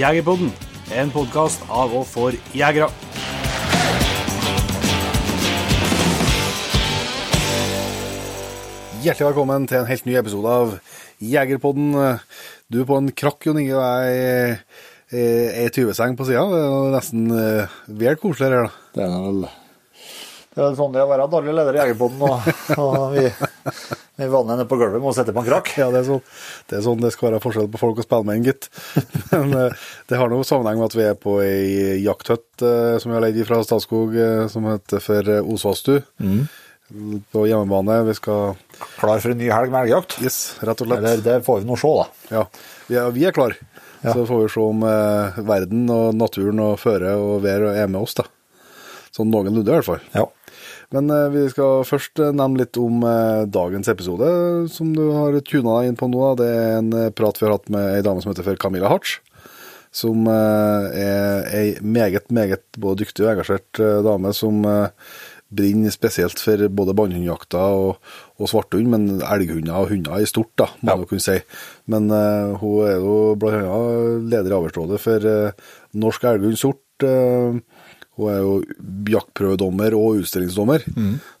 Jegerpodden, en podkast av og for jegere. Hjertelig velkommen til en helt ny episode av Jegerpodden. Du er på en krakk, Jon Inge, og jeg er i 20-seng på sida. Det er nesten eh, vel koselig her, da. Det er vel det er sånn det er å være daglig leder i Jegerpoden, og, og vi, vi vanner henne på gulvet med å sette på en krakk. Ja, det er sånn det, er sånn det skal være forskjell på folk og spille med en gitt. Men eh, det har noe sammenheng med at vi er på ei jakthøtt eh, som vi har leid fra Statskog, eh, som heter for Osvastu. Mm. På hjemmebane. Vi skal Klar for en ny helg med elgjakt. Yes, rett og slett. Eller det får vi nå se, da. Ja, vi er, vi er klar. Ja. Så får vi se om eh, verden og naturen og føre og vær er med oss, da. Sånn noenlunde, i hvert fall. Ja. Men eh, vi skal først eh, nevne litt om eh, dagens episode, som du har tuna deg inn på nå. Det er en prat vi har hatt med ei dame som heter for Camilla Hartz. Som er ei meget, meget både dyktig og engasjert dame som brenner spesielt for både bannhundjakta og, og svarthund, men elghunder og hunder i stort, da, må Ja. du kunne si. Men eh, hun er jo annet leder i Avlsrådet for eh, Norsk Elghund Sort. Hun er jo jaktprøvedommer og utstillingsdommer,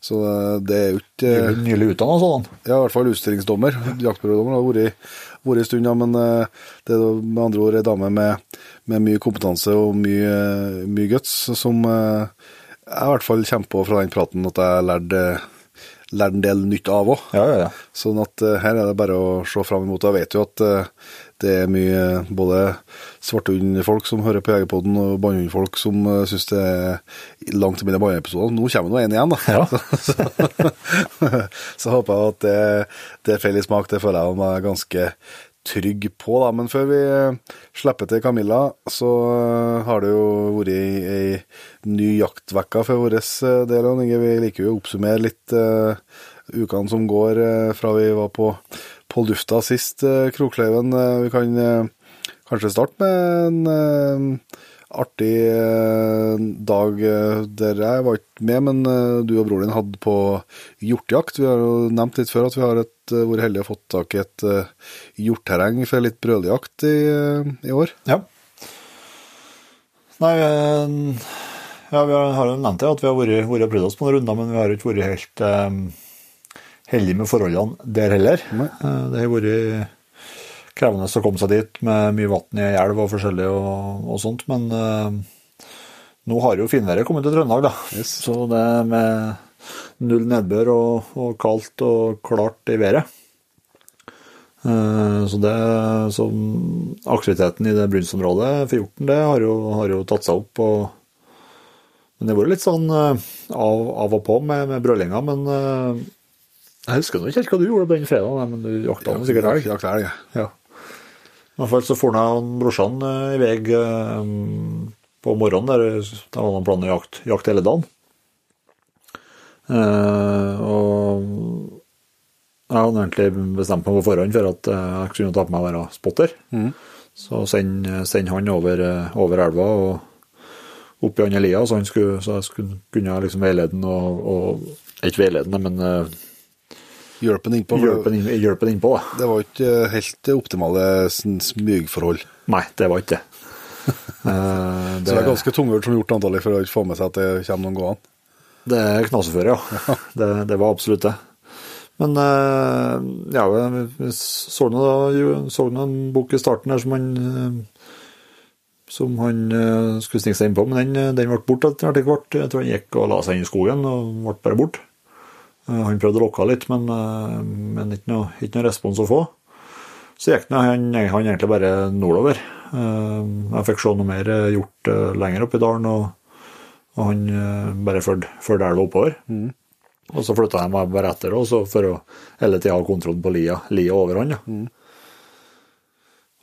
så eh, det er jo ikke Nylig, utdanna sånn. ja, i hvert fall utstillingsdommer. Jaktprøvedommer har vært, vært en stund, ja, men eh, det er med andre ord ei dame med, med mye kompetanse og mye, mye guts, som eh, jeg i hvert fall kommer på fra den praten at jeg lærte lært en del nytt av òg. Ja, ja, ja. Sånn at her er det bare å se fram imot. Jeg vet jo at det er mye eh, både svarthundfolk som hører på Jegerpodden, og bannhundfolk som uh, syns det er langt mellom banneepisodene. Nå kommer nå én igjen, da. Ja. så, så håper jeg at det, det er feil i smak. Det føler jeg meg ganske trygg på, da. Men før vi eh, slipper til Camilla, så eh, har det jo vært ei, ny jaktvekka for vår eh, del. Vi liker jo å oppsummere litt uh, ukene som går uh, fra vi var på, på lufta sist, eh, Krokløyven. Eh, vi kan eh, kanskje starte med en artig dag der jeg var ikke med, men du og broren din hadde på hjortejakt. Vi har jo nevnt litt før at vi har vært heldige og fått tak i et hjortterreng for litt brøljakt i, i år. ja. Nei, ja, vi har, jo nevnt det, at vi har vært, vært prøvd oss på noen runder, men vi har ikke vært helt eh, heldige med forholdene der heller. Eh, det har vært krevende å komme seg dit med mye vann i elv og forskjellig og, og sånt, men uh, nå har jo finværet kommet til Trøndelag, da. Yes. Så det med null nedbør og, og kaldt og klart i været. Eh, Så, det, så aktiviteten i det brunstområdet for hjorten det har jo, har jo tatt seg opp. Og, men det har vært litt sånn av, av og på med, med brølinga. Men jeg husker ikke helt hva du gjorde på den fredagen, men du jakta nå sikkert elg. Jakt elg, ja. Ja. I hvert fall så for han brorsan eh, i vei eh, på morgenen. Der, der var det planen å jakte, jakte hele dagen. Eh, og jeg hadde egentlig bestemt meg på forhånd for at eh, jeg kunne ta på meg å være spotter. Så send, send han over, over elva og opp i andre lia, så, han skulle, så jeg skulle kunne liksom veilede han og, og Ikke veilede han, men Hjelpen innpå. for hjelpe inn- hjelpe innpå. Det var ikke eh, helt optimale smygforhold. Nei, det var ikke det. det... Så det er ganske tungvurt som gjort antallet for å ikke få med seg at det kommer noen gående. Det er knaseføre, ja. Det, det var absolutt det. Men eh, ja, vi så nå en bok i starten her som han eh, som han eh, skulle snike seg innpå, men den, den ble borte etter hvert. Jeg tror han gikk og la seg inn i skogen og ble bare borte. Eh, Han prøvde å lokke litt, men, eh, men ikke, noe, ikke noe respons å få. Så gikk han, han egentlig bare nordover. Eh, Jeg fikk se noe mer gjort lenger opp i dalen, og, og han bare fulgte elva oppover. Og så flytta jeg meg bare etter også, for å hele tida ha kontroll på lia, lia over han. Ja.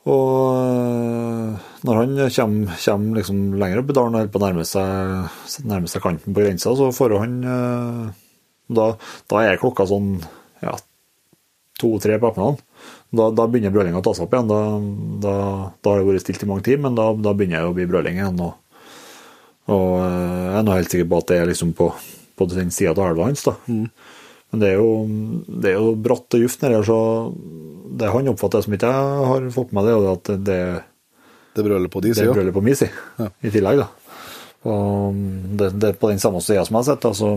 Og øh, når han kommer, kommer liksom lenger opp i dalen og holder på å nærme seg, kanten på grensa, så får han da, da er klokka sånn ja, to-tre på ettermiddagen. Da, da begynner brølinga å ta seg opp igjen. Da, da, da har det vært stilt i mange timer, men da, begynner det å bli brøling igjen. Og, og øh, jeg er nå helt sikker på at det er liksom på, på den sida av elva hans. da. Men det er jo, det er jo bratt og juft nedi her, så det han oppfatter som ikke jeg har fått med, det er at det, Det brøler på de Det sida. brøler på min side, i tillegg, da. Og det, det er på den samme sida som jeg har sett, da, så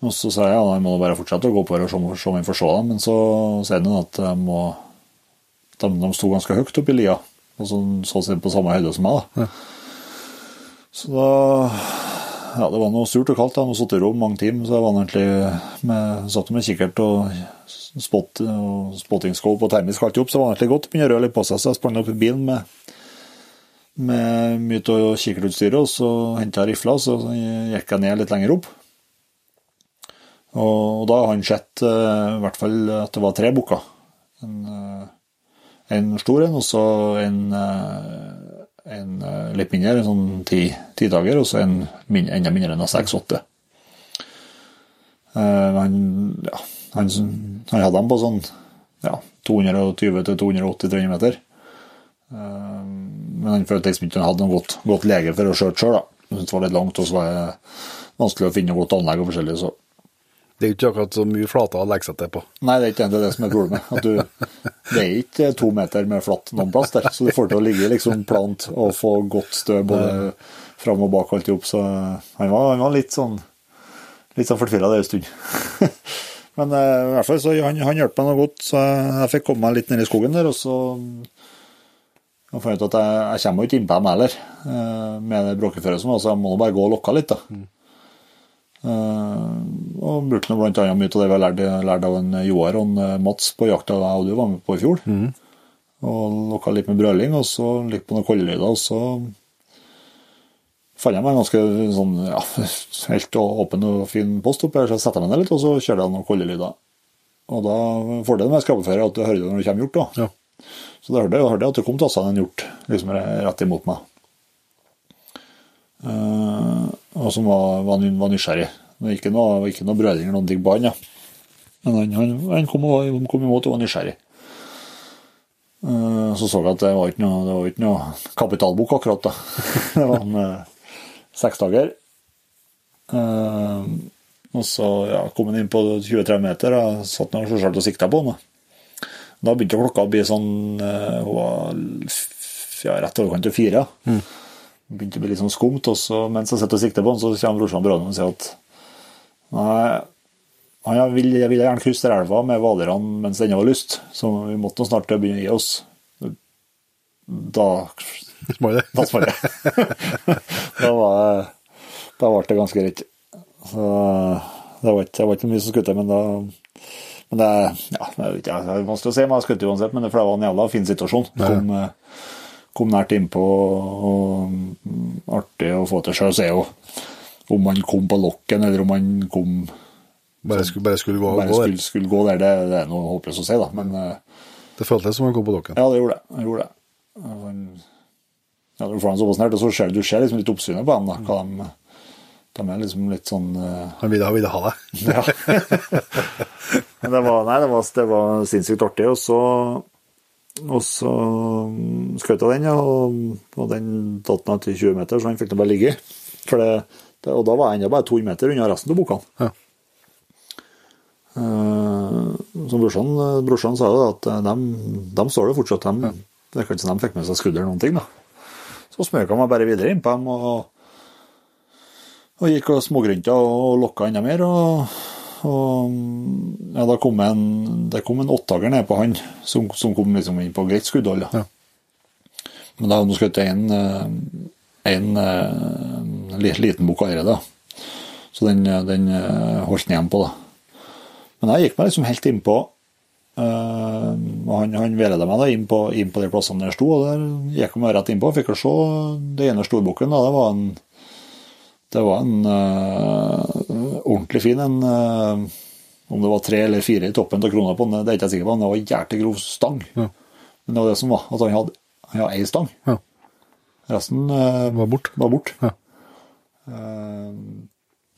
Og så sa jeg ja, jeg må bare fortsette å gå på her og se om- jeg får se dem, men så sier han at jeg må de, de sto ganske høyt oppe i lia, og så så å på samme høyde som meg, da. Så da Ja, det var noe surt og kaldt. Jeg satt i ro mange timer, så jeg var egentlig med, satt med kikkert og spot, og spottingskåp og termisk alt opp, så var det egentlig godt å begynne å røre litt på seg, så jeg sprang opp i bilen med med mye av kikkertutstyret, og så henta jeg rifla, så gikk jeg ned litt lenger opp. Og, da har han sett eh, i hvert fall at det var tre bukker. En, eh, en stor en, og så en, eh, en litt mindre, en sånn ti, tidager, og så en min- enda mindre enn seks-åtte. Han, ja, han, han hadde dem på sånn ja, 220-280-300 meter. Men han følte liksom ikke han hadde noe godt, godt lege for å skjøte sjøl. Det var litt langt, og så var det vanskelig å finne noe godt anlegg og forskjellig. så Det er jo ikke akkurat så mye flater å legge seg til på. Nei, det er ikke det, det som er problemet. Du, det er ikke to meter med flatt noen plass der, så du får til å ligge liksom plant og få godt stø både fram og bak alt i hop. Så han var, han var litt sånn litt sånn fortvila en stund. Men eh, i hvert fall så han, han hjalp meg noe godt, så jeg fikk komme meg litt ned i skogen der, og så jeg fant ut at jeg, jeg kommer jo ikke innpå dem heller, eh, med det bråkeføret som var, så jeg må bare gå og lokke litt, da. Eh, og brukte bl.a. mye av det vi har lært, lært av en Joar og en eh, Mats på jakta jeg og du var med på i fjor. Og lokka litt med brøling, og så litt på noen koldelyder, og så fant jeg meg en ganske sånn, ja, helt åpen og fin post oppi her, så jeg setter meg ned litt, og så kjører jeg noen koldelyder. Og da fordelen med skrapeferie er at du hører det når det kommer hjort, da. Ja. Så da hørte jeg, hørte jeg at det kom tassende en hjort liksom rett imot meg. Eh, og som var, var, var nysgjerrig. Det var ikke noe, ikke noe brødring eller noen ting på han, ja. Men han, han, han kom, kom imot og var nysgjerrig. Eh, så så jeg at det var ikke noe, det var ikke noe kapitalbok akkurat, da. det var en uh, seksdager. Uh, og så ja, kom han inn på 20-30 meter, og satt nå selvsagt og sikta på han. da. Da begynte klokka å bli sånn eh, Hun var ja, rett overkant av fire. ja. Det begynte å bli litt sånn skumt. Også, mens jeg sitter og sikter på han, så kommer brorsan Brønnen og sier at nei, jeg ville gjerne krysse den elva med hvalerne mens det ennå var lyst, så vi måtte nå snart begynne å gi oss. Da smalt det. da smalt det. da, var, da ble det ganske greit. Så det var ikke, det var ikke mye som skulle til, men da men det, ja, det er det vanskelig å si, men jeg skjøt uansett. Men det, det var en jævla fin situasjon. Kom, eh, kom nært innpå, og artig å få til sjøl. Så er jo om man kom på lokken, eller om man kom Bare skulle, bare skulle gå, bare gå skulle, skulle gå der, det, det er noe håpløst å si, da. Men eh, Det føltes som han kom på lokken? ja, det gjorde det. det, gjorde det. Ja, du får han såpass nært, og så ser du, ser liksom litt oppsynet på dem. da, hva de, de er liksom litt sånn uh... Han ville, ville ha deg. Ja. Men det var, nei, det var, det var sinnssykt artig. Og så, og så skjøt jeg den, ja, og, og den datt ned til 20 meter, så han fikk den bare ligge. Det, det, og da var jeg ennå bare 200 meter unna resten av bukkene. Ja. Uh, som brorsan, brorsan sa jo at de, de står det fortsatt. De, Det er ikke som de fikk med seg skudd eller noen ting. da. Så smøka meg bare videre innpå dem og, og gikk og smågrynta og lokka enda mer. og og ja, da kom en, det kom en åttager ned på han, som, som kom liksom inn på greit skuddhold. Ja. Men da hadde han skutt en, en, en, eh, liten bukk av da. Så den, den eh, holdt han igjen på, da. Men jeg gikk meg liksom helt innpå. Uh, han, han veiledet meg da inn på, inn på de plassene der jeg sto, og der gikk jeg meg rett innpå. Fikk å se det ene storbukken. Det var en det var en uh, ordentlig fin en. Uh, om det var tre eller fire i toppen av krona på den, det er ikke jeg sikker på, men det var jævlig grov stang. Ja. Men det var det som var, at han hadde, han hadde ei stang. Ja. Resten uh, Var bort. var bort. Ja.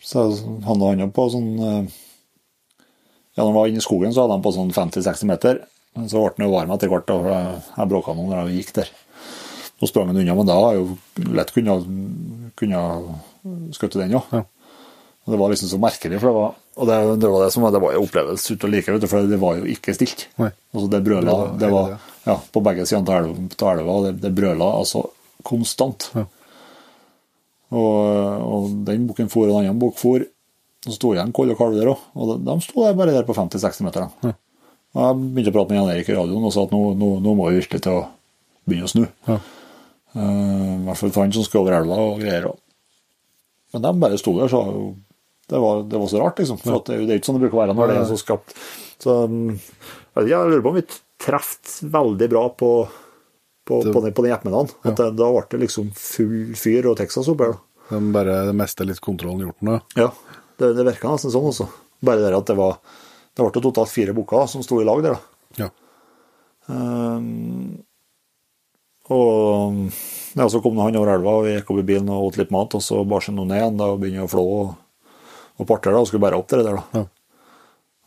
Så han og han på sånn Ja, når han var inne i skogen, så hadde han på sånn 50-60 meter. Men så ble han jo varm etter hvert, og jeg, bråka noe når jeg gikk der. Nå sprang han unna, men da har jeg jo lett kunnet kunne skutt den òg. Ja. Og Det var liksom så merkelig, for det var, og det, det var det som var, det var jo opplevelse uten like, for det var jo ikke stilt. Altså det brøla, det var, ja, på begge sider av elva. Det, det brøla altså konstant. Ja. Og, og den boken for, og den andre bok for. Og så sto igjen koll og kalv der òg. Og de, de sto der bare der på 50-60 meter. Ja. Og jeg begynte å prate med Jan Erik i radioen og sa at nå, nå, nå må vi virkelig til å begynne å snu. Ja. Uh, I hvert fall for han som skulle over elva og greier. og- Men de bare sto der, så det var, det var så rart, liksom. For at det, er jo- ikke sånn det bruker å være når det er så skapt. Så um, jeg lurer på om vi traff veldig bra på, på, på, den, på den ettermiddagen. Det, da ble det liksom full fyr og Texas oppe her. De bare det meste litt kontrollen gjort nå. Ja, det, det virka nesten sånn også. Bare det at det var Det ble totalt fire bukker som sto i lag der, da. Ja. Um, og ja, så kom han over elva, og vi gikk opp i bilen og åt litt mat, og så bar seg noe ned igjen da, og begynte å flå og, og partere og skulle bære opp det der. da. Ja.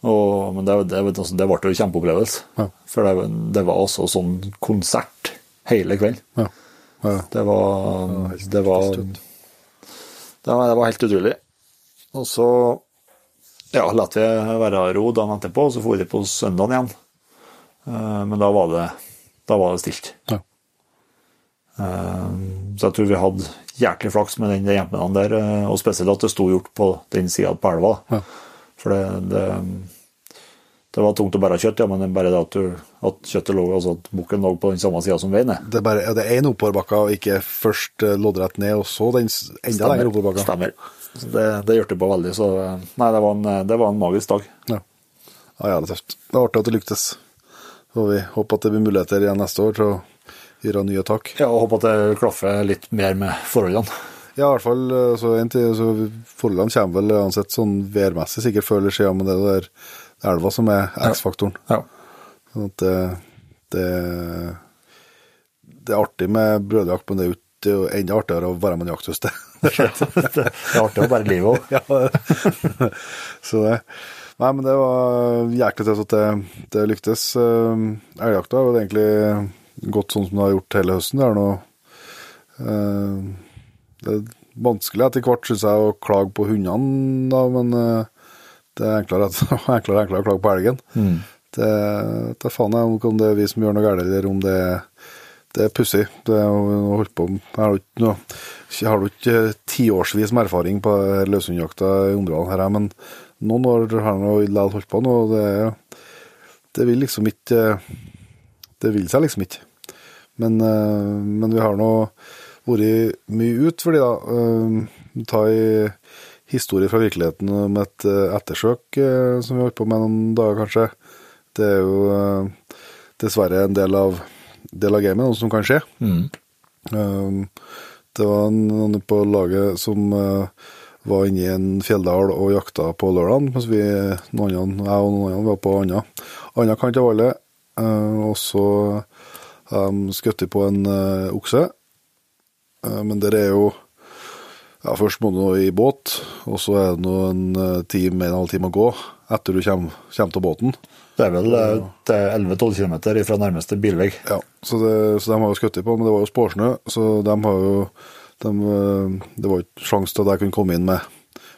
Og, men det, det, vet altså, det ble jo en kjempeopplevelse. Ja. For det, det var altså sånn konsert hele kvelden. Ja. Det var Det var, det var, det var helt utrolig. Og så ja, lot vi være ro dagen etterpå, og så dro vi på søndagen igjen. Eh, Men da var det, da var det stilt. Ja. Eh, Så jeg tror vi hadde jæklig flaks med den jempen der, eh, og spesielt at det sto gjort på den sida på elva. Ja. For det, det, det var tungt å bære kjøtt, ja, men det er bare det at, du, at kjøttet lå, altså at bukken lå på den samme sida som veien er. Det er bare ja, det er én oppoverbakka, og ikke først eh, loddrett ned, og så den enda lenger oppoverbakka. Stemmer. Så det, det hjelper på veldig, så Nei, det var en, det var en magisk dag. Ja. ja, ja, det er tøft. Det er artig at det lyktes. Så vi håper at det blir muligheter igjen neste år til å gjøre nye tak. Ja, og håper at det klaffer litt mer med forholdene. Ja, i hvert fall eh, så til, så Forholdene kommer vel uansett sånn værmessig sikkert før eller siden, men det er elva som er X-faktoren. Ja. Sånn at det, det, det er artig med brødjakt, men det er jo enda artigere å være med en jakthøste. det. det er artig å bære livet òg. Ja, så det Nei, men det var jæklig tøft at det, det lyktes. Eh, Elgjakta jo egentlig gått sånn som det har gjort hele høsten. Det er noe eh, Det er vanskelig etter hvert, syns jeg, å klage på hundene, da, men eh, det er enklere, enklere enklere å klage på elgen. Det, det er faen jeg om det er vi som gjør noe galt, eller om det er det er pussig. Det er jo holdt på Jeg har jo ikke noe Jeg har jo ikke tiårsvis med erfaring på løshundjakta i områdene her, men noen år har jeg likevel holdt på nå, og det, det vil liksom ikke Det vil seg liksom ikke. Men, eh, men vi har nå vært mye ut fordi da. Eh, Ta i historie fra virkeligheten om et eh, ettersøk som vi har holdt på med noen dager, kanskje. Det er jo dessverre en del av, del av gamet, noe som kan skje. Um, det var noen på laget som var inne i en fjelldal og jakta på lørdag, mens vi, noen andre, jeg og noen andre var på andre, andre kant av vallet. Og så um, de på en uh, okse. Uh, men der er jo ja, Først må du nå i båt, og så er det nå en uh, time, en og en halv time å gå etter du kommer, kommer til båten. Det er vel eh, er 11-12 km fra nærmeste bilvei. Ja, så, det, så de har jo skutt på, men det var jo spårsnø, så de har jo de, Det var jo ikke sjanse til at jeg kunne komme inn med,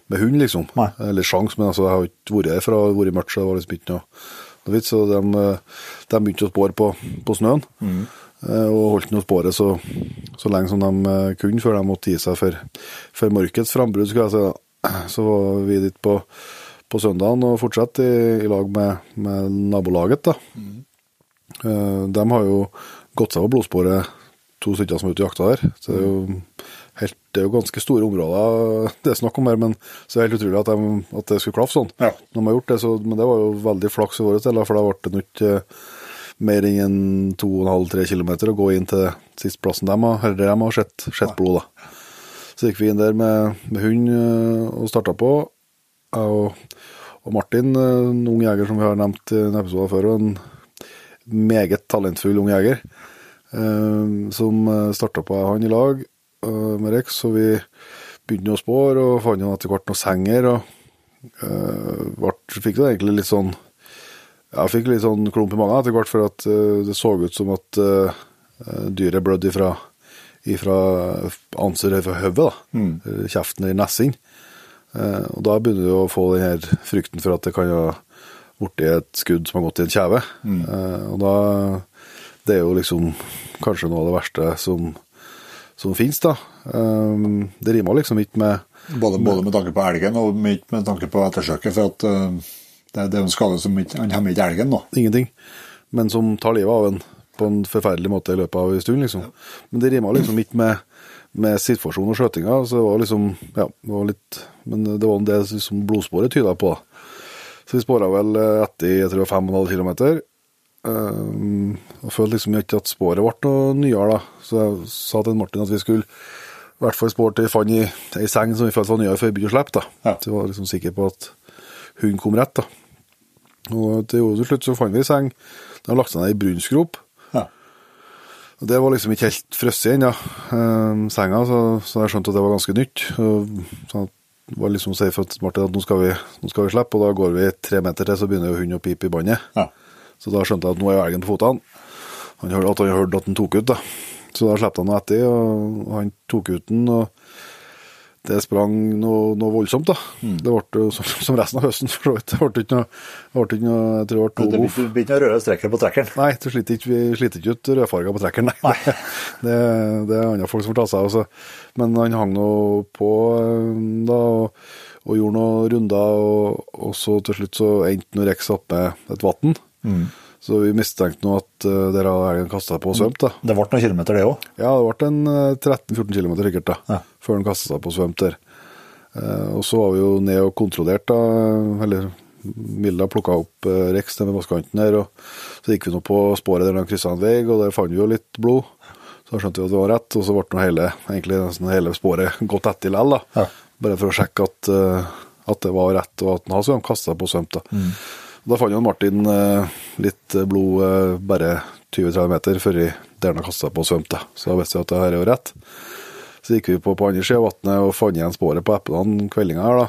med hund, liksom. Nei. Eller sjans, men altså, jeg har jo ikke vært her fra det har vært mørkt, så det var liksom ikke noe, vits. Så de, eh, de begynte å spåre på, på snøen, Mm. og holdt nå sporet så, så lenge som de eh, kunne, før de måtte gi seg for, for mørkets frambrudd, skulle jeg si. Så var vi dit på, på søndagen og fortsatte i, i lag med, med nabolaget, da. Eh, De har jo gått seg på blodsporet, to stykker som er ute og jakta der. Så det er jo, helt, det er jo ganske store områder det er snakk om her, men så er det helt utrolig at, de, at det skulle klaffe sånn. Ja. De har gjort det, så, men det var jo veldig flaks i våre del, for da ble det ikke mer enn 2,5-3 km å gå inn til sisteplassen de har, eller de har sett, sett blod. da. Så gikk vi inn der med, med hund eh, og starta på. Og, og Martin, eh, en ung jeger som vi har nevnt i en episode før, og en meget talentfull ung jeger, eh, som starta på han i lag eh, med Rex. Så vi begynte å spåre og fant etter hvert noen senger. og uh, vart, fikk det egentlig litt sånn Jeg fikk litt sånn klump i magen etter hvert, for at uh, det så ut som at uh, dyret blødde ifra ifra anser fra hodet. Eller Kjeften eller nessing. Uh, og da begynner du å få den her frykten for at det kan ha blitt et skudd som har gått i en kjeve. Eh, og da, det er jo liksom kanskje noe av det verste som, som finnes, da. Um, det rimer liksom ikke med Både, både, med tanke på elgen og med, med tanke på ettersøket, for at uh, det, det, er en skade som ikke Han hemmer ikke elgen, nå. Ingenting. Men som tar livet av en på en forferdelig måte i løpet av en stund, liksom. Ja. Men det rimer liksom ikke med, med situasjonen og skjøtinga, så det var liksom Ja, det var litt Men det var det som blodsporet tyda på. Så vi spora vel etter jeg tror 5,5 km. Um, og følte liksom ikke at sporet ble noe nyere, da. Så jeg sa til Martin at vi skulle i hvert fall spore til vi fant i ei seng som vi følte var nyere før vi begynte å slippe. da. Ja. Så jeg var liksom sikker på at hun kom rett. da. Og til slutt så fant vi ei seng. Den hadde lagt seg ned i brunnsgrop. Ja. Og Det var liksom ikke helt frosset ennå, ja. senga, så, så, jeg skjønte at det var ganske nytt. Så det var liksom si for Martin at nå skal, vi, nå skal vi slippe, og da går vi tre meter til, så begynner jo hun å pipe i båndet. Ja. Så da skjønte jeg at nå er elgen på føttene. Han hørte at han hørte at han tok ut, da. Så da slapp han etter, og han tok ut den. og det sprang noe, noe voldsomt, da. Mm. Det ble som, som, resten av høsten, for så vidt. Det ble ikke noe, ble ikke noe jeg tror det ble Det blir ikke noen røde strekker på trekkeren? Nei, du sliter ikke, vi sliter ikke ut rødfarger på trekkeren, nei. nei. Det, det, er andre folk som får ta seg av. Men han hang nå på da, og, og, gjorde noen runder, og, og så til slutt så endte Rex opp med et vann. Mm. Så vi mistenkte nå at uh, dere hadde elgen kasta på og svømt. da. Det ble noen kilometer, det òg? Ja, det ble en uh, eh, 13-14 km sikkert, da, ja. før den kasta seg på og svømte der. Uh, og så var vi jo ned og kontrollert, da, eller Milla plukka opp Rex ved vannkanten her. og så gikk vi nå på sporet der de kryssa en vei, og der fant vi jo litt blod. Så skjønte vi at det var rett, og så ble hele, egentlig nesten hele sporet gått etter likevel. Ja. Bare for å sjekke at, at, det var rett, og at han hadde kasta seg på og svømt. da. Mm. Da fant jo Martin eh, litt blod eh, bare 20-30 meter før der kasta seg på og svømte. Så da visste vi at det her er jo rett. Så gikk vi på på andre sida av vannet og fant igjen sporet på eplene kveldinga her, da.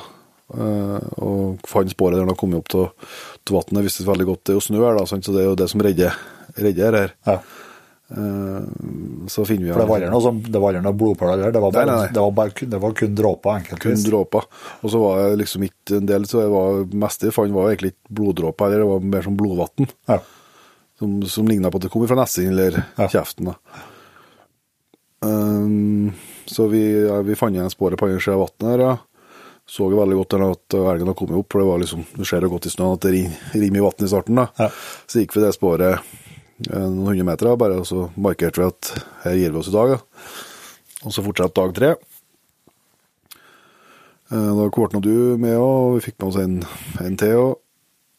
Eh, og fant sporet der han kom opp til vannet. Visste veldig godt det er jo snø her, da, så det er jo det som redder, redder her. Ja. Eh, så finner vi For det var aldri noe, det var noe blodpøler der? Det var, bare, nei, nei. Det, var bare, det var kun dråper? Kun dråper. Og så var det liksom ikke en del så det var meste jeg fant, var egentlig ikke bloddråper, heller, det var mer som blodvann. Ja. Som, som ligna på at det kom fra nesen eller ja. kjeften. da. Um, så vi, ja, vi fant igjen sporet på andre sida av vannet her, ja. Så veldig godt at elgen hadde kommet opp, for det var liksom, du ser det godt i snøen at det rimer i vannet i starten. da. Så gikk vi det sporet noen hundre meter, bare, og så markerte vi at her gir vi oss i dag. Da. Og så fortsatte dag tre. Da da ble du med og vi fikk med oss en, en til.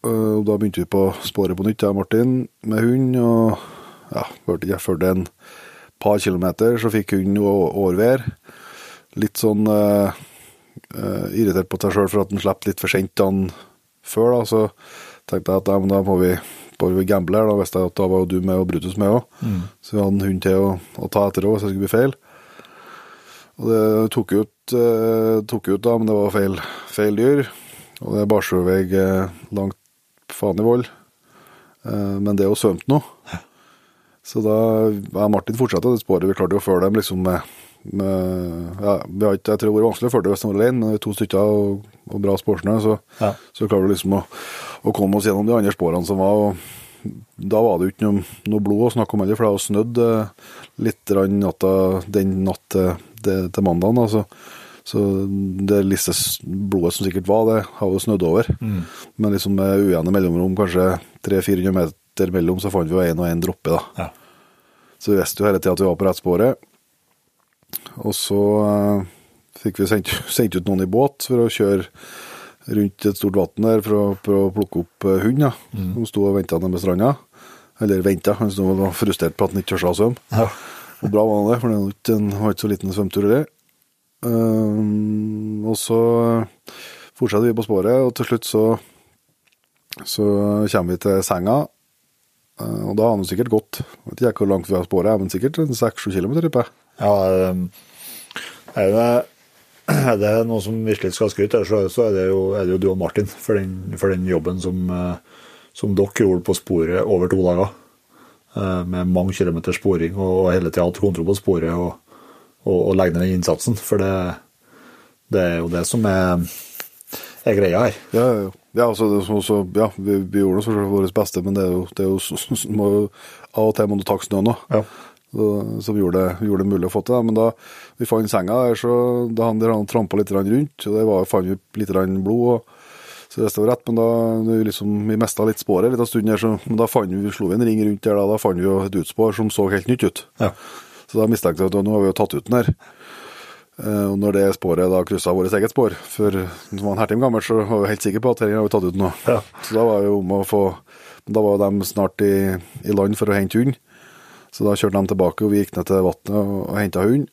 Eh, og da begynte vi på sporet på nytt, jeg og Martin, med hund. Og ja, hørte jeg fulgte en par kilometer, så fikk hunden årvær. Litt sånn uh, irritert på seg sjøl for at han slapp litt for sent dagen før. da, Så tenkte jeg at ja, da må vi på gambler. Da visste jeg at da var du med og Brutus med òg. Mm. Så vi hadde en hund til å, å ta etter òg hvis det skulle bli feil. Og det tok ut, eh, tok ut da, men det var feil, feil dyr. Og det er barsjøvei eh, langt faen i vold. Eh, men det er jo svømt nå. Så da ja, Martin fortsatte det sporet. Vi klarte jo å følge dem liksom med, med ja, vi har ikke, Jeg tror det var vanskelig å følge dem hvis de var alene, men to stykker og, og bra sportsnø, så, ja. så klarer du liksom å og kom oss gjennom de andre sporene som var. og Da var det jo ikke noe, noe blod å snakke om heller, for det hadde snødd eh, litt natta, den natt til, til mandagen. Altså. Så det lille blodet som sikkert var, det har jo snødd over. Mm. Men liksom med ujevne mellomrom, kanskje 300-400 meter mellom, så fant vi jo én og én droppe. da. Ja. Så vi visste jo hele tida at vi var på rett sporet. Og så uh, fikk vi sendt, sendt, ut noen i båt for å kjøre rundt et stort vann der for å for å plukke opp eh, hund, ja, mm. Hun sto og venta nede ved stranda. Eller venta, han sto og var frustrert på at han ikke torde å svømme. Ja. Og bra var det, for det var ikke, så liten svømmetur, det. Um, og så fortsatte vi på sporet, og til slutt så, så kommer vi til senga. Uh, og da har han sikkert gått Jeg vet ikke hvor langt vi har sporet, men sikkert seks-sju kilometer, tipper jeg. Ja, um, er det er det noe som virkelig skal skryte så, så er, det jo, er det jo du og Martin for den, for den jobben som, eh, som, dere gjorde på sporet over to dager. Eh, med mange kilometer sporing og hele tida hatt kontroll på sporet og, og, og legge ned den innsatsen. For det, det, er jo det som er er greia her. Ja, ja, ja. altså, det så, så, ja vi, vi gjorde så vårt beste, men det er jo, det er jo må, av og til må du takke snøen òg. Ja. Som gjorde gjorde det mulig å få til det. Men da vi fant senga der, så da han der han trampa litt rundt, og det var, fant vi litt blod. og så det var rett, men da liksom, vi mista litt sporet litt av stunden her, så men da fant vi, slo vi en ring rundt der, da, da fant vi jo et utspor som så helt nytt ut. Ja. Så da mistenkte jeg at nå har vi jo tatt ut den her. Eh, Og når det sporet da kryssa vårt eget spor, for som var en hertim gammel, så var vi helt sikre på at her har vi tatt ut nå. Ja. Så da var det jo om å få Da var de snart i, i land for å hente hund. Så da kjørte de tilbake, og vi gikk ned til vannet og, henta hund.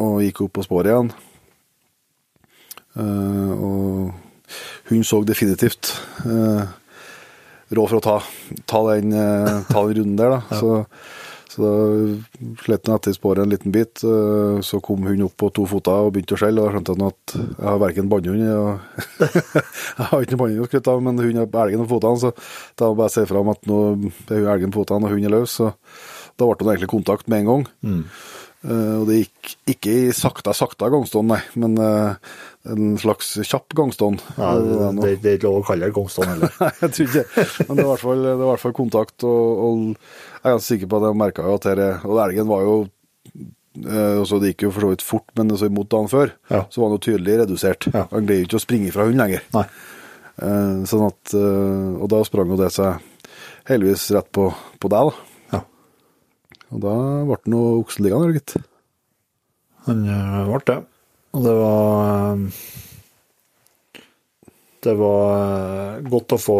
Og gikk opp på sporet igjen. Uh, og hun så definitivt uh, råd for å ta, ta, den, uh, ta den runden der, da. Så, så da slet han etter sporet en liten bit. Så kom hun opp på to føtter og begynte å skjelle. Og da skjønte han at jeg har verken bannhund og Jeg har ikke noe bannhund å skryte av, men hun er elgen på føttene, så da må jeg bare si fra om at nå er hun elgen på føttene, og hun er løs. Så da ble det egentlig kontakt med en gang. Eh, og det gikk ikke i sakta, sakta gangstånd, nei, men uh, en slags kjapp gangstånd. Ja, Det det, det, det er ikke lov å kalle det gangstånd, heller. Nei, jeg tror ikke Men det var i hvert fall, det var i hvert fall kontakt, og, og jeg er ganske sikker på at jeg merka jo at er- Og elgen var jo uh, også, Det gikk jo for så vidt fort, men så imot dagen før Ja. så var han jo tydelig redusert. Ja. Han greier ikke å springe fra hund lenger. Nei. Eh, sånn at, eh, og da sprang jo det seg heldigvis rett på, på deg, da. Og da ble det noe okseliggende, gitt. Han øh, ble det. Og det var øh, Det var øh, godt å få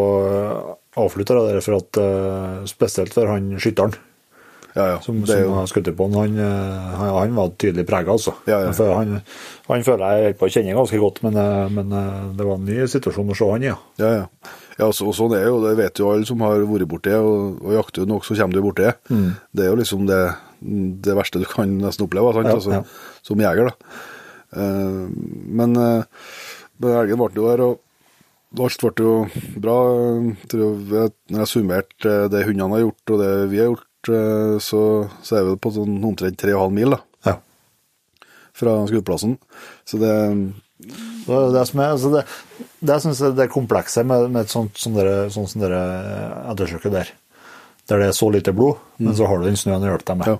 avslutta det der, for at spesielt for han skytteren Ja, ja. som, som jo, skutt på han, han, han, han var tydelig prega, altså. Ja, ja. Han, han føler jeg på å kjenne ganske godt, men, men det var en ny situasjon å se han i. Ja. ja, ja. Ja så, og sånn er jo, det vet jo alle som har vært borti og, og jakter nok, så kommer du borti det. Mm. Det er jo liksom det, det verste du kan nesten oppleve, sant? Ja, altså, ja. som jeger, da. Uh, men, uh, men elgen ble jo her, og alt ble jo bra. Tror jeg, når jeg summerte eh, det hundene har gjort, og det vi har gjort, uh, så, så er vi på sånn omtrent 3,5 mil da, Ja. fra skuddplassen. Så det Det er det som er, altså det, det synes jeg det er komplekset med, med et sånt, som dere, sånn som dere ettersøker der. Der det er så lite blod, men så har du den snøen å hjelpe deg med. Ja.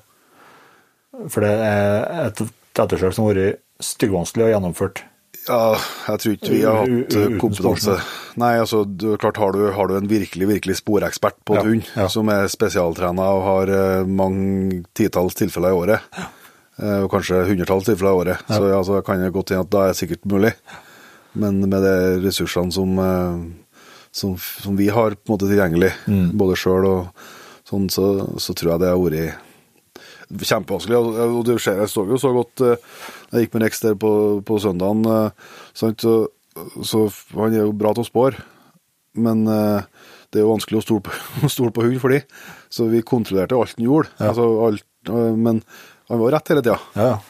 For det er et ettersøk som har vært styggvanskelig å gjennomføre. Ja, jeg tror ikke vi har hatt u- eh, kompetanse. Nei, altså, du, klart har du, har du en virkelig, virkelig sporekspert på Ja, et hund, ja. som er spesialtrena og har uh, mange titalls tilfeller i året, eh, og kanskje hundretalls tilfeller i året, så ja, så kan det godt hende at da er det sikkert mulig. Men med de ressursene som, eh, som, som vi har på en måte tilgjengelig, Mm. både sjøl og sånn, så, så tror jeg det har vært kjempevanskelig. Og, du ser, jeg så jo så godt eh, Jeg gikk med Rex der på, på søndagen, eh, sant, så, så han er jo bra til å spåre, men eh, det er jo vanskelig å stole på, stole på hund for de. Så vi kontrollerte alt han gjorde, altså alt, eh, men han var rett hele tida. Ja,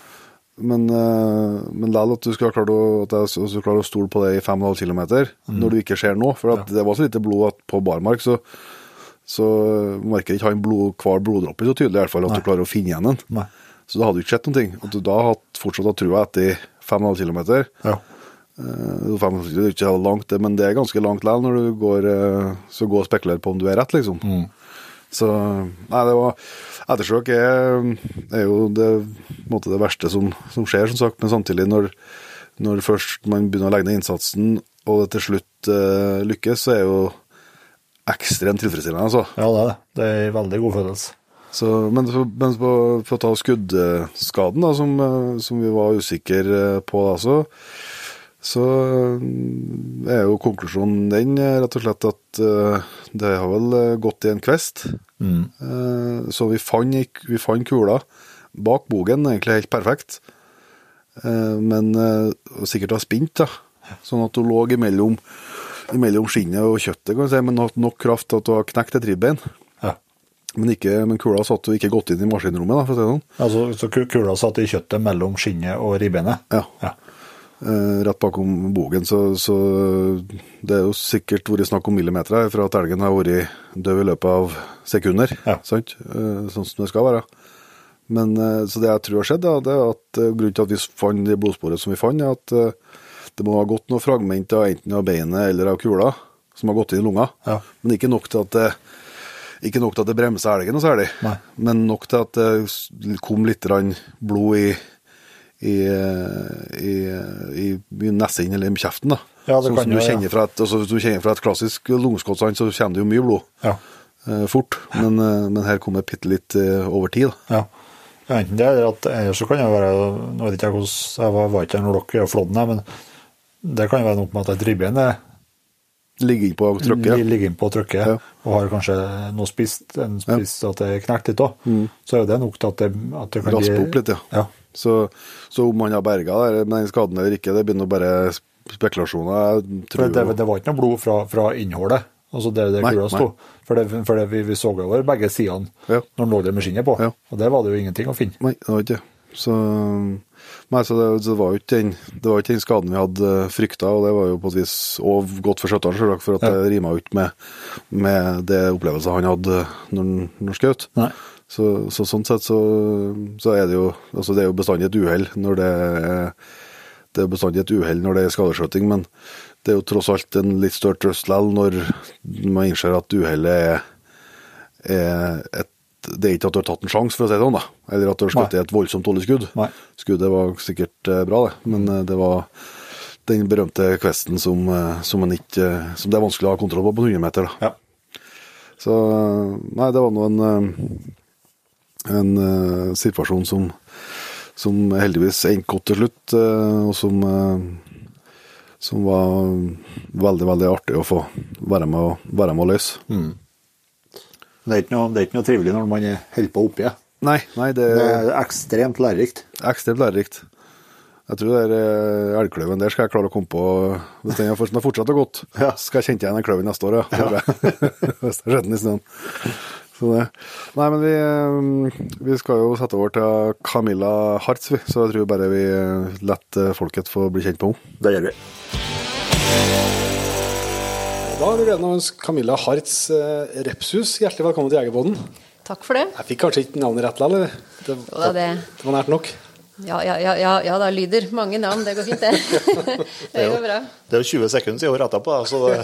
Men, uh, men likevel at du skal klare å, du å stole på det i 5,5 km når du ikke ser noe. For at det var så lite blod at på barmark, så, så merker ikke han blod, hver bloddråpe så tydelig i hvert fall at du klarer å finne igjen den. Så da hadde du ikke sett noen ting. At du da hadde fortsatt hatt trua etter 5,5 km. ja. Uh, 5,5 km er ikke langt, det, men det er ganske langt likevel når du går, eh, så går og spekulerer på om du er rett, liksom. Så Nei, det var Ettersøk er, er jo det, måte det verste som, som skjer, som sagt. Men samtidig, når, når først man begynner å legge ned innsatsen, og det til slutt uh, lykkes, så er jo ekstremt tilfredsstillende, altså. ja, det er det. Det er en veldig god følelse. Så, men på, for å ta skuddskaden, da, som, eh, som vi var usikre eh, på da, så, så eh, er jo konklusjonen den eh, rett og slett at eh, det har vel gått i en kvest. Mm. Så vi fant, vi fant kula bak bogen, egentlig helt perfekt. Men sikkert har spint, da. Sånn at hun lå imellom, imellom skinnet og kjøttet, kan vi si, men hatt nok kraft til at hun har knekt et ribbein. Men, ikke, men kula satt jo ikke godt inn i maskinrommet, da, for å si det sånn. Altså, så kula satt i kjøttet mellom skinnet og ribbenet? Ja. Ja. Eh, rett bakom bogen, så, så det er jo sikkert vært snakk om millimeter her, for at elgen har vært død i løpet av sekunder, Ja. sant? Eh, sånn som det skal være. Men, eh, så det jeg tror har skjedd, det er at grunnen til at vi fant det blodsporet som vi fant, er at det må ha gått noen fragmenter enten av beinet eller av kula som har gått inn i lunga. Ja. Men ikke nok til at det ikke nok til at det bremsa elgen noe særlig, Nei. men nok til at det kom litt blod i, i, i, i, i nesen eller i kjeften. da. Ja, det kan som du jo, ja. kjenner fra et, altså, du kjenner fra et klassisk lungeskott, så kommer det jo mye blod Ja. eh, fort. Men, eh, men her kommer det bitte litt eh, over tid. da. Ja. Ja, Enten det, eller at eller så kan det være Nå vet ikke jeg hvordan Jeg var, var ikke når dere flådde den, men det kan jo være noe med at et ribbein er Ligge innpå og trykke. ligger innpå trykket Ja. og har kanskje noe spist, en spist at det er knekt litt òg, så er det nok til at det, at det kan Raspe opp litt, ja. ja. Så, så om han har berga det med den skaden eller ikke, det nå bare spekulasjoner. Det, jo- det var ikke noe blod fra, fra innholdet, altså der det Nei, nei. sto. For, det, for det, vi, vi så over begge sidene Ja. når han lå der med skinnet på, Ja. og der var det jo ingenting å finne. Nei, det var ikke det. Så, nei, så det, det var jo ikke den, det ikke den skaden vi hadde eh, frykta, og det var jo på et vis og godt for skjøtteren, selvsagt, for at Ja. det rima ut med, med det opplevelsen han hadde når han skjøt. Så, så sånn sett så, så er det jo altså det er jo bestandig et uhell når det er det er bestandig et uhell når det er skadeskjøting, men det er jo tross alt en litt større trøst likevel når man innser at uhellet er, er et Det er ikke at du har tatt en sjanse, for å si det sånn, da. Eller at du har skutt et voldsomt dårlig skudd. Nei. Skuddet var sikkert eh, bra, det, men eh, det var den berømte kvesten som, eh, som, man ikke, som det er vanskelig å ha kontroll på på 100 meter. da. Ja. Så nei, det var nå en, en uh, situasjon som, som heldigvis endte godt til slutt, uh, og som, uh, som var veldig, veldig artig å få være med, og- være med å løse. Det er, ikke noe, det er ikke noe trivelig når man er- holder på oppi. Nei, nei, det Det er ekstremt lærerikt. ekstremt lærerikt. Jeg tror det eh, elgkløven der skal jeg klare å komme på hvis den har fortsatt fortsatt gått. Ja. Skal jeg kjenne igjen den kløven neste år, ja. jeg. hvis det har skjedd den i stedet. Så det. Nei, men vi, eh, vi skal jo sette over til Camilla Hartz, vi. så jeg tror bare vi eh, lar folket få bli kjent på henne. Det gjør vi. Da har vi gleden av å ønske Camilla Hartz eh, Repshus hjertelig velkommen til Jegerboden. Takk for det. Jeg fikk kanskje ikke navnet rett likevel, eller? Det, det, det var nært nok. Ja, ja, ja, ja, ja da, lyder. Mange navn, det går fint, det. det går bra. Det er jo 20 sekunder siden hun retta på, så det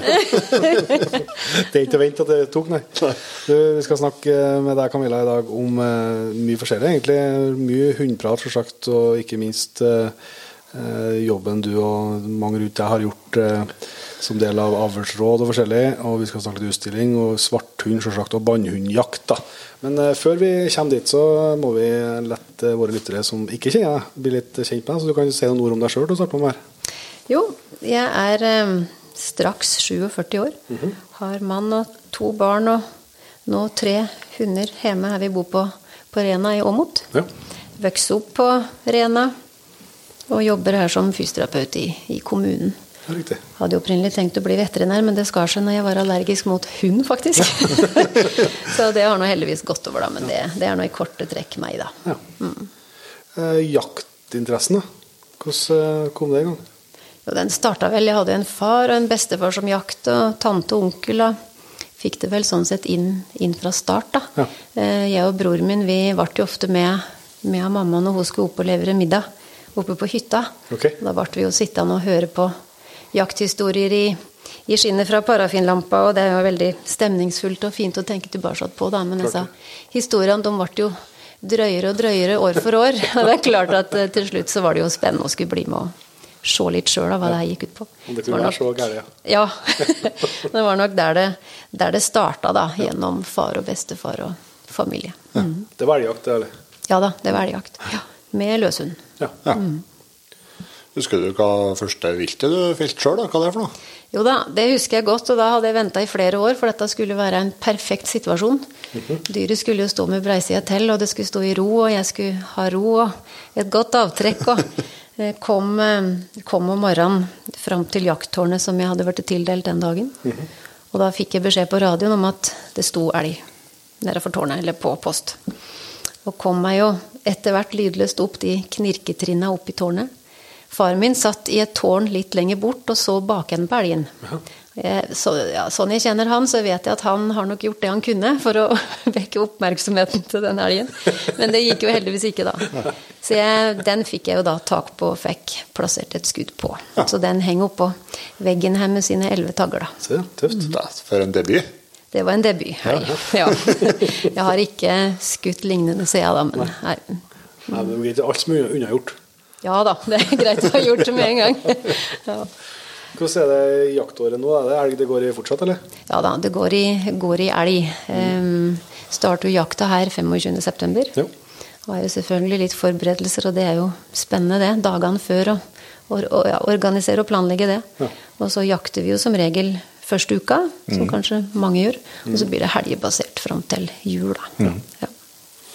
Det er ikke å vente at det tok, nei. Du, vi skal snakke med deg, Camilla, i dag om eh, mye forskjellig, egentlig. Mye hundeprat, selvsagt, og ikke minst eh, eh, jobben du og mange rundt deg har gjort som del av avlsråd og forskjellig. Og vi skal snakke litt utstilling og svarthund, selvsagt, og bannhundjakt. da. Men eh, før vi kommer dit, så må vi la våre lyttere som ikke kjenner deg, bli litt kjent med deg. Så du kan si noen ord om deg sjøl til å starte med her. Jo, jeg er eh, straks 47 år. Har mann og to barn og nå tre hunder hjemme her vi bor på, på Rena i Åmot. Ja. Vokste opp på Rena og jobber her som fysioterapeut i, i kommunen. Riktig. Hadde jo opprinnelig tenkt å bli veterinær, men det skar seg når jeg var allergisk mot hund, faktisk. så det har nå heldigvis gått over, da. Men det, det er nå i korte trekk meg, da. Ja. Eh, jaktinteressen, da? Hvordan eh, kom det i gang? Jo, den starta vel Jeg hadde en far og en bestefar som jakt, og tante og onkel. Da. Fikk det vel sånn sett inn, inn fra start, da. Ja. Eh, Jeg og bror min vi ble jo ofte med, med mamma når hun skulle opp og levere middag oppe på hytta. Okay. Da ble vi jo sittende og høre på jakthistorier i, i skinnet fra parafinlampa, og det er jo veldig stemningsfullt og fint å tenke tilbake på, da. Men disse historiene de ble jo drøyere og drøyere år for år. Og det er klart at eh, til slutt så var det jo spennende å skulle bli med og se litt sjøl hva det her gikk ut på. Om det kunne kunne være så gærent, ja. Ja. det var nok der det, der det starta, da. Gjennom far og bestefar og familie. Mm. Det var elgjakt, det, eller? Ja da, det var elgjakt. Ja. Med løshund. Ja. Ja. Husker du hva første viltet du felte sjøl, hva det er for noe? Jo da, det husker jeg godt, og da hadde jeg venta i flere år, for dette skulle være en perfekt situasjon. Dyret skulle jo stå med breisida til, og det skulle stå i ro, og jeg skulle ha ro og et godt avtrekk. og eh, kom, eh, kom om morgenen fram til jakttårnet som jeg hadde blitt tildelt den dagen. Og da fikk jeg beskjed på radioen om at det sto elg nede for tårnet, eller på post. Og kom meg jo etter hvert lydløst opp de knirketrinna opp i tårnet. Far min satt i et tårn litt lenger bort og så bakenden på elgen. Jeg, så, ja, sånn jeg kjenner han, så vet jeg at han har nok gjort det han kunne for å vekke oppmerksomheten til den elgen. Men det gikk jo heldigvis ikke, da. Så jeg, den fikk jeg jo da tak på og fikk plassert et skudd på. Så den henger oppå veggen her med sine elleve tagler. da. Se, tøft. Da, For en debut. Det var en debut. Hei. Ja. Jeg har ikke skutt lignende siden da, men nei. Nei, men det er ikke alt som er unnagjort. Ja da, det er greit å ha gjort det med en gang. Ja. Hvordan er det jaktåret nå? Er det elg det går i fortsatt, eller? Ja da, det går i, går i elg. Um, starter jo jakta her 25.9. Ja. Og er jo selvfølgelig litt forberedelser, og det er jo spennende det. Dagene før å ja, organisere og planlegge det. Ja. Og så jakter vi jo som regel første uka, som Mm. kanskje mange gjør. Og så blir det helgebasert fram til jul, da.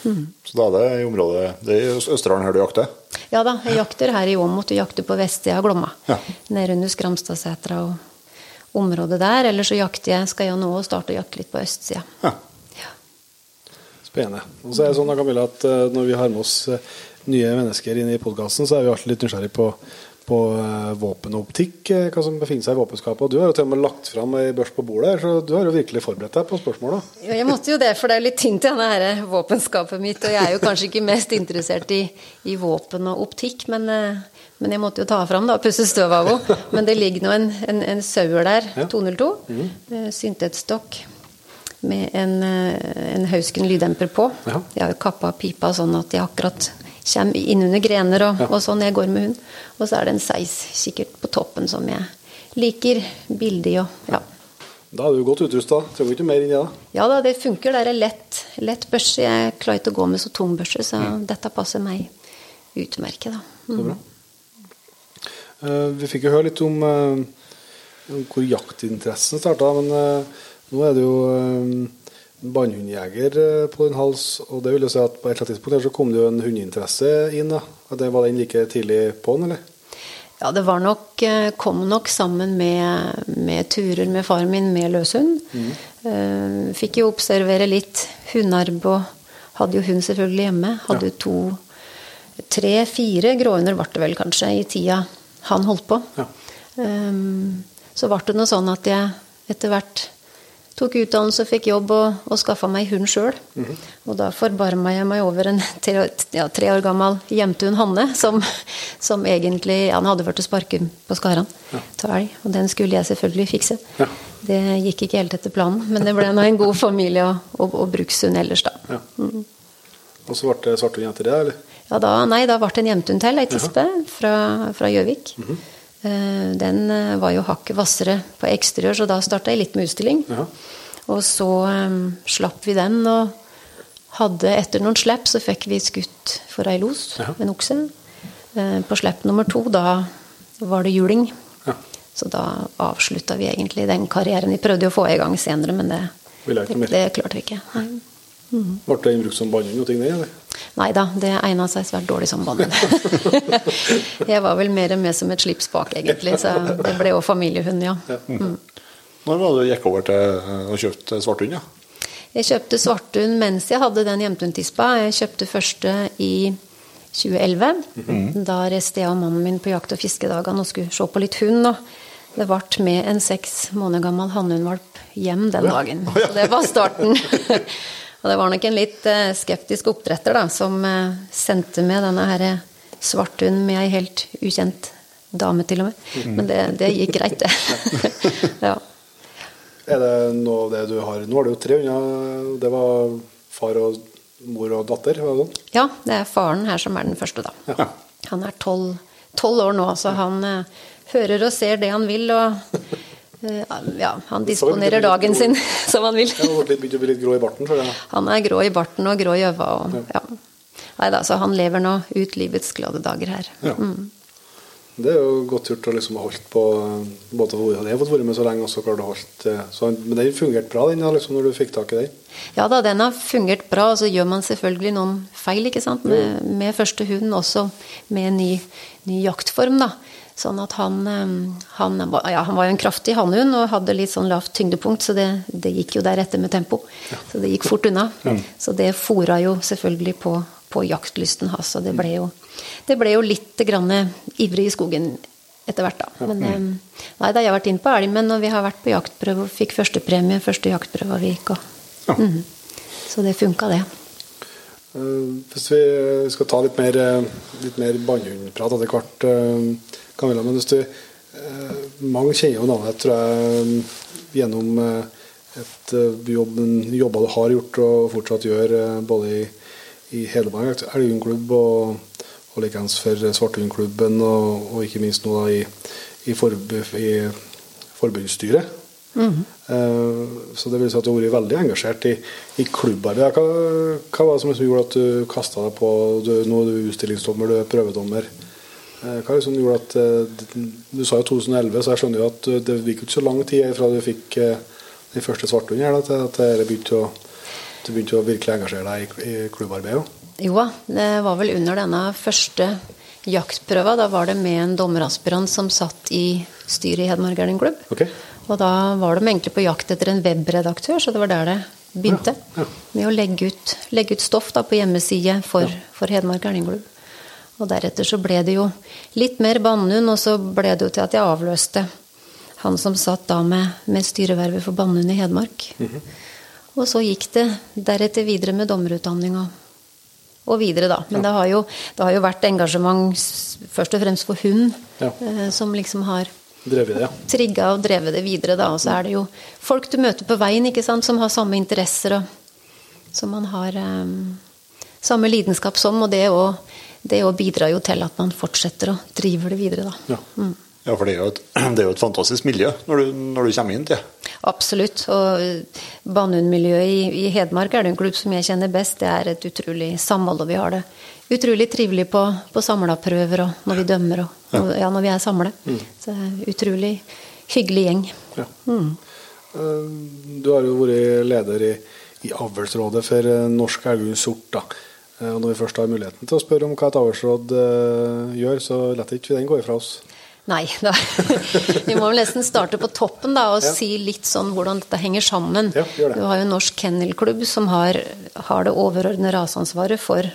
Mm. Så da er det i området Det er i Østerdalen her du jakter? ja da, jeg jakter her i Åmot, og jakter på vestsida av Glomma. Ja. Nede under Skramstadsetra og området der. Eller så jakter jeg, skal jeg nå starte å jakte litt på østsida. Ja. Ja. Spennende. Og så er det sånn da, Camilla, at eh, når vi har med oss eh, nye mennesker inn i podkasten, så er vi alltid litt nysgjerrig på, på eh, våpen og optikk, eh, hva som befinner seg i våpenskapet. Og du har jo til og med lagt fram ei børs på bordet, så du har jo virkelig forberedt deg på spørsmåla. Ja, jeg måtte jo det, for det er litt tynt i her våpenskapet mitt. Og jeg er jo kanskje ikke mest interessert i, i våpen og optikk, men, eh, men jeg måtte jo ta fram da, pusse støv av henne. Men det ligger nå en, en, en sauer der, Ja. 202, eh, syntetstokk med en, en Hausken lyddemper på. Ja. Jeg har jo kappa pipa sånn at jeg akkurat kommer innunder grener og, og sånn jeg går med hund. Og så er det en seiskikkert på toppen som jeg liker bildet og ja. Da er du godt utrusta. Trenger ikke mer inn i det. Ja da, det funker. Det er lett, lett børse. Jeg klarer ikke å gå med så tung børse, så dette passer meg utmerket. Da. Så Mm. bra. Uh, vi fikk jo høre litt om, uh, hvor jaktinteressen starta, men uh, nå er det jo bannhundjeger eh, på din hals, og det vil jo si at på et eller annet tidspunkt så kom det jo en hundeinteresse inn. da. Det Var den like tidlig på'n, eller? Ja, det var nok, eh, kom nok sammen med, med turer med faren min med løshund. Mm. Fikk jo observere litt hundarbeid og hadde jo hund selvfølgelig hjemme. Hadde jo to, tre-fire gråhunder ble det vel kanskje i tida han holdt på. Ja. Um, så ble det noe sånn at jeg etter hvert tok utdannelse fikk jobb og, og skaffa meg hund sjøl. Og da forbarma jeg meg over en tre, ja, tre år gammel jevntun Hanne, som, som egentlig Han hadde og sparket på Skaran til elg, og den skulle jeg selvfølgelig fikse. Ja. Det gikk ikke helt etter planen, men det ble nå en god familie og, og, og brukshund ellers, da. Ja. Og så ble det svarthund til det, eller? Ja, da, nei, da ble det en jevntun til, ei tispe fra Gjøvik. Eh, Den eh, var jo hakket hvassere på eksteriør, så da starta jeg litt med utstilling. Ja. Og så um, slapp vi den, og hadde etter noen slipp så fikk vi skutt for ei los, Ja. en okse. Uh, på slipp nummer to, da var det juling. Ja. Så da avslutta vi egentlig den karrieren. Vi prøvde jo å få i gang senere, men det, det, det klarte vi ikke. Nei. Ble den brukt som bannhund og ting, det? eller? Nei da, det egna seg svært dårlig som bannhund. jeg var vel mer med som et slips bak, egentlig, så det ble jo familiehund, ja. Mm. Når var det du gikk over til eh, å kjøpe svarthund? Ja? Jeg kjøpte svarthund mens jeg hadde den hjemtundtispa. Jeg kjøpte første i 2011. Da reiste jeg og mannen min på jakt- og fiskedagene og skulle se på litt hund. Og det ble med en seks måneder gammel hannhundvalp hjem den dagen. Så det var starten. og det var nok en litt eh, skeptisk oppdretter da, som eh, sendte med denne her svarthund med ei helt ukjent dame, til og med. Men det, det gikk greit, det. ja. Er det noe av det du har Nå har du jo tre hunder. Det var far og mor og datter? Var det sånn? Ja, det er faren her som er den første, da. Ja. Han er tolv år nå, så han eh, hører og ser det han vil, og eh, ja, han disponerer dagen sin som han vil. Jeg har å bli litt grå i barten. jeg. Han er grå i barten og grå i øva og ja. Nei da, så han lever nå ut livets glade dager her. Ja. Det er jo godt gjort å liksom ha holdt på Både for han har fått være med så lenge, og så klart å holdt eh, så, Men den fungerte bra, den, liksom, når du fikk tak i den? Ja da, den har fungert bra, og så gjør man selvfølgelig noen feil, ikke sant, med, med første hund, også med ny, ny jaktform, da. Sånn at han, han, ja, han var jo en kraftig hannhund og hadde litt sånn lavt tyngdepunkt, så det, det gikk jo deretter med tempo. Så det gikk fort unna. Så det fora jo selvfølgelig på, på jaktlysten hans, og det ble jo, det ble jo litt grann ivrig i skogen etter hvert, da. Men eh, nei, da jeg har vært inn på Elgmen, og vi har vært på jaktprøve og fikk førstepremie første jaktprøva vi gikk, og mhm. Så det funka, det. Eh, Hvis vi skal ta litt mer, eh, litt mer bannhundprat etter hvert, eh, Camilla, men hvis du eh, Mange kjenner jo navnet, tror jeg, gjennom eh, et eh, jobb, jobber du har gjort og fortsatt gjør, eh, både i, i Hedmark Elgundklubb og, og likeens for Svartundklubben, og, og ikke minst nå da i, i, forb, i forbundsstyret. Eh, Så det vil si at du har vært veldig engasjert i, i klubbarbeid. Hva, hva var det som gjorde at du kasta deg på du, Nå er du utstillingsdommer, du er prøvedommer. Eh, Hva er det som gjorde at eh, Du sa jo 2011, så jeg skjønner jo at det gikk ikke så lang tid fra du fikk eh, den første svarthunden til at det begynte å, du begynte å virkelig engasjere deg i, i klubbarbeidet. Jo da, det var vel under denne første jaktprøva. Da var det med en dommeraspirant som satt i styret i Hedmark Elgklubb. Okay. Og da var de egentlig på jakt etter en webredaktør, så det var der det begynte. Ja, ja. Med å legge ut, legge ut stoff da på hjemmeside for, for Hedmark Elgklubb. Og deretter så ble det jo litt mer Bannhund, og så ble det jo til at jeg avløste han som satt da med, med styrevervet for Bannhund i Hedmark. Og så gikk det deretter videre med dommerutdanninga. og, videre, da. Men det, har jo, det har jo vært engasjement først og fremst for hund, Ja. eh, som liksom har Drevet det, ja. trigga og drevet det videre, da. Og så er det jo folk du møter på veien, ikke sant, som har samme interesser, og som man har eh, samme lidenskap som, og det òg det òg bidrar jo til at man fortsetter og driver det videre, da. ja. Ja, for det er jo et, det er jo et fantastisk miljø når du, når du kommer inn til det. Absolutt. Og Banehundmiljøet i, i Hedmark er det en klubb som jeg kjenner best. Det er et utrolig samhold, og vi har det utrolig trivelig på, på samlaprøver og når vi dømmer og, og ja, når vi er. Så det er en utrolig hyggelig gjeng. Ja. Mm. Du har jo vært leder i, i avlsrådet for eh, Norsk Elghund Sort. da. Eh, Og når vi først har muligheten til å spørre om hva et avlsråd eh, gjør, så lar ikke den gå ifra oss. Nei, da, vi må vel nesten starte på toppen da, og Ja. si litt sånn hvordan dette henger sammen. Ja, det. Du har jo Norsk Kennelklubb som har, har det overordnede raseansvaret for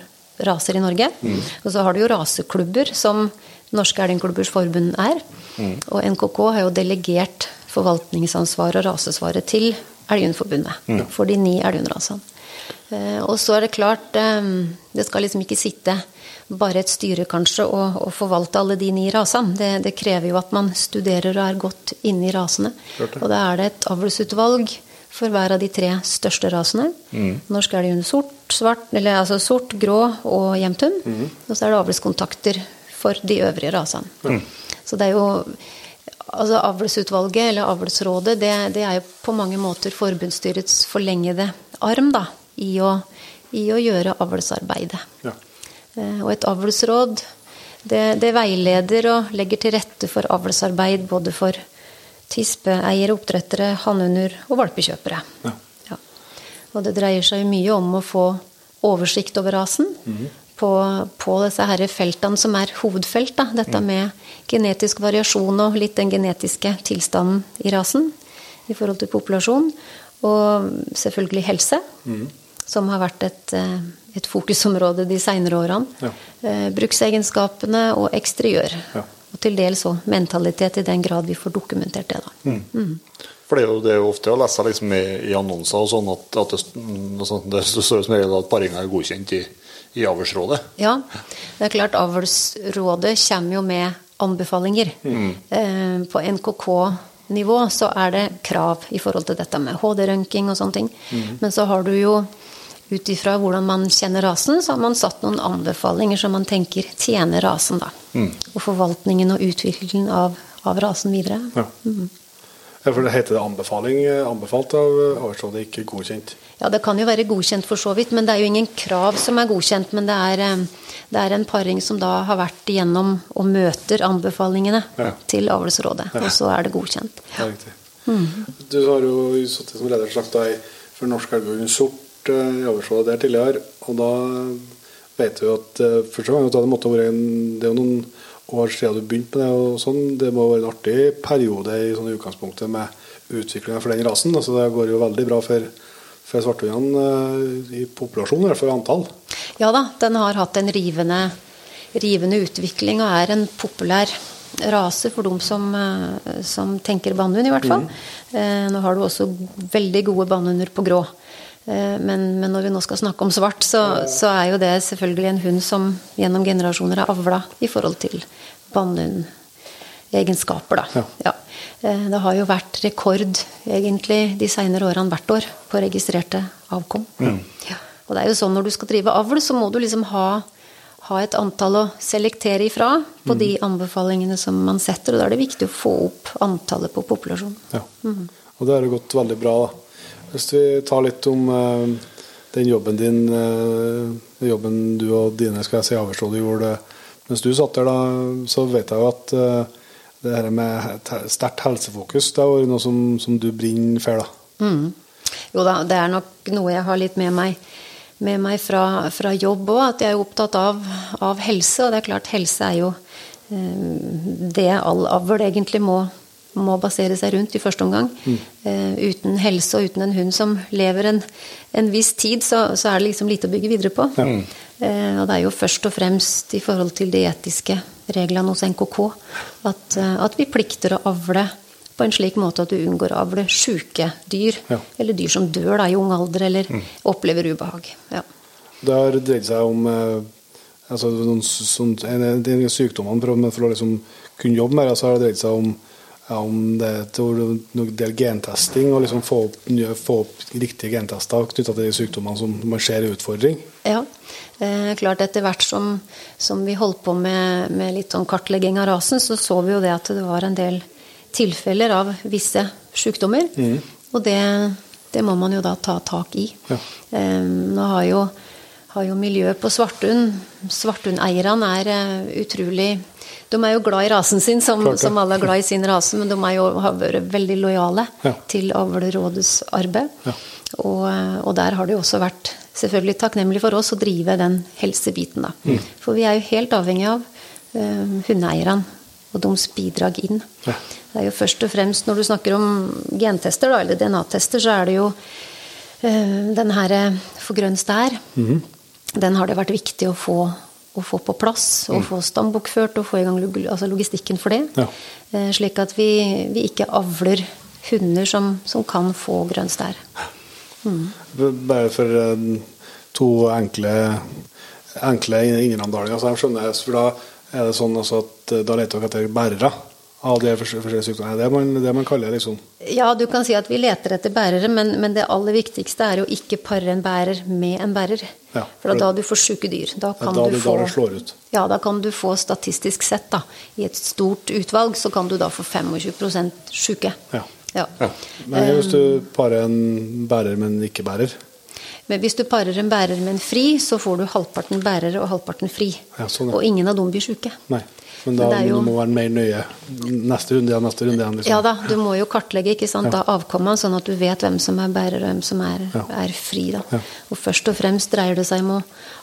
raser i Norge. Mm. Og så har du jo raseklubber, som Norske Elgklubbers Forbund er. Mm. Og NKK har jo delegert forvaltningsansvaret og rasesvaret til Elgundforbundet. Mm. for de ni elghundrasene. Eh, Og så er det klart, eh, det skal liksom ikke sitte bare et styre kanskje og, og forvalte alle de ni rasene. Det, det krever jo at man studerer og er godt inne i rasene. Klart. Og da er det et avlsutvalg for hver av de tre største rasene. Norsk elghund sort, svart, eller altså sort, grå og jevnthund. Og så er det avlskontakter for de øvrige rasene. Så det er jo Altså Avlsutvalget, eller Avlsrådet, det, det er jo på mange måter forbundsstyrets forlengede arm da, i å, i å gjøre avlsarbeidet. Ja. Eh, Og et avlsråd det, det veileder og legger til rette for avlsarbeid både for tispeeiere, oppdrettere, hannhunder og valpekjøpere. Ja. Ja. Og det dreier seg mye om å få oversikt over rasen på, på disse her feltene som er hovedfelt. Da. Dette med genetisk variasjon og litt den genetiske tilstanden i rasen i forhold til populasjon. Og selvfølgelig helse, som har vært et, eh, et fokusområde de seinere årene. Ja. Eh, bruksegenskapene og eksteriør. Ja. Og til dels òg mentalitet, i den grad vi får dokumentert det. da. For det er jo, det er jo ofte å lese liksom i, i annonser og sånn at, at det, mm, altså, det står som regel at paringa er godkjent i, i avlsrådet. Ja, det er klart Avlsrådet kommer jo med anbefalinger. Eh, på NKK-nivå så er det krav i forhold til dette med HD-rønking og sånne ting. Men så har du jo ut ifra hvordan man kjenner rasen, så har man satt noen anbefalinger som man tenker tjener rasen, da. Og forvaltningen og utviklingen av, av rasen videre. Ja. Ja, for det heter det anbefaling, eh, anbefalt av avlsrådet, ikke godkjent. Ja, det kan jo være godkjent for så vidt, men det er jo ingen krav som er godkjent. Men det er, eh, det er en paring som da har vært igjennom og møter anbefalingene Ja. til avlsrådet. Og så er det godkjent. Det er riktig. Du har jo sittet som leder for Norsk Elghund Sort eh, i avlsrådet der tidligere. Og da vet jo at eh, første gang at det måtte være en, det er jo noen år siden du begynte med det. og sånn, Det må være en artig periode i sånn utgangspunktet med utviklinga for den rasen. altså Det går jo veldig bra for, for svarthundene eh, i populasjonen, eller for antall. Ja da, den har hatt en rivende, rivende utvikling og er en populær rase for dem som, som tenker bannhund, i hvert fall. Eh, nå har du også veldig gode bannhunder på grå. Eh, men, men, når vi nå skal snakke om svart, så, så, er jo det selvfølgelig en hund som gjennom generasjoner er avla i forhold til bannhundegenskaper, da. Ja. ja. Eh, det har jo vært rekord egentlig de seinere årene hvert år på registrerte avkom. Mm. Ja. Og det er jo sånn når du skal drive avl, så må du liksom ha ha et antall å selektere ifra på mm. de anbefalingene som man setter. Og da er det viktig å få opp antallet på populasjonen. Ja. Mm. Og det har gått veldig bra. da. Hvis vi tar litt om uh, den jobben din, uh, jobben du og dine skal jeg si, avlsrådet gjorde mens du satt der, da, så vet jeg jo at uh, det her med sterkt helsefokus det er noe som, som du brenner for. da. Mm. Jo da, det er nok noe jeg har litt med meg med meg fra, fra jobb òg, at jeg er opptatt av, av, helse. Og det er klart, helse er jo eh, det all avl egentlig må, må, basere seg rundt i første omgang. Mm. Uh, uten helse og uten en hund som lever en, en viss tid, så, så, er det liksom lite å bygge videre på. Mm. Uh, og det er jo først og fremst i forhold til de etiske reglene hos NKK at, uh, at vi plikter å avle på en slik måte at du unngår å avle sjuke dyr. Ja. Eller dyr som dør da, i ung alder eller mm. opplever ubehag. Ja. Det har dreid seg om altså, noen, sånn, de sykdommene for, for å liksom kunne jobbe med det, så har det dreid seg om, om det er en del gentesting og liksom få, opp, få opp riktige gentester knytta til de sykdommene som man ser er utfordring. Ja, eh, klart etter hvert som, som, vi holdt på med, med litt sånn kartlegging av rasen, så så vi jo det at det var en del tilfeller av visse sykdommer. Mm. Og det, det, må man jo da ta tak i. Ja. Eh, nå har jo, har jo miljøet på Svarthund Svarthundeierne er uh, utrolig De er jo glad i rasen sin, som, som, alle er glad i sin rase, men de jo, har vært veldig lojale ja. til Avlerådets arbeid. Ja. Og, eh, og, der har det jo også vært selvfølgelig takknemlig for oss å drive den helsebiten. da. Mm. For vi er jo helt avhengig av uh, hundeeierne og deres bidrag inn. Ja. Det er jo først og fremst Når du snakker om gentester, da, eller DNA-tester, så er det jo uh, den her eh, for grønn stær. Mm. Den har det vært viktig å få, å få på plass, og mm. få stambokført og få i gang log altså logistikken for det. Ja. Uh, slik at vi, vi, ikke avler hunder som, som kan få grønn stær. Mm. Bare for uh, to enkle, enkle innramdalinger, så jeg skjønner for da er det sånn at da leter dere etter bærere? av de forskjellige sykdommene. Det man, det man kaller liksom Ja, du kan si at vi leter etter bærere, men, men det aller viktigste er å ikke pare en bærer med en bærer. Ja, for, for det er da du får syke dyr. Da kan, da du, få, da slår ut. Ja, da kan du få statistisk sett, da, i et stort utvalg, så kan du da få 25% syke. Ja. ja. Men hvis du parer en bærer, men ikke bærer? Men hvis du parer en bærer med en fri, så får du halvparten bærere og halvparten fri. Ja, sånn, og ingen av dem blir syke. Nei. Men da jo, må du være mer nøye. Neste runde igjen, neste runde igjen. Liksom. Ja da, du må jo kartlegge ikke sant, ja. avkommene, sånn at du vet hvem som er bærer og hvem som er, er fri. Da. Og først og fremst dreier det seg om å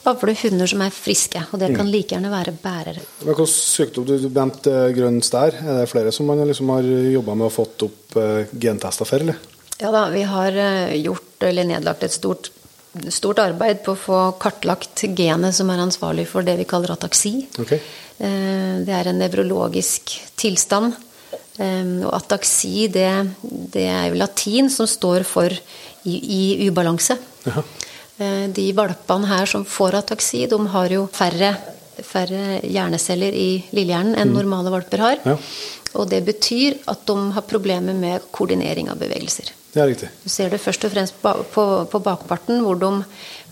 avle hunder som er friske, og det kan mm. like gjerne være bærere. Men sykdom du nevnte grønn stær, er det flere som man liksom har jobba med og fått opp uh, gentester for, eller? Ja da, vi har uh, gjort eller nedlagt et stort stort arbeid på å få kartlagt genet som er ansvarlig for det vi kaller ataksi. Okay. Eh, det er en nevrologisk tilstand. Eh, og ataksi, det, det, er jo latin som står for i, i ubalanse. Ja. Eh, de valpene her som får ataksi, de har jo færre, færre hjerneceller i lillehjernen enn mm. normale valper har. Ja. Og det betyr at de har problemer med koordinering av bevegelser. Det er riktig. Du ser det først og fremst på, på, på bakparten, hvor de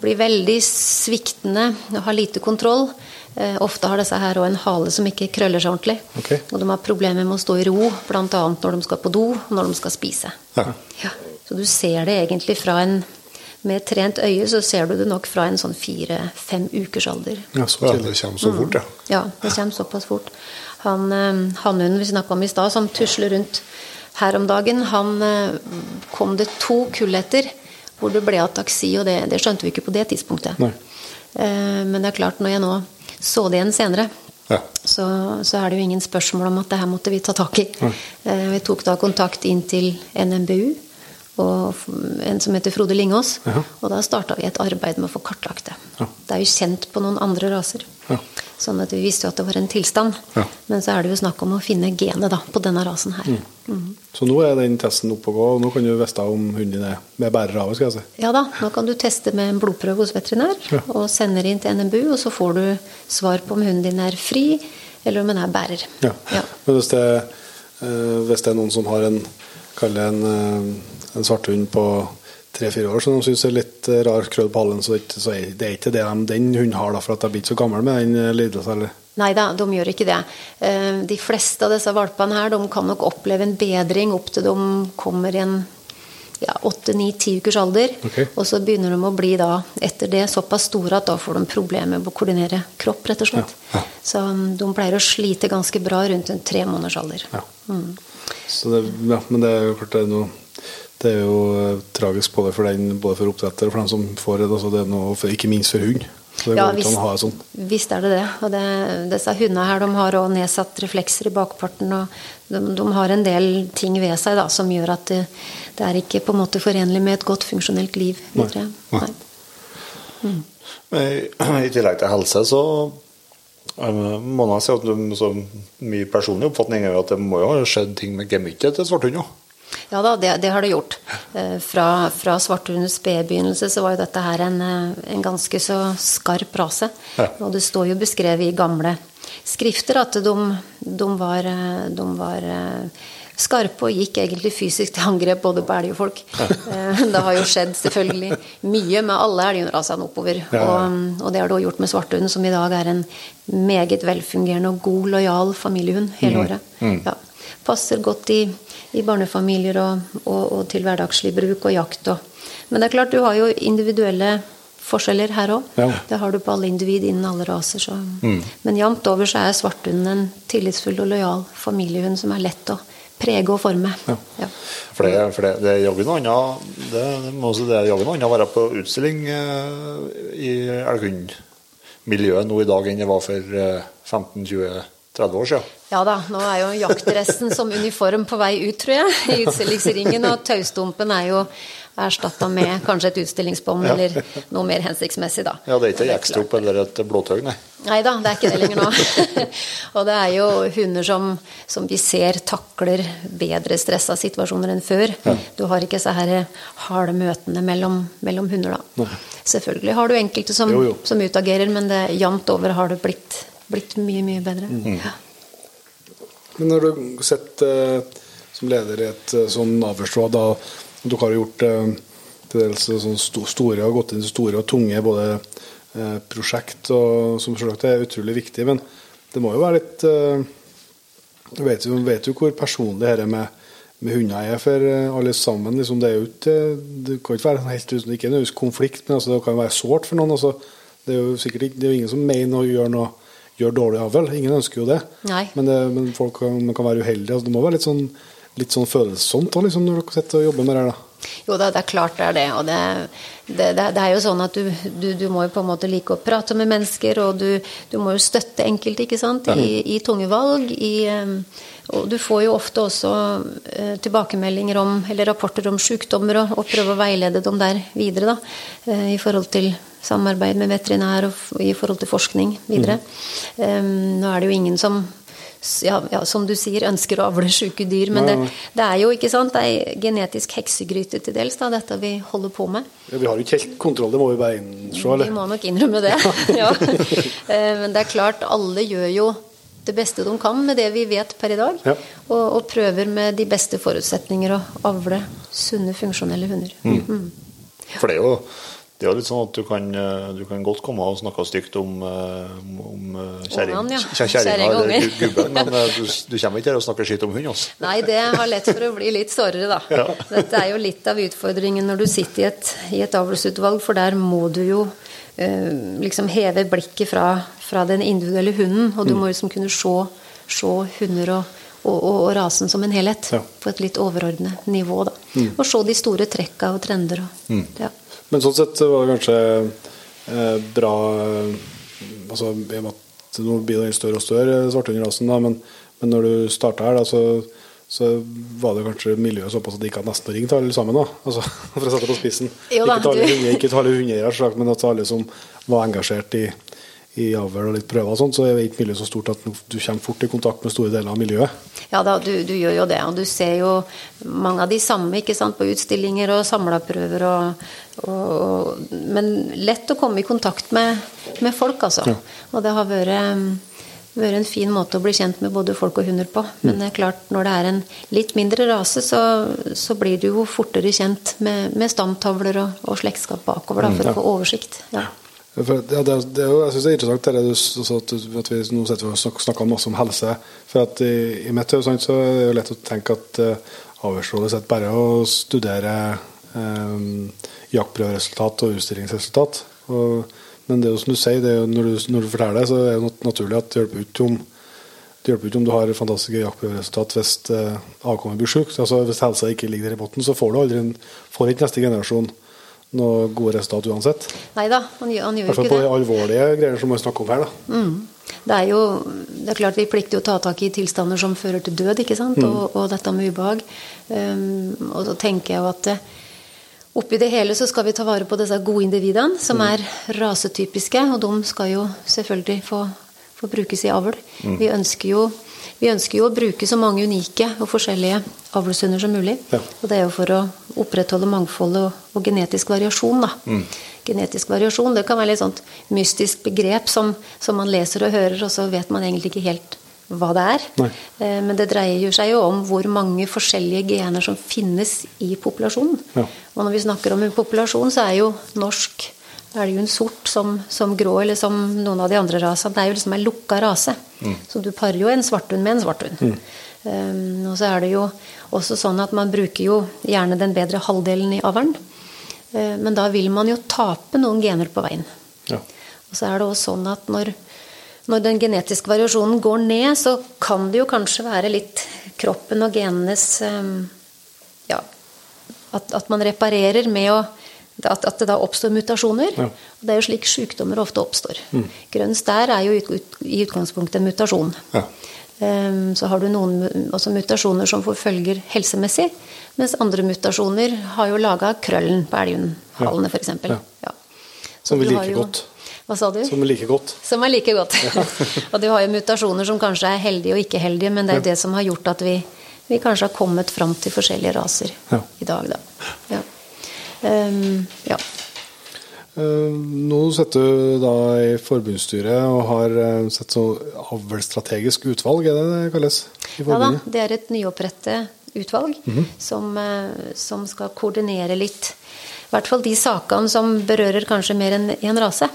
blir veldig sviktende og har lite kontroll. Eh, ofte har disse her òg en hale som ikke krøller seg ordentlig. Okay. Og de har problemer med å stå i ro, bl.a. når de skal på do og når de skal spise. Ja. Ja. Så du ser det egentlig fra en Med et trent øye så ser du det nok fra en sånn fire-fem ukers alder. Ja, så det kommer så fort, ja. Mm. Ja, det kommer såpass fort. Han eh, Hannhunden vi snakka om i stad, som tusler rundt her om dagen, han eh, kom det to kull etter hvor det ble ataksi, og det, det skjønte vi ikke på det tidspunktet. Nei. Men det er klart, når jeg nå så det igjen senere, ja. så, så, er det jo ingen spørsmål om at det her måtte vi ta tak i. Ja. Eh, vi tok da kontakt inn til NMBU og en som heter Frode Lingås. Ja. Og da starta vi et arbeid med å få kartlagt det. Det er jo kjent på noen andre raser. Sånn at vi visste jo at det var en tilstand. Ja. Men så er det jo snakk om å finne genet da, på denne rasen her. Så nå er den testen oppe og gå, og nå kan du vite om hunden din er med bærer av, si. Ja da, nå kan du teste med en blodprøve hos veterinær, og sender inn til NMBU, og så får du svar på om hunden din er fri, eller om den er bærer. Ja. Ja. Men hvis det, eh, hvis det er noen som har en, en, eh, en svarthund på tre-fire år, så de syns er litt eh, rar krøll på hallen. så, det er ikke- så er det er ikke det de, den hunden har, da, for at de blir ikke så gammel med den eh, lidelsen, eller? Nei da, de gjør ikke det. Eh, De fleste av disse valpene her, de kan nok oppleve en bedring opp til de kommer i en ja, 8-9-10 ukers alder. Okay. Og så begynner de å bli da, etter det såpass store at da får de problemer med å koordinere kropp, rett og slett. Så um, de pleier å slite ganske bra rundt en tre måneders alder. Ja. Så det, ja, men det er jo klart det er noe det er jo eh, tragisk både for den, både for oppdretter og for dem som får det. Altså det er noe, for, ikke minst for hund. Så det Ja, går ikke an å ha det sånn. visst er det det. Og det, disse hundene her de har også nedsatt reflekser i bakparten. og de, de har en del ting ved seg da, som gjør at det, det er ikke på en måte forenlig med et godt funksjonelt liv videre. Nei. Men i, I tillegg til helse, så eh, må man si at du, så min personlige oppfatning er jo at det må jo ha skjedd ting med gemyttet til svarthund òg. Ja da, det, det har det gjort. Eh, Fra, fra svarthundens spedbegynnelse så var jo dette her en, eh, en ganske så skarp rase. Ja. Og det står jo beskrevet i gamle skrifter at de, de var, eh, de var skarpe og gikk egentlig fysisk til angrep både på elg og folk. Eh, Det har jo skjedd selvfølgelig mye med alle elgrasene oppover. Ja, ja. Og, og det har det òg gjort med svarthunden, som i dag er en meget velfungerende og god, lojal familiehund hele året. Ja. Passer godt i, i barnefamilier og, og, og til hverdagslig bruk og jakt. Og. Men det er klart, du har jo individuelle forskjeller her òg. Ja. Det har du på alle individ innen alle raser. Så. Men jevnt over så er svarthunden en tillitsfull og lojal familiehund som er lett å prege og forme. Ja. For det, for det, det er jaggu noe annet Det, det må også det er jaggu noe annet å være på utstilling eh, i elghundmiljøet nå i dag enn det var for eh, 15-20-30 år siden. Ja da, nå er jo jaktdressen som uniform på vei ut, tror jeg, i utstillingsringen. Og taustumpen er jo erstatta med kanskje et utstillingsbånd eller noe mer hensiktsmessig, da. Ja, det er ikke jekkstrop eller et blåtøy, nei. Nei da, det er ikke det lenger nå. og det er jo hunder som, som vi ser takler bedre stressa situasjoner enn før. Du har ikke så her harde møtene mellom, mellom hunder, da. Selvfølgelig har du enkelte som, Jo, jo. som utagerer, men det jevnt over har det blitt, blitt mye, mye bedre. Ja. Men har du sett eh, som leder i et eh, sånn avlsråd, da dere har gjort eh, til dels sånn sto- store og gått inn i store og tunge både prosjekt, og, som selvsagt er utrolig viktig, men det må jo være litt Du vet jo, vet jo hvor personlig dette med, med hunder er for alle sammen. Liksom, det, er jo ikke, det kan ikke være helt uten ikke nødvendigvis konflikt, men altså, det kan jo være sårt for noen. Altså, det er jo sikkert ikke, det er jo ingen som mener å gjøre noe gjør dårlig avl. Ingen ønsker jo det. Men, det, men folk kan, man kan være uheldige. Altså, det må være litt sånn, litt sånn følsomt da, liksom, når dere sitter og jobber med det her. da. Jo da, det er klart det er det. Og det, det, det, er jo sånn at du, du, du må jo på en måte like å prate med mennesker, og du, du må jo støtte enkelte ikke sant? I, i tunge valg. I, og du får jo ofte også eh, tilbakemeldinger om, eller rapporter om sykdommer, og, og prøve å veilede dem der videre, da. eh, I forhold til samarbeid med veterinær og i forhold til forskning videre. Em, nå er det jo ingen som ja, ja, som du sier, ønsker å avle syke dyr. Men det, det er jo ikke sant, det er genetisk heksegryte til dels, da, dette vi holder på med. Ja, vi har jo ikke helt kontroll, det må vi bare innse. Vi må nok innrømme det. ja. Eh, Men det er klart, alle gjør jo det beste de kan med det vi vet per i dag. Ja. Og, og prøver med de beste forutsetninger å avle sunne, funksjonelle hunder. Mm. For det er jo det er jo litt sånn at du kan, eh, du kan godt komme og snakke stygt om, eh, om kjerringa ja. kjer- kjerringa Kjerring og eller gubben, men eh, du, du kommer ikke her og snakker skitt om hund. Altså. Nei, det har lett for å bli litt sårere, da. Dette er jo litt av utfordringen når du sitter i et, i et avlsutvalg, for der må du jo eh, liksom heve blikket fra, fra den individuelle hunden, og du må liksom kunne se, se hunder og, og, og, og rasen som en helhet Ja. på et litt overordnet nivå, da. Og se de store trekka og trender og ja. Men sånn sett var det kanskje eh, bra altså, Nå blir det større og større, svarthundrasen, men, men når du starta her, da, så, så var det kanskje miljøet såpass at det gikk an nesten å ringe til alle sammen. da, altså, For å sette det på spissen. Jo da, ikke til alle ikke hundeeiere, men til alle som var engasjert i, i avl og litt prøver og sånn, så er ikke miljøet så stort at du kommer fort i kontakt med store deler av miljøet. Ja da, du, du, gjør jo det. Og du ser jo mange av de samme ikke sant, på utstillinger og samlaprøver Og, og, men lett å komme i kontakt med, med folk, altså. Ja. Og det har vært, vært, en fin måte å bli kjent med både folk og hunder på. Men det er klart, når det er en litt mindre rase, så, så blir du jo fortere kjent med, med stamtavler og, og, slektskap bakover, da, for mm, ja. å få oversikt. Ja. For, ja, det, det, jeg syns det er interessant det du, at, at, vi nå sitter og snakker masse om helse. For at i, i mitt hode så er det lett å tenke at uh, avhørsrådet sitter bare å studere um, jaktprøveresultat og utstillingsresultat. Og, men det er jo som du sier, det er jo, når, du, når du forteller det, så er det naturlig at det hjelper ikke om det hjelper ikke om du har fantastiske jaktprøveresultat hvis uh, avkommet blir sykt. Altså, hvis helsa ikke ligger der i bunnen, så får du aldri en, får ikke neste generasjon noe gode resultat uansett. Nei da, han, han gjør ikke det. I hvert fall på alvorlige greier som vi snakker om her. da. Mm. Det er jo det er klart Vi plikter å ta tak i tilstander som fører til død, ikke sant? Mm. Og, og, dette med ubehag. Um, og så tenker jeg jo at eh, oppi det hele så skal vi ta vare på disse gode individene, som mm. er rasetypiske. Og de skal jo selvfølgelig få, få brukes i avl. Mm. Vi ønsker jo vi ønsker jo å bruke så mange unike og forskjellige avlshunder som mulig. Ja. Og det er jo for å opprettholde mangfold og, og genetisk variasjon. Da. Mm. Genetisk variasjon det kan være litt sånt mystisk begrep som, som, man leser og hører, og så vet man egentlig ikke helt hva det er. Eh, men det dreier seg jo om hvor mange forskjellige gener som finnes i populasjonen. Ja. Og når vi snakker om en populasjon, så er jo norsk er det jo en sort som, som, grå eller som noen av de andre rasene. Det er jo liksom en lukka rase. Mm. Så du parer jo en svarthund med en svarthund. Mm. Um, og så er det jo også sånn at man bruker jo gjerne den bedre halvdelen i avlen. Uh, men da vil man jo tape noen gener på veien. Ja. Og så er det også sånn at når, når den genetiske variasjonen går ned, så kan det jo kanskje være litt kroppen og genenes um, Ja, at, at man reparerer med å at, at, det da oppstår mutasjoner. Ja. Det er jo slik sykdommer ofte oppstår. Mm. Grønn stær er jo ut, ut, i utgangspunktet en mutasjon. Ja. Um, så har du noen mutasjoner som forfølger helsemessig, mens andre mutasjoner har jo laga krøllen på elghalene, ja. f.eks. Ja. Ja. Som vi liker jo, godt. Hva sa du? Som er like godt. Som er like godt. og du har jo mutasjoner som kanskje er heldige og ikke heldige, men det er jo det som har gjort at vi, vi kanskje har kommet fram til forskjellige raser i dag, da. Ja. Um, ja. Uh, nå sitter du da i forbundsstyret og har uh, sett så avlsstrategisk utvalg, er det det kalles? ja da, det er et nyopprettet utvalg mm -hmm. som, uh, som, skal koordinere litt. I hvert fall de sakene som berører kanskje mer enn én rase.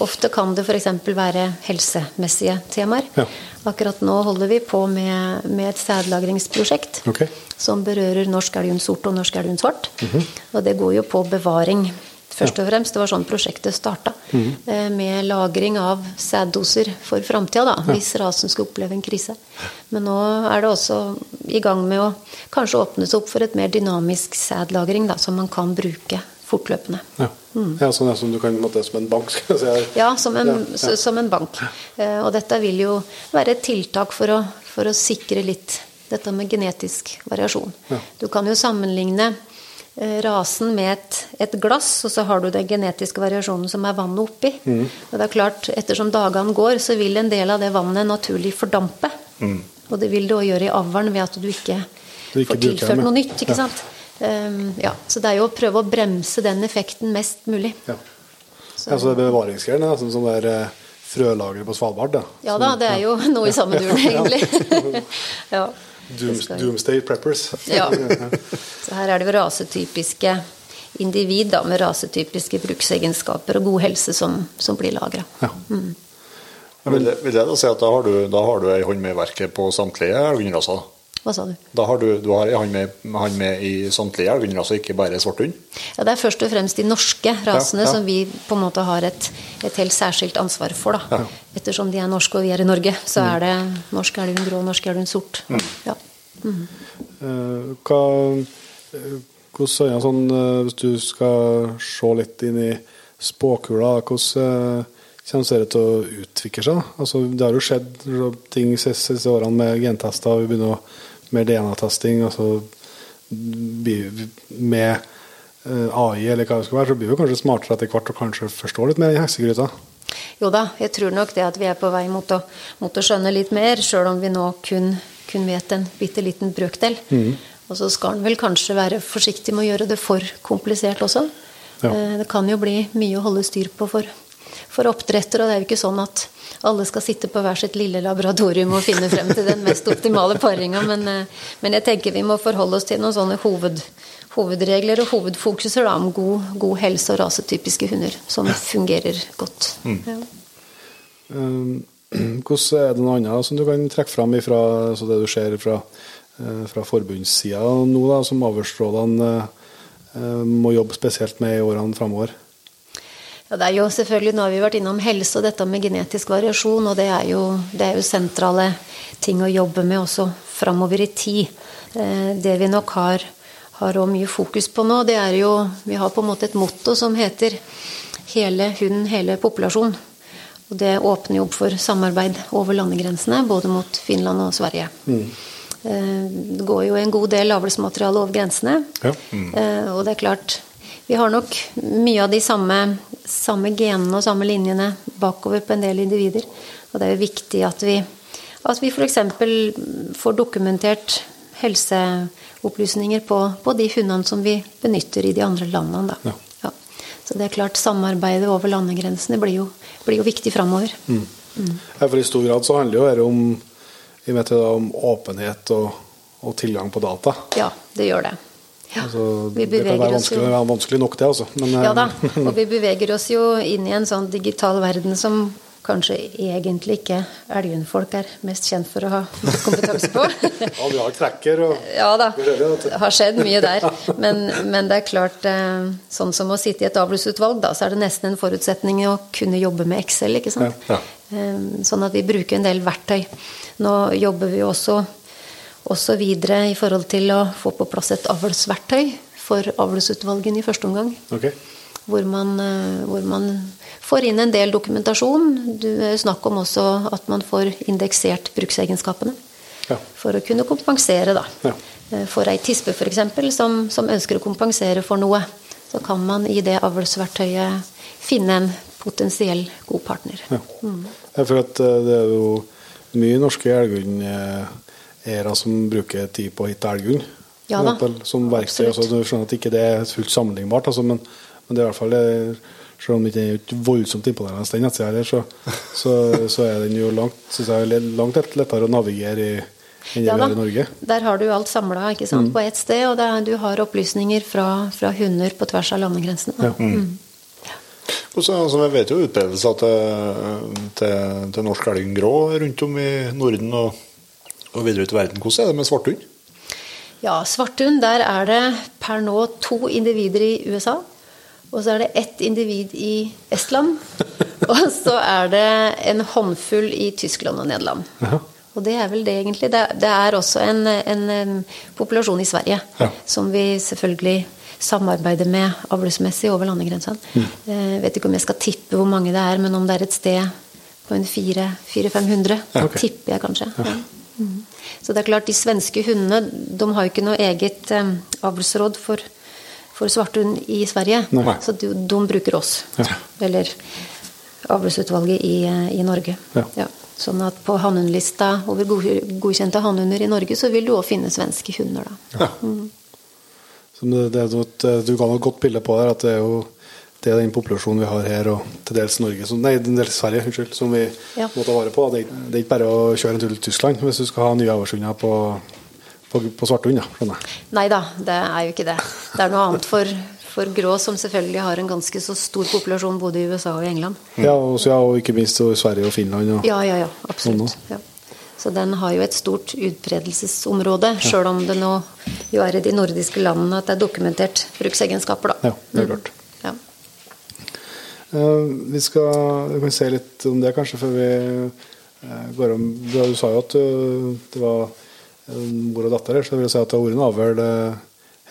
Ofte kan det f.eks. være helsemessige temaer. Ja. Akkurat nå holder vi på med, med et sædlagringsprosjekt okay. som berører norsk elgundsort og norsk elgundsvart. Mm -hmm. Og det går jo på bevaring. Først og fremst, Det var sånn prosjektet starta. Mm -hmm. Med lagring av sæddoser for framtida, ja. hvis rasen skal oppleve en krise. Men nå er det også i gang med å kanskje åpnes opp for et mer dynamisk sædlagring, da, som man kan bruke fortløpende. Ja, mm. ja sånn som du kan måtte, som en bank? Skal jeg si. Ja, som en, ja, ja. som en bank. Uh, og dette vil jo være et tiltak for å, for å sikre litt dette med genetisk variasjon. Du kan jo sammenligne uh, rasen med et, et, glass, og så har du den genetiske variasjonen som er vannet oppi. Mm. Og det er klart, Ettersom dagene går, så vil en del av det vannet naturlig fordampe. Mm. Og det vil du òg gjøre i avlen ved at du ikke, du ikke får tilført noe nytt. ikke sant? Um, ja, så det er jo å prøve å bremse den effekten mest mulig. Ja, så, Altså bevaringsgreiene, sånn som det er eh, frølageret på Svalbard? Da. Ja da, det er jo noe i samme duren, egentlig. ja. Dooms, doomsday preppers. ja. Så her er det jo rasetypiske individ da, med rasetypiske bruksegenskaper og god helse som, som blir lagra. Ja. Mm. Vil, vil, jeg da si at da har du, da har du ei hånd med verket på samtlige elgraser? Hva sa du? Da har du, du har han med, han med i samtlige elghunder, altså ikke bare svarthund? Ja, det er først og fremst de norske rasene ja, ja. som vi på en måte har et, et helt særskilt ansvar for. da. Ja. Ettersom de er norske og vi er i Norge, så er det norsk elghund grå, norsk elghund sort. Mm. Ja. Mm. Uh, hva, uh, hvordan er sånn, uh, Hvis du skal se litt inn i spåkula, hvordan kommer det til å utvikle seg? Altså, det har jo skjedd ting de siste årene med gentester. Vi begynner å mer DNA-testing. altså Med eh, AI eller hva det skal være, så blir vi kanskje smartere etter hvert og kanskje forstår litt mer i heksegryta. Jo da, jeg tror nok det at vi er på vei mot å, mot å skjønne litt mer, sjøl om vi nå kun, kun vet en bitte liten brøkdel. Og så skal en vel kanskje være forsiktig med å gjøre det for komplisert også. Ja. Eh, Det kan jo bli mye å holde styr på for, for oppdretter, og det er jo ikke sånn at alle skal sitte på hver sitt lille laboratorium og finne frem til den mest optimale paringa, men, eh, men jeg tenker vi må forholde oss til noen sånne hoved, hovedregler og hovedfokuser da, om god, god helse og rasetypiske hunder, som fungerer godt. Ja. Eh, Hvordan er det noe annet som du kan trekke fram ifra så det du ser fra, eh, fra forbundssida nå, da, som avlsrådene eh, må jobbe spesielt med i årene framover? Ja, det er jo selvfølgelig, Nå har vi vært innom helse og dette med genetisk variasjon, og det er jo, det er jo sentrale ting å jobbe med også framover i tid. Eh, Det vi nok har, har mye fokus på nå, det er jo Vi har på en måte et motto som heter 'hele hund, hele populasjon'. Og det åpner jo opp for samarbeid over landegrensene, både mot Finland og Sverige. Mm. Det går jo en god del avlsmateriale over grensene. Ja. Mm. Og det er klart, vi har nok mye av de samme, samme genene og samme linjene bakover på en del individer. Og det er jo viktig at vi, at vi f.eks. får dokumentert helseopplysninger på, på de hundene som vi benytter i de andre landene. Da. Ja. Ja. Så det er klart, samarbeidet over landegrensene blir jo, blir jo viktig framover. Ja, for I stor grad så handler jo dette om, om åpenhet og, og tilgang på data. Ja, det gjør det. Ja. Altså, det kan være jo- vanskelig, vanskelig nok, det. altså. Men, eh, Ja da, og vi beveger oss jo inn i en sånn digital verden som kanskje egentlig ikke elgenfolk er mest kjent for å ha kompetanse på. ja, vi har trekker og Ja da, det har skjedd mye der. Men, men det er klart, eh, sånn som å sitte i et avlsutvalg, da, så er det nesten en forutsetning å kunne jobbe med Excel, ikke sant. Ja, ja. Sånn at vi bruker en del verktøy. Nå jobber vi jo også videre i forhold til å få på plass et avlsverktøy for avlsutvalgene i første omgang Okay. hvor man, eh, hvor man får inn en del dokumentasjon. Du snakker snakk om også at man får indeksert bruksegenskapene. Ja. For å kunne kompensere, da. Ja. Eh, For ei tispe f.eks. Som, som ønsker å kompensere for noe, så kan man i det avlsverktøyet finne en potensiell god partner. Ja. Ja, for at eh, det er jo mye norske elghundeiere som bruker tid på å hitte elghund. Ja Som verktøy. Altså, du skjønner at ikke det er fullt sammenlignbart, altså, men, men det er i hvert fall eh, selv om det ikke er voldsomt imponerende, den nettsida heller, så, så, så er den jo langt, synes jeg, langt lettere å navigere i enn Ja da, i Norge. Der har du alt samla Mm. på ett sted, og er, du har opplysninger fra, fra hunder på tvers av landegrensene. Ja. Mm. Og så, altså, vi vet jo utbredelser til, til, til norsk elg grå rundt om i Norden og, og videre ut i verden. Hvordan er det med svarthund? Ja, svarthund, der er det per nå to individer i USA. Og så er det ett individ i Estland. Og så er det en håndfull i Tyskland og Nederland. Og det er vel det, egentlig. Det det er også en, en, en, populasjon i Sverige Ja. som vi selvfølgelig samarbeider med avlsmessig over landegrensene. Jeg vet ikke om jeg skal tippe hvor mange det er, men om det er et sted på en 400-500, ok. tipper jeg kanskje. Ja. Mm. Så det er klart, de svenske hundene de har jo ikke noe eget eh, avlsråd for, for svarthund i Sverige. Nei. Så de, de bruker oss. Ja. Eller avlsutvalget i, eh, i Norge. Ja. Sånn at på hannhundlista over godkjente hannhunder i Norge, så vil du òg finne svenske hunder, da. Som det, det er et, du ga et godt bilde på der, at det er jo det er den populasjonen vi har her, og til dels Norge som, Nei, til dels Sverige, unnskyld, som vi Ja. må ta vare på. Det det er ikke bare å kjøre en tur til Tyskland hvis du skal ha nye avlshunder på, på, på svarthund, ja. Nei da, det er jo ikke det. Det er noe annet for, for grå, som selvfølgelig har en ganske så stor populasjon både i USA og i England. Ja, også, ja, og ikke minst i Sverige og Finland. Og, Ja, ja, ja, Sånn absolutt. Ja. Så den har jo et stort utbredelsesområde, sjøl om det nå jo er i de nordiske landene at det er dokumentert bruksegenskaper, da. Ja, det er klart. Eh, vi skal vi kan se litt om det kanskje før vi eh, går om Du, sa jo at eh, det var mor og datter her, så jeg vil si at det har vært en avl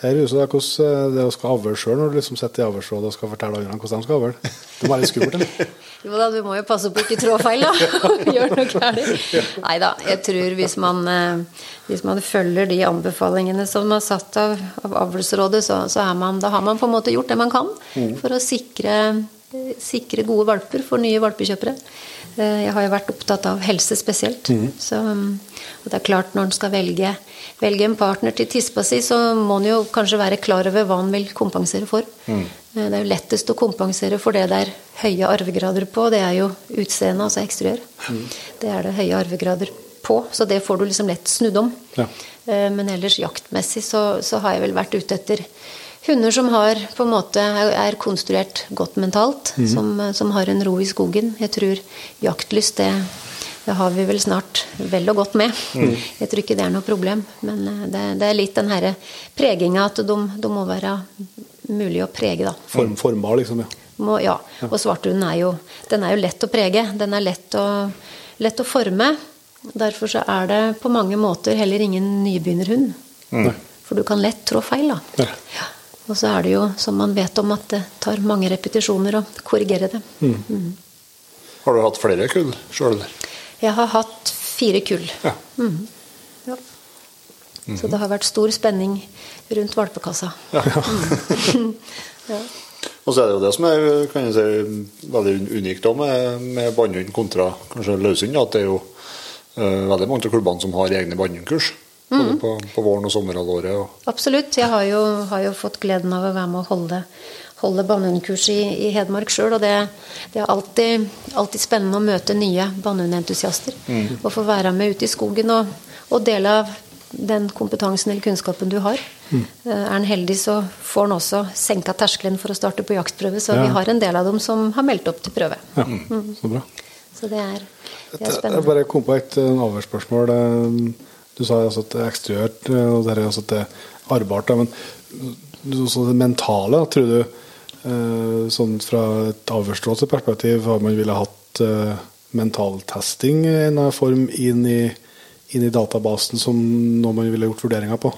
her i huset. er Hvordan det å skal avle sjøl når du liksom sitter i avlsrådet og skal fortelle andre hvordan de skal avle? Det må være litt skummelt, eller? Jo da, du må jo passe på ikke trå feil, da. Gjør noe galt. Nei da, jeg tror hvis man, hvis man følger de anbefalingene som er satt av, av avlsrådet, så, så er man, da har man på en måte gjort det man kan for å sikre, sikre, gode valper for nye valpekjøpere. Eh, Jeg har jo vært opptatt av helse spesielt. Så, mm, og det er klart Når en skal velge, velge en partner til tispa si, så må en jo kanskje være klar over hva en vil kompensere for. Mm. Det er jo lettest å kompensere for det det er høye arvegrader på. Det er jo utseendet, altså eksteriør. Det er det høye arvegrader på, så det får du liksom lett snudd om. Ja. Eh, Men ellers jaktmessig så, så har jeg vel vært ute etter hunder som har på en måte er er konstruert godt mentalt, som, eh, som har en ro i skogen. Jeg tror jaktlyst, det, det har vi vel snart vel og godt med. Jeg tror ikke det er noe problem. Men eh, det, det er litt den herre preginga at de, de må være mulig å prege, da. Form, formbar, liksom. ja. Må, ja. Og svarthunden er jo, den er jo lett å prege. Den er lett å, lett å forme. Derfor så er det på mange måter heller ingen nybegynnerhund. For du kan lett trå feil, da. Ja. Ja. Og så er det jo, som man vet om, at det tar mange repetisjoner å korrigere det. Har du hatt flere kull sjøl? Jeg har hatt fire kull. Ja. Ja. Så det har vært stor spenning rundt valpekassa. Og så er det jo det som er si, veldig unikt da, med, med bannhund kontra kanskje løshund. At det er jo uh, veldig mange av klubbene som har egne bannhundkurs. Både på, på våren og sommerhalvåret. Og, Absolutt. Jeg har jo, har jo fått gleden av å være med å holde, holde bannhundkurs i, i Hedmark sjøl. Og det, det er alltid, alltid spennende å møte nye bannhundentusiaster. Og få være med ute i skogen og, og dele av den kompetansen eller kunnskapen du har. Mm. Er en heldig, så får en også senka terskelen for å starte på jaktprøve. Så Ja. vi har en del av dem som har meldt opp til prøve. ja. Så bra. Så det er, det er Jeg bare kom på et eh, avhørsspørsmål. Du sa altså at det er eksteriørt, eh, og det er altså at det er arbeidbart. Men du- så det mentale, tror du eh, sånn fra et avhørsrådsperspektiv har man ville hatt eh, mentaltesting i en form inn i, inn i databasen som noe man ville gjort vurderinger på?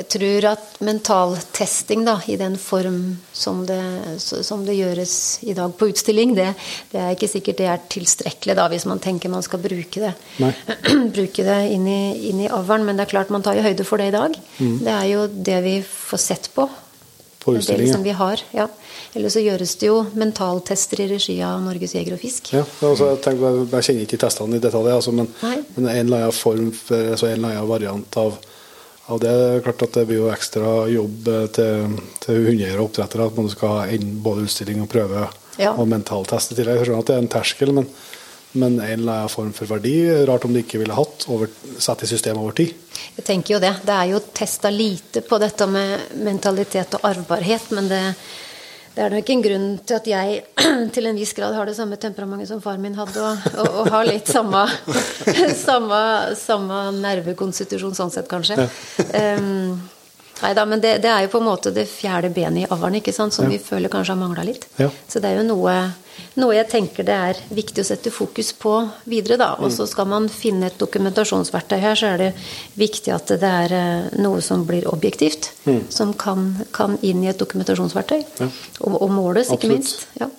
Jeg tror at mentaltesting da, i den form som det, som det gjøres i dag på utstilling, det, det er ikke sikkert det er tilstrekkelig da, hvis man tenker man skal bruke det, bruke det inn i, inn i avlen. Men det er klart man tar jo høyde for det i dag. Mm. Det er jo det vi får sett på. På utstillingen? liksom vi har, ja. Eller så gjøres det jo mentaltester i regi av Norges Jeger og Fisk. Ja, altså, jeg, tenker, jeg, jeg kjenner ikke testene i detalj, altså, men, men en eller annen form for, altså en eller annen variant av, av det. Er klart at det blir jo ekstra jobb eh, til, til hundeeiere og oppdrettere at man skal ha både utstilling og prøve Ja. og mentaltest i tillegg. Jeg skjønner at det er en terskel, men, men en eller annen form for verdi. Rart om de ikke ville hatt over, satt i systemet over tid. Jeg tenker jo det. Det er jo testa lite på dette med mentalitet og arvbarhet, men det, det er nok en grunn til at jeg til en viss grad har det samme temperamentet som far min hadde, og, og, og har litt samme, samme, samme nervekonstitusjon sånn sett, kanskje. Um, Nei da, men det, det er jo på en måte det fjerde benet i avlen, ikke sant, som vi føler kanskje har mangla litt. Ja. Så det er jo noe, noe jeg tenker det er viktig å sette fokus på videre, da. Og så skal man finne et dokumentasjonsverktøy her, så er det viktig at det er eh, noe som blir objektivt. Som kan, kan inn i et dokumentasjonsverktøy. Og, og måles, ikke Absolutt. minst. Ja.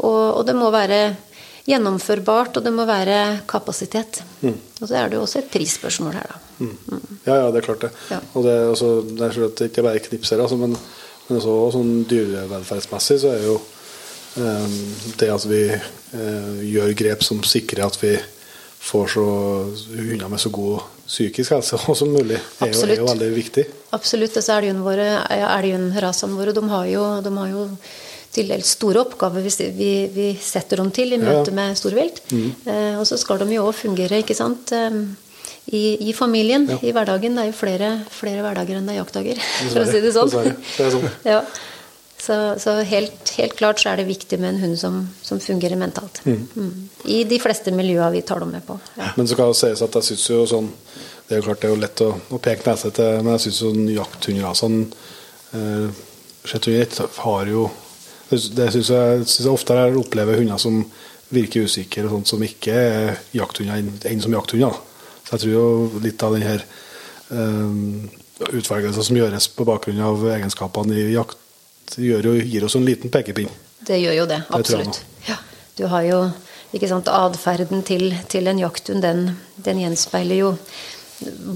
Og, og det må være gjennomførbart, og det må være kapasitet. Og så er det jo også et prisspørsmål her, da. Ja, ja, det er klart det. Ja. Og det, er altså, det er ikke bare knipser, altså, men, men også sånn dyrevelferdsmessig så er jo det at vi eh, gjør grep som sikrer at vi får så hunder med så god psykisk helse som mulig, er jo, er jo veldig viktig. Absolutt. Og så elgrasene våre, de har jo, de har jo til dels store oppgaver hvis vi, vi setter dem til i Ja. møte med storvilt. Eh, og så skal de jo òg fungere, ikke sant. eh, i, I familien, i hverdagen. Det er jo flere, flere hverdager enn det er jaktdager, for å si det sånn. Det er sånn. Ja. Så, så helt, helt klart så er det viktig med en hund som, som fungerer mentalt. Mm. I de fleste miljøer vi tar dem med på. Ja. Men så kan det sies at jeg syns jo sånn Det er jo klart det er jo lett å, å peke nese til, men jeg syns jo jakthundrasene eh, Sett under har jo Det, syns jeg, synes jeg oftere jeg opplever hunder som virker usikre, og sånt som ikke er jakthunder enn som jakthunder. Så jeg tror jo litt av den her eh, utvelgelsen som gjøres på bakgrunn av egenskapene i jakt, jo, gir oss en liten pekepinn. Det gjør jo det, absolutt. Ja. Du har jo ikke sant, Atferden til, til en jakthund, den, den gjenspeiler jo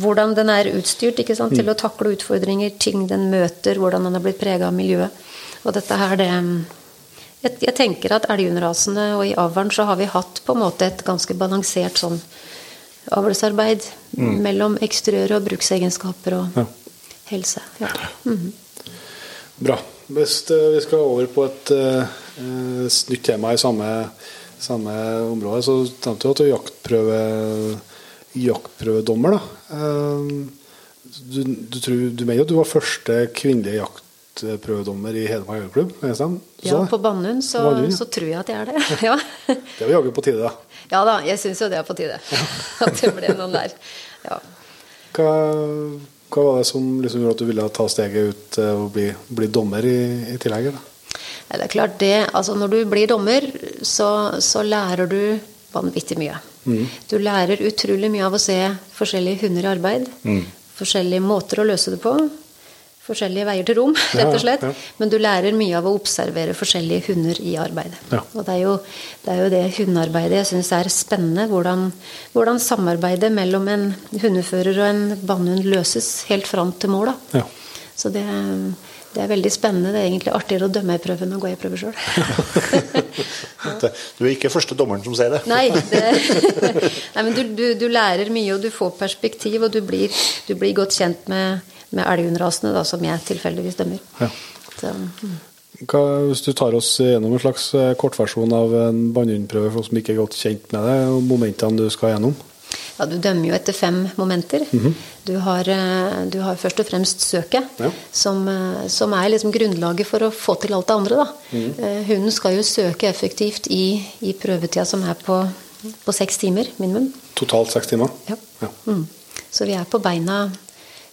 hvordan den er utstyrt ikke sant, Mm. til å takle utfordringer, ting den møter, hvordan den har blitt prega av miljøet. Og dette her, det jeg, jeg tenker at elghundrasene og i avlen så har vi hatt på en måte et ganske balansert sånn avlsarbeid mellom eksteriør og bruksegenskaper og Ja. helse. Ja. Bra. Hvis eh, vi skal over på et eh, nytt tema i samme, samme område, så nevnte du at du jaktprøve, jaktprøvedommer. da. Eh, du, du, tror, du mener at du var første kvinnelige jaktprøvedommer i Hedmark? Du Ja, på Bannhund så, så tror jeg at jeg er det. Ja, Det var jaggu på tide, da. ja da, jeg syns jo det er på tide. At det ble noen der. Ja. Hva, hva var det som liksom gjorde at du ville ta steget ut eh, og bli, bli dommer i, i tillegg? Ja, Det er klart det, altså Når du blir dommer, så, så lærer du vanvittig mye. Du lærer utrolig mye av å se forskjellige hunder i arbeid. Forskjellige måter å løse det på. Forskjellige veier til rom, rett og slett. ja. Men du lærer mye av å observere forskjellige hunder i arbeidet. Ja. Og det er, jo, det er jo det hundearbeidet jeg syns er spennende. Hvordan, hvordan samarbeidet mellom en hundefører og en bannhund løses helt fram til mål. Da. Ja. Så det, det er veldig spennende. Det er egentlig artigere å dømme i prøve enn å gå i prøve sjøl. Du er ikke første dommeren som ser det. Nei, det, nei, men du, du, du lærer mye, og du får perspektiv, og du blir, du blir godt kjent med, med elghundrasene, da, som jeg tilfeldigvis dømmer. Ja. Så, mm. Hva, hvis du tar oss gjennom en slags eh, kortversjon av en bannhundprøve for oss som ikke er godt kjent med det, og momentene du skal gjennom? ja, du dømmer jo etter fem momenter. du, har, eh, du har først og fremst søket, Ja. som, eh, som er liksom grunnlaget for å få til alt det andre. Da. Eh, Hunden skal jo søke effektivt i, i prøvetida, som er på, på seks timer minimum. Totalt seks timer? Ja. Ja. Mm. Så vi er på beina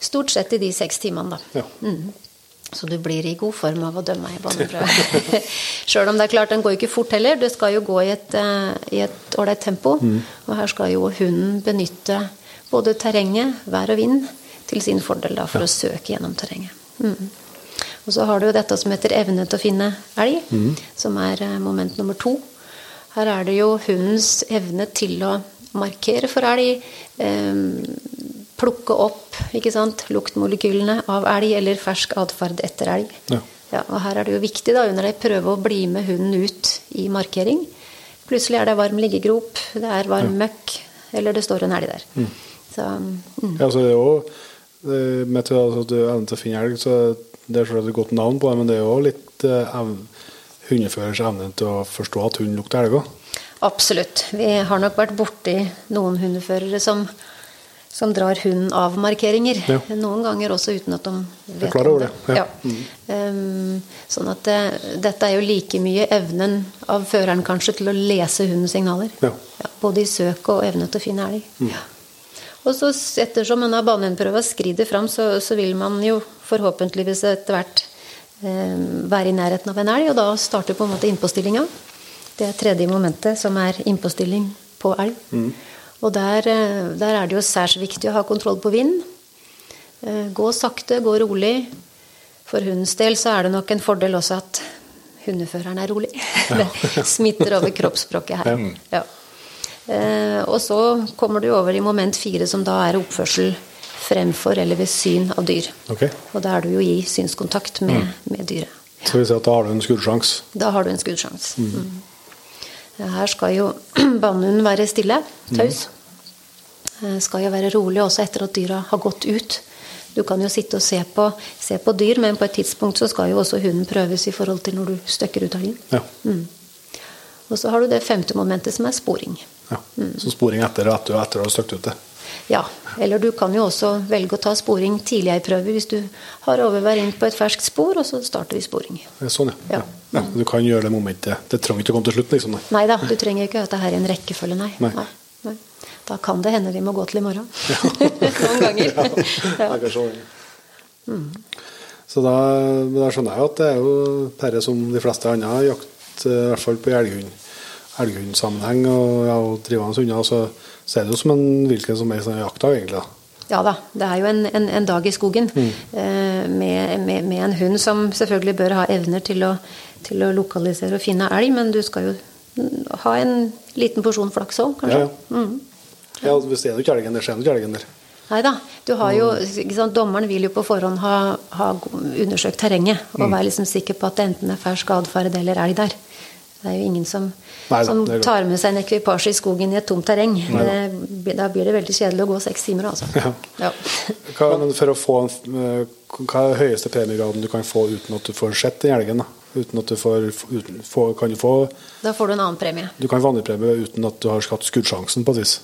stort sett i de seks timene, da. Ja. Mm. Så du blir i god form av å dømme ei banneprøve. Sjøl om det er klart, den går jo ikke fort heller. Det skal jo gå i et eh, ålreit tempo. Og her skal jo hunden benytte både terrenget, vær og vind, til sin fordel da, for å søke gjennom terrenget. Mm. Og så har du jo dette som heter evne til å finne elg, som er eh, moment nummer to. Her er det jo hundens evne til å markere for elg, eh, plukke opp ikke sant, luktmolekylene av elg eller fersk atferd etter elg. Ja. Ja, og her er det jo viktig da, under ei prøve å bli med hunden ut i markering. Plutselig er det varm liggegrop, det er varm møkk, eller det står en elg der. Så, mm. Ja, så det er jo med til at du evner til å finne elg, så det er selvfølgelig et godt navn på det, men det er jo litt eh, hundeførers evne til å forstå at hunden lukter elg òg. Absolutt. Vi har nok vært borti noen hundeførere som, som drar hunden av markeringer. Ja. Noen ganger også uten at de vet om over det, ja. Um, sånn at det, dette er jo like mye evnen av føreren kanskje til å lese hundens signaler. Ja. Mm. både i søk og evne til å finne elg. Ja. Og så ettersom denne banehundprøva skrider fram, så, så vil man jo forhåpentligvis etter hvert um, være i nærheten av en elg, og da starter på en måte innpåstillinga. Det er tredje momentet, som er innpåstilling på elg. Og der, eh, der er det jo særs viktig å ha kontroll på vind. Eh, Gå sakte, gå rolig. For hundens del så er det nok en fordel også at hundeføreren er rolig. Det smitter over kroppsspråket her. Ja. Eh, og så kommer du over i moment fire, som da er oppførsel fremfor eller ved syn av dyr. Okay. Og da er du jo i synskontakt med, med dyret. Så vi ser at da har du en skuddsjanse. Da har du en skuddsjanse. Mm. Her skal jo bannhunden være stille, taus. Mm. Skal jo være rolig også etter at dyra har gått ut. Du kan jo sitte og se på, se på dyr, men på et tidspunkt så skal jo også hunden prøves i forhold til når du støkker ut elgen. Ja. Og så har du det femte momentet, som er sporing. ja. Så sporing etter at etter og etter å ha støkt ut det. Ja, eller du kan jo også velge å ta sporing tidligere i prøve hvis du har overvær inn på et ferskt spor, og så starter vi sporing. Er Sånn, ja. Ja. ja. ja. Du kan gjøre det momentet. Det trenger ikke å komme til slutt, liksom. Nei. Nei da, du trenger ikke at det her i en rekkefølge, nei. Nei. Nei. Da kan det hende vi må gå til i morgen. Noen ganger. Er. Så da, da skjønner jeg at det er jo dette som de fleste andre jakt, eh, i hvert fall på elghund, elghundsammenheng og, ja, og drivende hunder, så, er det jo som en hvilken som helst jaktdag, egentlig. da. Ja da, det er jo en, en, en dag i skogen eh, med, med, med en hund som selvfølgelig bør ha evner til å, til å lokalisere og finne elg, men du skal jo mm, ha en liten porsjon flaks òg, kanskje. Ja, Ja, Hvis det er jo ikke elgen der, ser er ikke elgen der. Nei da. Du har jo, sant, dommeren vil jo på forhånd ha, ha undersøkt terrenget og være liksom sikker på at det enten er fersk atferd eller elg der. Det er jo ingen som, Neida, som tar med seg en ekvipasje i skogen i et tomt terreng. Det, da blir det veldig kjedelig å gå seks timer, altså. Ja. Ja. Hva, for å få en, eh, hva er den høyeste premiegraden du kan få uten at du får sett den elgen? da? Uten at du får, uten, får Kan du få Da får du en annen premie. Du kan få premie uten at du har hatt skuddsjansen, på et vis.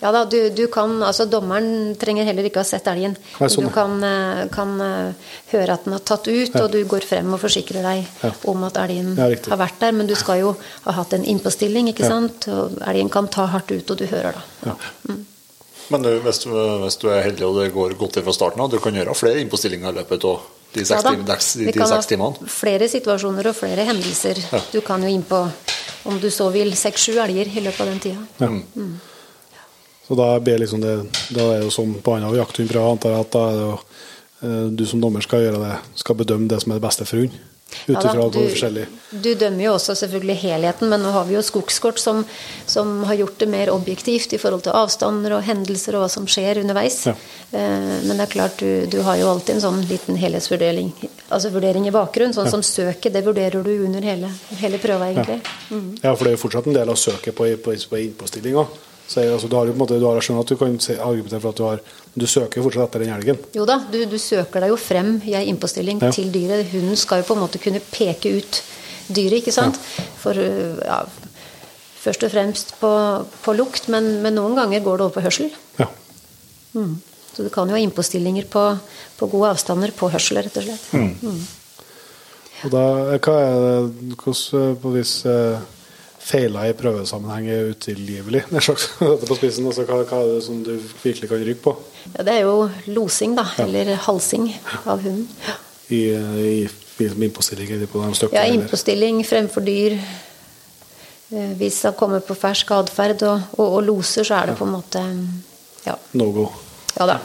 Ja da, du, du kan, altså Dommeren trenger heller ikke ha sett elgen. Nei, sånn, du kan, eh, kan eh, høre at den har tatt ut, og du går frem og forsikrer deg Ja. om at elgen Ja, har vært der. Men du skal jo ha hatt en innpåstilling, ikke Ja. sant. Og elgen kan ta hardt ut, og du hører da. Ja. Men du, hvis, du, hvis du er heldig og det går godt fra starten av, du kan gjøre flere innpåstillinger i løpet av de Ja seks, da. tim- deks- Vi kan ha timene. flere situasjoner og flere hendelser. Ja. Du kan jo inn på, om du så vil, seks-sju elger i løpet av den tida. Ja. Så da blir liksom det Da er det jo som på annen jakthundprøve, antar jeg, at da er det jo eh, du som dommer skal gjøre det Skal bedømme det som er det beste for hund. Ut ifra du, hvor forskjellig du dømmer jo også selvfølgelig helheten, men nå har vi jo skogskort som, som har gjort det mer objektivt i forhold til avstander og hendelser og hva som skjer underveis. Ja. Eh, Men det er klart, du, du har jo alltid en sånn liten helhetsvurdering altså vurdering i bakgrunnen. Sånn som søket, det vurderer du under hele, hele prøva, egentlig. Ja, for det er jo fortsatt en del av søket på, på, på innpåstillinga. Så jeg- altså, du har jo på en måte, du har, skjønt at du kan se, argumentere for at du har Du søker jo fortsatt etter den elgen. Jo da, du, du søker deg jo frem i ei innpåstilling Ja. til dyret. Hunden skal jo på en måte kunne peke ut dyret, ikke sant. For uh, ja, først og fremst på, på lukt, men, men noen ganger går det over på hørsel. Ja. Mm. Så du kan jo ha innpåstillinger på, på gode avstander på hørsel, rett og slett. Mm. Og da, hva er det Hvordan eh, på vis eh, feiler i prøvesammenheng er utilgivelig? Det er på spissen. Altså, hva, hva er det som du virkelig kan rykke på Ja, det er jo losing, da. Eller halsing av hunden. Ja. i, i, innpåstilling på de? Ja, innpåstilling fremfor dyr. Eh, Hvis det kommer på fersk atferd og, og, og loser, så er det på en måte ja, No go. Ja da.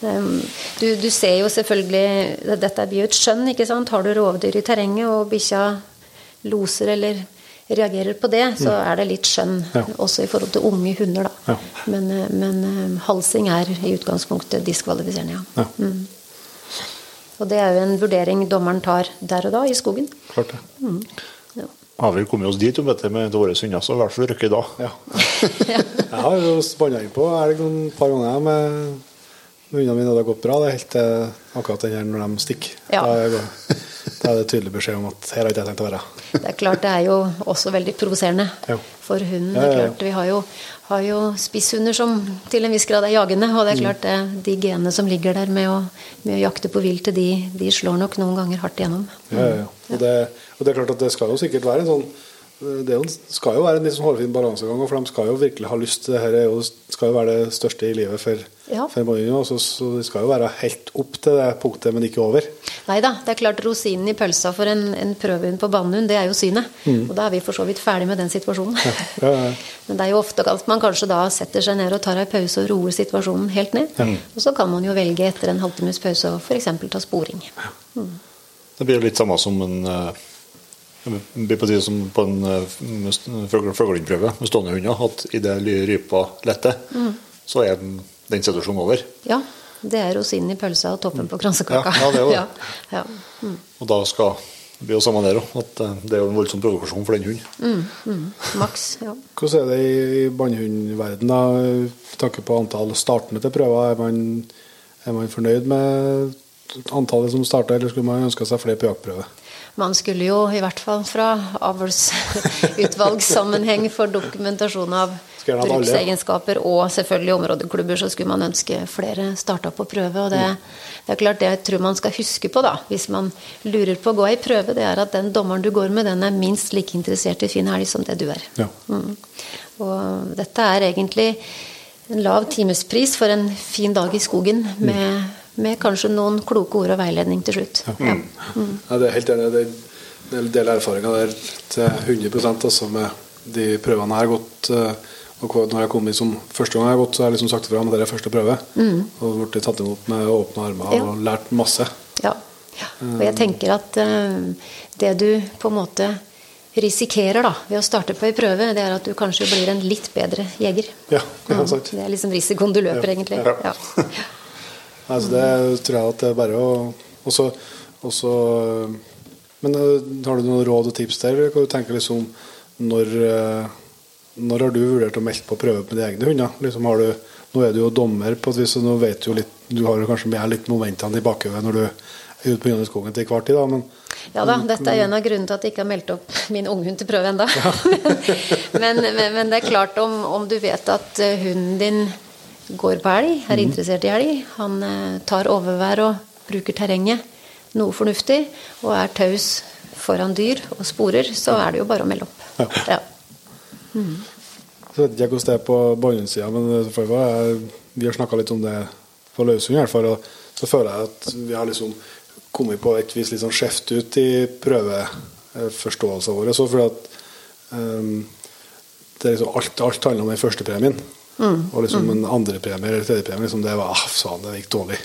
Um, Du, du ser jo selvfølgelig Dette blir jo et skjønn, ikke sant. Har du rovdyr i terrenget og bikkja loser eller reagerer på det, så er det litt skjønn Ja. også i forhold til unge hunder, da. Ja. Men, eh, men um, halsing er i utgangspunktet diskvalifiserende, ja. Mm. Og det er jo en vurdering dommeren tar der og da i skogen. klart det. Ja. Har vi kommet oss dit om dette med våre hunder, så i hvert fall røkke da. Ja. jeg har jo spanna inn på elg noen par ganger med hundene mine, hadde gått bra. Det helt til akkurat den her når de stikker. Ja. Da, er det, da er det tydelig beskjed om at her har ikke jeg tenkt å være. Det er klart det er jo også veldig provoserende Ja. for hunden. Ja, Det er klart, Vi har jo, har jo spisshunder som til en viss grad er jagende. Og det Mm. er klart det, de genene som ligger der med å, med å jakte på viltet, de, de slår nok noen ganger hardt igjennom. Ja, ja, ja. Og, det, og det er klart at det skal jo sikkert være en sånn det er skal jo være en litt sånn hårfin balansegang, for de skal jo virkelig ha lyst. Det her er jo, skal jo være det største i livet for, Ja. for Mourinho. Så, så det skal jo være helt opp til det punktet, men ikke over. Nei da, det er klart rosinen i pølsa for en, en prøvehund på bannehund, det er jo synet. Og da er vi for så vidt ferdig med den situasjonen. Mm. Ja, ja. Men det er jo ofte at man kanskje da setter seg ned og tar ei pause og roer situasjonen helt ned. Og så kan man jo velge etter en halvtimes pause å f.eks. ta sporing. Det blir jo litt samme som en eh, det blir på tide som på en eh, fuglehundprøve med stående hunder, at idet rypa letter, Mm. så er den den situasjonen over. Ja, det er rosinen i pølsa og toppen på kransekaka. Ja, ja, det er jo det. Ja, ja. Mm. Og da skal det blir jo samme der òg, at eh, det er jo en voldsom provokasjon for den hunden. Mm, mm. Maks, ja. Hvordan er det i bannhundverdenen, med tanke på antall startende til prøver? Er man, er man fornøyd med antallet som starter, eller skulle man ønske seg flere på jaktprøve? Man skulle jo i hvert fall fra avlsutvalgssammenheng for dokumentasjon av bruksegenskaper og selvfølgelig områdeklubber, så skulle man ønske flere starta på prøve. Og det, det er klart det jeg tror man skal huske på da, hvis man lurer på å gå ei prøve, det er at den dommeren du går med, den er minst like interessert i fin helg som det du er. Ja. Mm. Og dette er egentlig en lav timespris for en fin dag i skogen med, med kanskje noen kloke ord og veiledning til slutt. Ja. Ja, det er helt enig. Det er en del erfaringer der til 100 også med de prøvene jeg har gått. eh, Og når jeg kom inn som første gang jeg har gått, så har jeg liksom sagt ifra om at det er første prøve. Og blitt tatt imot med åpne armer Ja. og lært masse. Ja. ja. Og jeg tenker at eh, det du på en måte risikerer da, ved å starte på ei prøve, det er at du kanskje blir en litt bedre jeger. Ja, det er sant. Det er liksom risikoen du løper, Ja. egentlig. Ja. Ja. Altså det tror jeg at det er bare å også, også, Men øh, har du noen råd og tips der? Hva du tenker liksom når, eh, når har du vurdert å melde på prøve med dine egne hunder? Liksom har du, nå er du jo dommer, på et vis, så nå vet du jo litt Du har jo kanskje med litt momentene i bakhodet når du er ute på skogen til hver tid, da, men Ja da, dette er jo en av grunnene til at jeg ikke har meldt opp min unghund til prøve ennå. men, men, men, det er klart, om, om du vet at eh, hunden din går på elg, er interessert i elg, han eh, tar overvær og bruker terrenget noe fornuftig, og er taus foran dyr og sporer, så er det jo bare å melde opp. Ja. Så vet ikke hvordan det er på båndsida, men vi har snakka litt om det på Løsund i hvert fall. Og så føler jeg at vi har liksom kommet på et vis litt sånn skjevt ut i prøveforståelsen vår. Så fordi at um, det er liksom alt, alt handler om den første premien. Mm. Og liksom en andrepremie eller tredjepremie, liksom det var ah, faen, det gikk dårlig.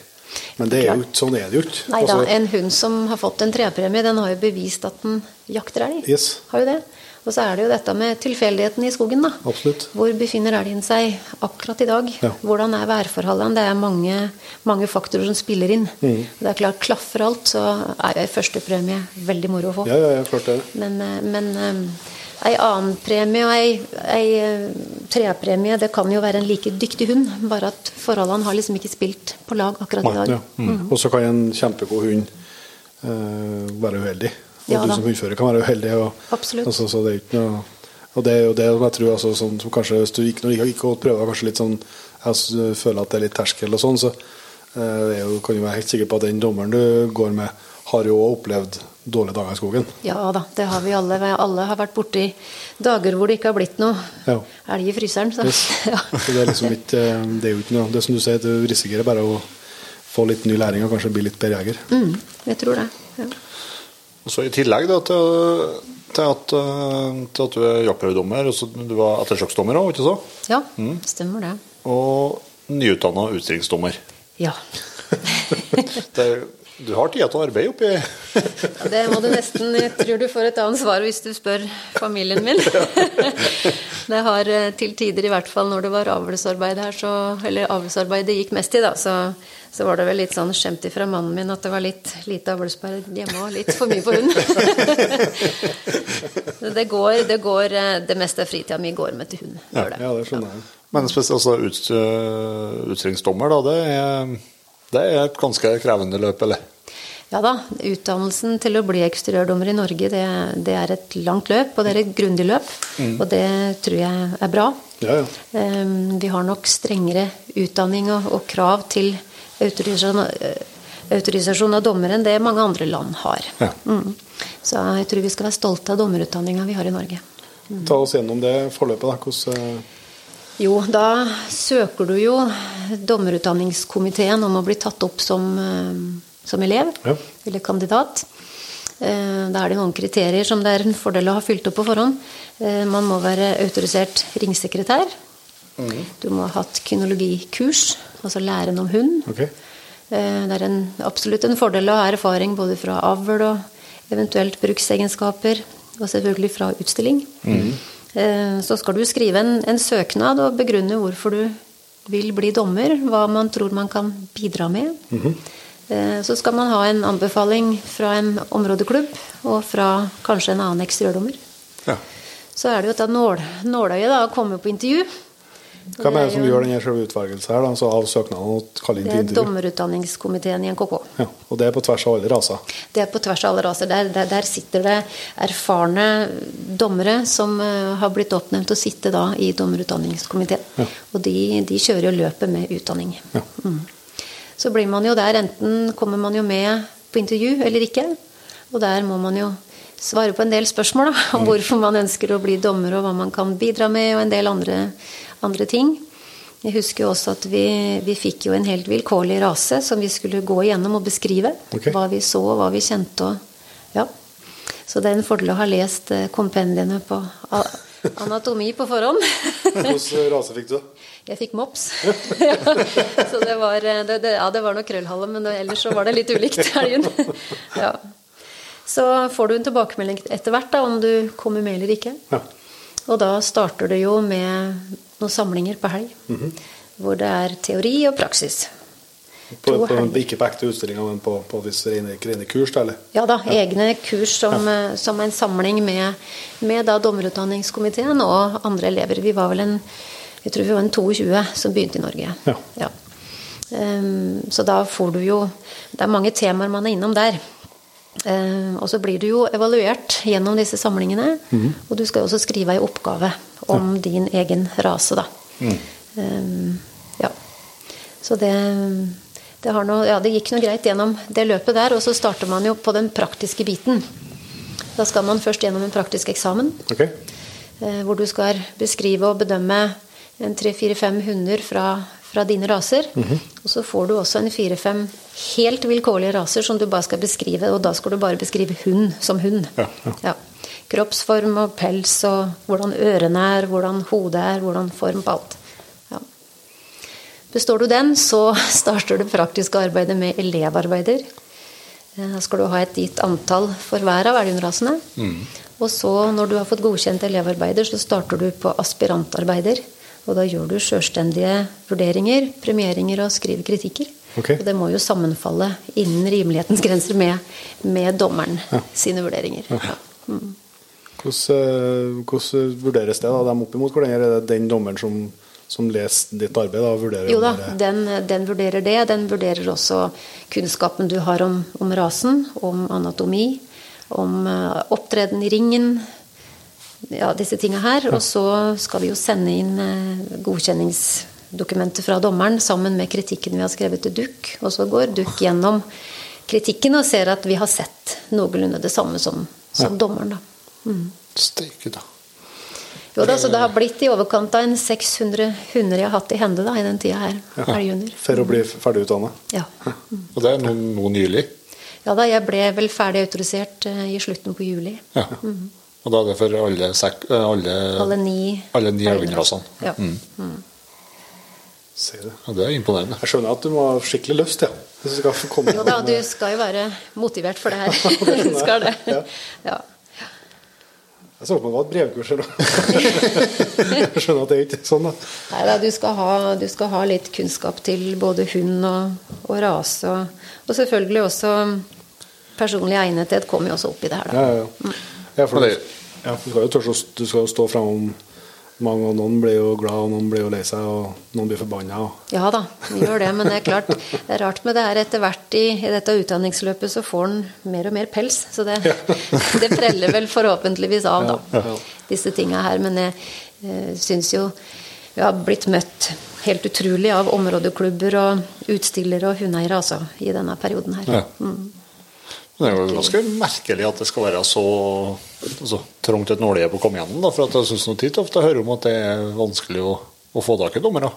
Men det er jo, sånn er det jo ikke. Nei da, altså, en hund som har fått en trepremie, den har jo bevist at den jakter elg. Yes. Har jo det. Og så er det jo dette med tilfeldigheten i skogen. da. Absolutt. Hvor befinner elgen seg akkurat i dag? Ja. Hvordan er værforholdene? Det er mange, mange faktorer som spiller inn. Mm. Det er klart, Klaffer alt, så er ei førstepremie veldig moro å få. Ja, ja, ja, klart det. Men, eh, men um, ei annen premie og ei, ei eh, trepremie, det kan jo være en like dyktig hund, bare at forholdene har liksom ikke spilt på lag akkurat i dag. Ja. Mm. Mm. Og så kan en kjempegod hund uh, være uheldig. Og ja, du som hundfører kan være uheldig. Og. Altså, så det er ikke noe og det er jo det jeg tror altså, sånn, som kanskje Hvis du ikke, når du ikke har prøver kanskje litt sånn Jeg føler at det er litt terskel og sånn, så uh, jo, kan du være helt sikker på at den dommeren du går med, har jo opplevd dårlige dager i skogen. Ja da, det har vi alle. Alle har vært borti dager hvor det ikke har blitt noe ja. elg i fryseren. Så. Yes. ja. så det er liksom ikke eh, Det er jo ikke noe Det som du sier, du risikerer bare å få litt ny læring og kanskje bli litt bedre jeger. Mm, jeg tror det. Ja. Og så I tillegg da, til, til, at, eh, til, at, du er jaktprøvedommer, du var ettersøksdommer òg, ikke så? Ja, mm. stemmer det. Og nyutdanna utstillingsdommer. Ja. det, du har tida til å arbeide oppi ja, Det må du nesten Jeg tror du får et annet svar hvis du spør familien min. det har eh, til tider, i hvert fall når det var avlsarbeid her, så, eller avlsarbeid det gikk mest i, da, så så var det vel litt sånn skjemt ifra mannen min at det var litt lite avlsarbeid hjemme og litt for mye for hunden. det går, det går eh, Det meste av fritida mi går med til hund. Ja, det. ja, det skjønner jeg. Men spesielt altså, ut, uh, utstillingsdommer, da, det er, det er et ganske krevende løp, eller? Ja da. Utdannelsen til å bli eksteriørdommer i Norge, det, det, er et langt løp, og det er et grundig løp. Mm. Og det tror jeg er bra. Ja, ja. Vi har nok strengere utdanning og, og krav til autorisasjon, eh, autorisasjon av dommer enn det mange andre land har. Ja. Mm. Så jeg tror vi skal være stolte av dommerutdanninga vi har i Norge. Mm. Ta oss gjennom det forløpet. da. Hvordan eh, jo, da søker du jo dommerutdanningskomiteen om å bli tatt opp som, eh, som elev ja. eller kandidat. Da er det noen kriterier som det er en fordel å ha fylt opp på forhånd. Man må være autorisert ringsekretær. Mm. Du må ha hatt kynologikurs altså læren om hund. Okay. Eh, det er en, absolutt en fordel å ha erfaring både fra avl og eventuelt bruksegenskaper, og selvfølgelig fra utstilling. Mm. Så skal du skrive en, en, søknad og begrunne hvorfor du vil bli dommer, hva man tror man kan bidra med. Mm. Så skal man ha en anbefaling fra en områdeklubb og fra kanskje en annen eksteriørdommer. Ja. Så er det jo et nål, nåløye da, å komme på intervju. Hvem er det som gjør denne utvelgelsen her, altså av søknaden? og kaller inn til intervju? Det er dommerutdanningskomiteen i NKK. Ja, og det er på tvers av alle raser? Det er på tvers av alle raser. Der, der, der sitter det erfarne dommere som uh, har blitt oppnevnt til å sitte da i dommerutdanningskomiteen. Ja. Og de, de, kjører jo løpet med utdanning. Ja. Mm. Så blir man jo der, enten kommer man jo med på intervju eller ikke. Og der må man jo svare på en del spørsmål da, om mm. hvorfor man ønsker å bli dommer, og hva man kan bidra med, og en del andre andre ting. Jeg husker også at vi, vi fikk jo en helt vilkårlig rase som vi skulle gå igjennom og beskrive. Okay. Hva vi så, hva vi kjente og Ja. Så det er en fordel å ha lest eh, kompendiene på anatomi på forhånd. Hvilken rase fikk du? Jeg fikk mops. ja, så det var, eh, det, det, ja, det var noe krøllhale, men ellers så var det litt ulikt elgen. ja. Så får du en tilbakemelding etter hvert da, om du kommer med eller ikke. Ja. Og da starter det jo med noen samlinger på helg. Mm -hmm. Hvor det er teori og praksis. På, på, ikke på ekte utstillinger, men på, på rene, rene kurs, eller? Ja da, egne kurs som, ja. som en samling med, med da dommerutdanningskomiteen og andre elever. Vi var vel en jeg tror vi var en 22 som begynte i Norge. Ja. Ehm, så da får du jo Det er mange temaer man er innom der. Ehm, og så blir du jo evaluert gjennom disse samlingene. Og du skal jo også skrive ei oppgave om din egen rase, da. Ehm, ja. Så det, det, har noe, ja, det gikk noe greit gjennom det løpet der. Og så starter man jo på den praktiske biten. Da skal man først gjennom en praktisk eksamen. Okay. eh, Hvor du skal beskrive og bedømme en tre-fire-fem hunder fra, fra dine raser. Og så får du også en fire-fem helt vilkårlige raser som du bare skal beskrive. Og da skal du bare beskrive hund som hund. Ja. Kroppsform og pels og hvordan ørene er, hvordan hodet er, hvordan form på alt. Ja. Består du den, så starter det praktiske arbeidet med elevarbeider. Eh, Da skal du ha et gitt antall for hver av elghundrasene. Og så, når du har fått godkjent elevarbeider, så starter du på aspirantarbeider. Og da gjør du sjølstendige vurderinger, premieringer og skriver kritikker. Okay. Og det må jo sammenfalle innen rimelighetens grenser med, med dommeren sine vurderinger. Ja. Hvordan, eh, hvordan vurderes det, da, dem opp imot hverandre? Er det den dommeren som, som leser ditt arbeid, da, vurderer Jo da, den, den vurderer det. Den vurderer også kunnskapen du har om, om rasen, om anatomi, om eh, opptreden i ringen. Ja, disse tinga her. Og så skal vi jo sende inn godkjenningsdokumentet godkjenningsdokumenter fra dommeren sammen med kritikken vi har skrevet til DUK. Og så går DUK gjennom kritikken og ser at vi har sett noenlunde det samme som, som dommeren. da. Steike, da. Jo da, så det har blitt i overkant av en 600 hunder jeg har hatt i hende da, i den tida her. Ja. For å bli ferdig utdanna? Ja. Og det er noe, noe nylig. ja da, jeg ble vel ferdig autorisert eh, i slutten på juli. Ja. Og da er det for alle, sek, eh, alle, Alle ni. alle ni elgrasene. Ja. Mm. det. Ja, det er imponerende. Jeg skjønner at du må ha skikkelig lyst, ja. Hvis du skal komme Jo da, du skal jo være motivert for det her. Du skal det. Ja. Ja. Jeg så på meg det var et brevkurs her. Jeg skjønner at det er ikke sånn, da. Nei da, du du skal ha litt kunnskap til både hund og, og rase. Og, og selvfølgelig også personlig egnethet kommer jo også opp i det her, da. Ja, ja, ja. Ja, for det- ja, du skal jo tørre å du skal jo stå framom mange, og noen blir jo glad, og noen blir jo lei seg, og noen blir forbanna. Og... Ja da, vi gjør det. Men det er klart, det er rart med det her. Etter hvert i, i dette utdanningsløpet så får en mer og mer pels. Så det, det preller vel forhåpentligvis av, da. Disse tinga her. Men jeg eh, syns jo vi har blitt møtt helt utrolig av områdeklubber og utstillere og hundeeiere altså, i denne perioden her. Ja. Det er jo ganske merkelig at det skal være så altså, trangt et nåløye på å komme gjennom. Da, for at jeg syns titt ofte hører om at det er vanskelig å, å få tak i dommere.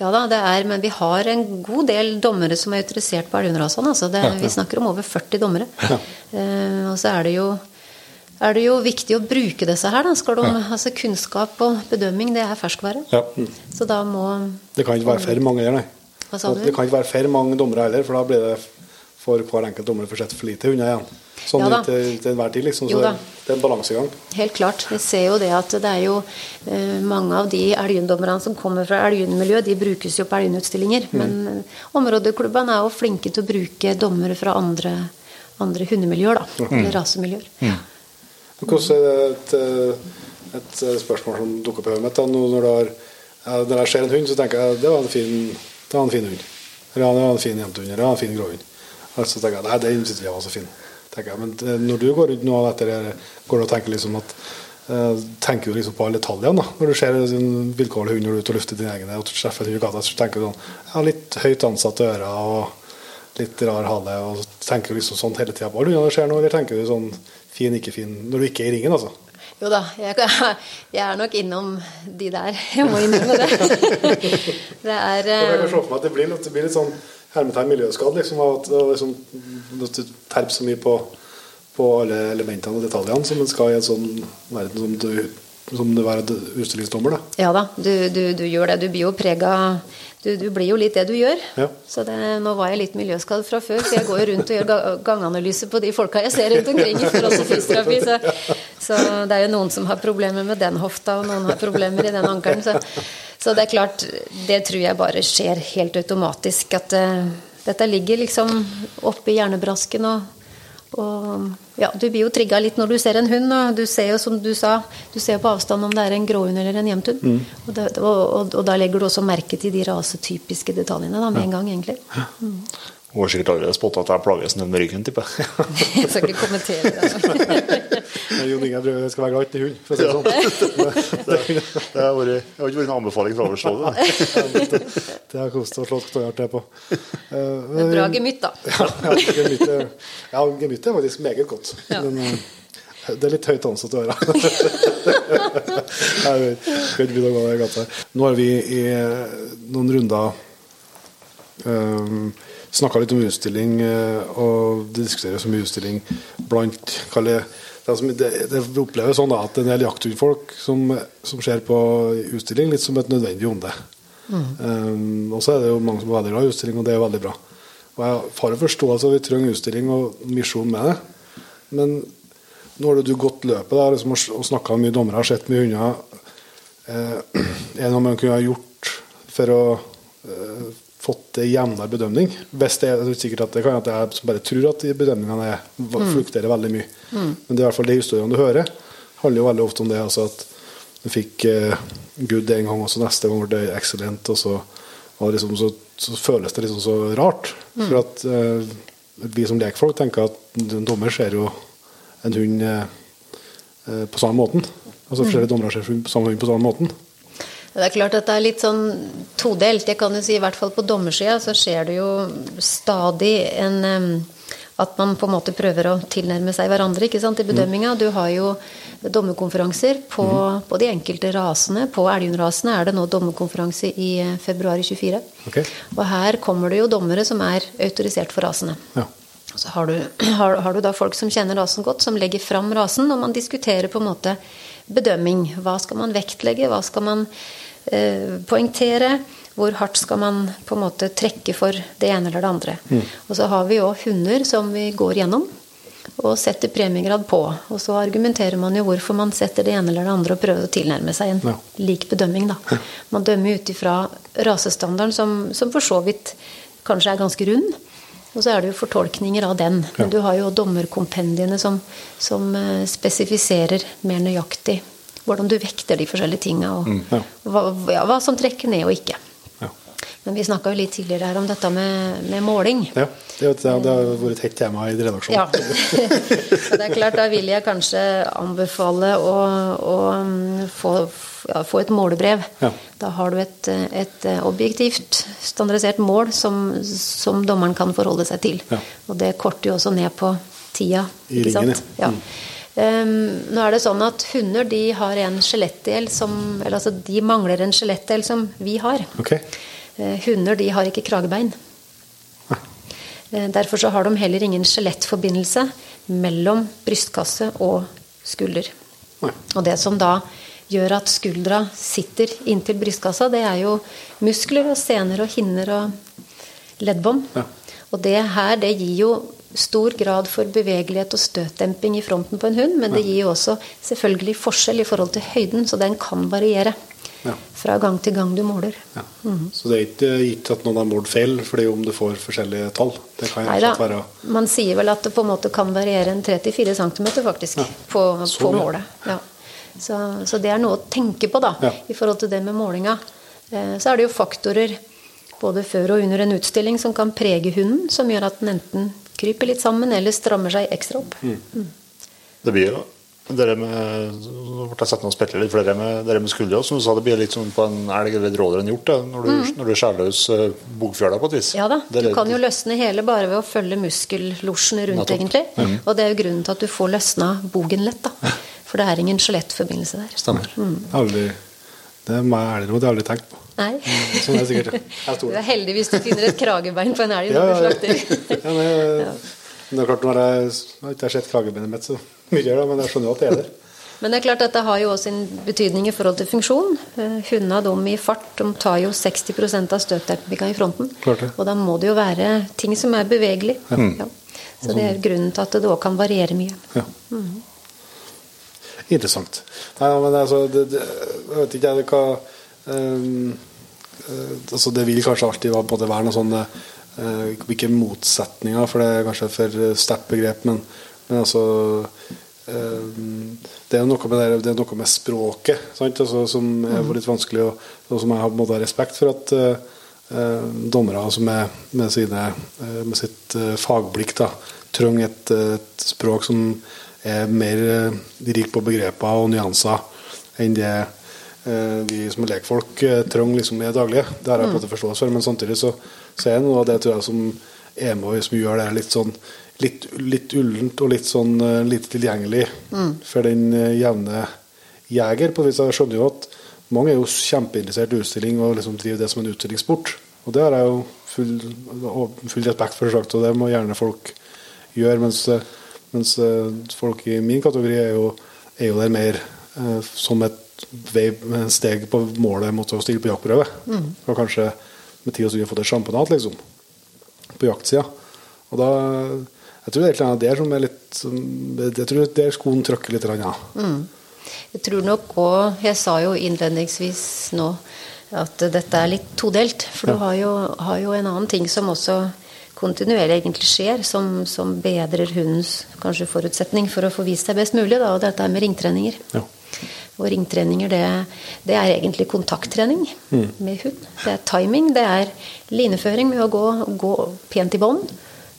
Ja da, det er, men vi har en god del dommere som er autorisert på elgunderasene. Altså det, vi snakker om over 40 dommere. Eh, og så er det jo er det jo viktig å bruke disse her. Da. Skal de, altså kunnskap og bedømming, det er ferskvare. Ja. Så da må Det kan ikke være for mange der, nei. Hva sa du? Det kan ikke være for mange dommere heller, for da blir det for hver enkelt dommer får sett for lite hunder igjen. Sånn Ja til, til enhver tid, liksom. Så det er en balansegang. Helt klart. Vi ser jo det at det er jo eh, mange av de elgundommerne som kommer fra elgundmiljø, de brukes jo på elghunutstillinger. Men eh, områdeklubbene er jo flinke til å bruke dommere fra andre, andre hundemiljøer, da. Eller rasemiljøer. Hvordan er det et, eh, et eh, spørsmål som dukker opp i hodet mitt? da, Når, du har, når jeg ser en hund, så tenker jeg det var en fin, det var en fin hund. Eller ja, det var en fin jentehund, eller det var en fin gråhund. Og så tenker jeg nei, den synes jeg var så fin. Tenker jeg. Men eh, når du går rundt nå etter det, går du og tenker liksom at eh, Tenker du liksom på alle detaljene da Når du ser en vilkårlig hund når du er ute og lufter dine egne og treffer en gata, så tenker du sånn Ja, litt høyt ansatte ører og litt rar hale. Og tenker du liksom sånn hele tida på alle hundene du ser nå, eller tenker du sånn fin, ikke fin når du ikke er i ringen, altså? Jo da, jeg, jeg er nok innom de der. Jeg må innrømme det. Det er Jeg kan eh, se for meg at det blir det blir litt sånn hermetegn miljøskadd, liksom, og at, liksom, du terper så mye på, på alle elementene og detaljene som en skal i en sånn verden som du som det være utstillingsdommer. da. Ja da, du, du, du gjør det. Du blir jo prega du, du blir jo litt det du gjør. Ja. Så det, nå var jeg litt miljøskadd fra før, så jeg går jo rundt og gjør ga- ganganalyse på de folka jeg ser rundt omkring for også fysioterapi. Så, så det er jo noen som har problemer med den hofta, og noen har problemer i den ankelen. Så, så det er klart, det tror jeg bare skjer helt automatisk. At eh, Dette ligger liksom oppi hjernebrasken og, og ja, Du blir jo trigga litt når du ser en hund. og Du ser jo som du sa, du ser på avstand om det er en gråhund eller en jevnthund. Mm. Og, og, og, og da legger du også merke til de rasetypiske detaljene da, med en gang, egentlig. Hun har sikkert allerede spotta at jeg plages med ryggen, tipper jeg. Jeg skal ikke kommentere det. Jon Inge Brøe skal være glad i hund, for å si det sånn. Det har vært, jeg har ikke vært en anbefaling fra overstående. Det det har kost å slå ståhjert på. Eh, Men bra gemytt, da. Ja, ja, gemytt ja, gemytt er faktisk meget godt. Men eh, det er litt høyt ansatt å høre. Jeg skal ikke begynne å gå i gata. Nå har vi i eh, noen runder um, snakka litt om utstilling, eh, og det diskuteres om utstilling blant kall det, som, det, oppleves sånn da, at en del jakthundfolk som, som ser på utstilling litt som et nødvendig onde. Um, og så er det jo mange som er veldig glad i utstilling, og det er veldig bra. Og jeg har jo forståelse at vi trenger utstilling og misjon med det. Men nå har du gått løpet da, liksom, og snakka med mye dommere, har sett mye hunder. Eh, er det noe man kunne ha gjort for å eh, fått jevnere bedømning? Hvis det er, er sikkert at det kan at jeg bare tror at de bedømningene er, flukterer veldig mye. Men det er i hvert fall de historiene du hører, handler jo veldig ofte om det. altså at du fikk eh, good en gang, og så neste gang ble det excellent. Og så, og liksom, så, så føles det liksom så rart. For at eh, vi som lekfolk tenker at en dommer ser jo en hund eh, eh, på samme måten. Altså Forskjellige dommere ser på samme hund på samme måten. Det er klart at det er litt sånn todelt. Jeg kan jo si i hvert fall på dommersida så skjer det jo stadig en At man på en måte prøver å tilnærme seg hverandre ikke sant, i bedømminga. Du har jo dommerkonferanser på, på de enkelte rasene. På elghundrasene er det nå dommerkonferanse i eh, februar 24. Okay. Og her kommer det jo dommere som er autorisert for rasene. Ja. Så har du, har, har du da folk som kjenner rasen godt, som legger fram rasen, og man diskuterer på en måte bedømming. Hva skal man vektlegge? Hva skal man poengtere? Hvor hardt skal man på en måte trekke for det ene eller det andre? Og så har vi jo hunder som vi går gjennom og setter premiegrad på. Og så argumenterer man jo hvorfor man setter det ene eller det andre og prøver å tilnærme seg en Ja. lik bedømming. Da. Man dømmer ut ifra rasestandarden, som, som for så vidt kanskje er ganske rund. Og så er det jo fortolkninger av den. Men du har jo dommerkompendiene som, som eh, spesifiserer mer nøyaktig hvordan du vekter de forskjellige tinga, og ja. hva, ja, hva som trekker ned og ikke. Ja. Men vi snakka jo litt tidligere her om dette med, med måling. ja. Det, det, det har vært et hett tema i redaksjonen. Ja. Det er klart, da vil jeg kanskje anbefale å, å mm, få, få et målebrev. Ja. Da har du et, et objektivt, standardisert mål som, som dommeren kan forholde seg til. Og det korter jo også ned på tida. I ringen, ja. Ja. Ehm, nå er det sånn at hunder de har en skjelettdel som Eller altså, de mangler en skjelettdel som vi har. Okay. Uh, Hunder de har ikke kragebein. Eh, Derfor så har de heller ingen skjelettforbindelse mellom brystkasse og skulder. Ah. Og det som da gjør at skuldra sitter inntil brystkassa, det er jo muskler og sener og hinner og leddbånd. Ja. Og det her, det gir jo stor grad for bevegelighet og støtdemping i fronten på en hund, men det gir jo også selvfølgelig forskjell i forhold til høyden, så den kan variere Ja. fra gang til gang du måler. Ja. Så det er ikke gitt at noen har målt feil fordi om du får forskjellige tall. Det kan Nei da. være Man sier vel at det på en måte kan variere en 3-4 cm faktisk på, på målet. Ja. Så, så det er noe å tenke på da, Ja. i forhold til det med målinga. Eh, Så er det jo faktorer både før og under en utstilling som kan prege hunden, som gjør at den enten kryper litt sammen eller strammer seg ekstra opp. Mm. Det blir jo dere med Nå ble jeg satt ned og litt, for dere med, dere med skuldre, som du sa, det blir litt som på en elg eller et rådyr enn hjort, det, når du, når du skjærer løs uh, bogfjøla på et vis. Mm. Ja da, du kan jo løsne hele bare ved å følge muskellosjene rundt, Nettopp. egentlig. Mm. Og det er jo grunnen til at du får løsna bogen lett, da. For det er ingen skjelettforbindelse der. Stemmer. Mm. Aldri, Det må jeg ærlig talt aldri tenkt på. Nei. Som er sikkert er Jeg Du er heldig hvis du finner et kragebein på en elg Ja, når du ja, ja. slakter. Ja, men, det er klart, når jeg, jeg har ikke sett kragebeinet mitt så mye, da, men jeg skjønner jo at det er der. Men det er klart dette har jo også en betydning i forhold til funksjon. Eh, Hundene de i fart de tar jo 60 av støtdempinga i fronten. Og da må det jo være ting som er bevegelig. Ja. Så det er grunnen til at det òg kan variere mye. Ja. Interessant. Nei, men altså, det, det, jeg vet ikke hva eh, altså Det vil kanskje alltid være, være noen sånn eh, Ikke motsetninger, for det er kanskje et for sterkt begrep, men, men altså eh, det er noe med, det, det er noe med språket? Altså, som er litt vanskelig, og, og som jeg har måte respekt for at eh, eh, dommere altså med, med, sine, eh, med sitt eh, fagblikk da, trenger et, et språk som er mer eh, rikt på begreper og nyanser enn det eh, vi som er lekfolk eh, trenger liksom i daglige. Det har jeg på en måte forståelse for, men samtidig så, så er det noe av det tror jeg som er med og som gjør det litt sånn litt, litt ullent og litt sånn eh, lite tilgjengelig for den eh, jevne jeger. På vis jeg skjønner jo at mange er jo kjempeinteressert i utstilling og liksom driver det som en utstillingssport. Og det har jeg jo full, full respekt for, sagt, og det må gjerne folk gjøre. Mens, eh, mens eh, folk i min kategori er jo, er jo der mer eh, som et steg på målet mot å stille på jaktprøve. Og kanskje med tid og stund få et sjampanat, liksom. På jaktsida. Og da Jeg tror det er der som er litt Jeg tror det er skoen trykker litt. Ja. Mm. Jeg tror nok òg Jeg sa jo innledningsvis nå at dette er litt todelt. For du har jo, har jo en annen ting som også kontinuerlig egentlig skjer, som, som bedrer hundens kanskje forutsetning for å få vist seg best mulig, da, og dette er med ringtreninger. Ja. Og ringtreninger, det, det er egentlig kontakttrening med hund. Det er timing, det er lineføring med å gå, gå pent i bånd.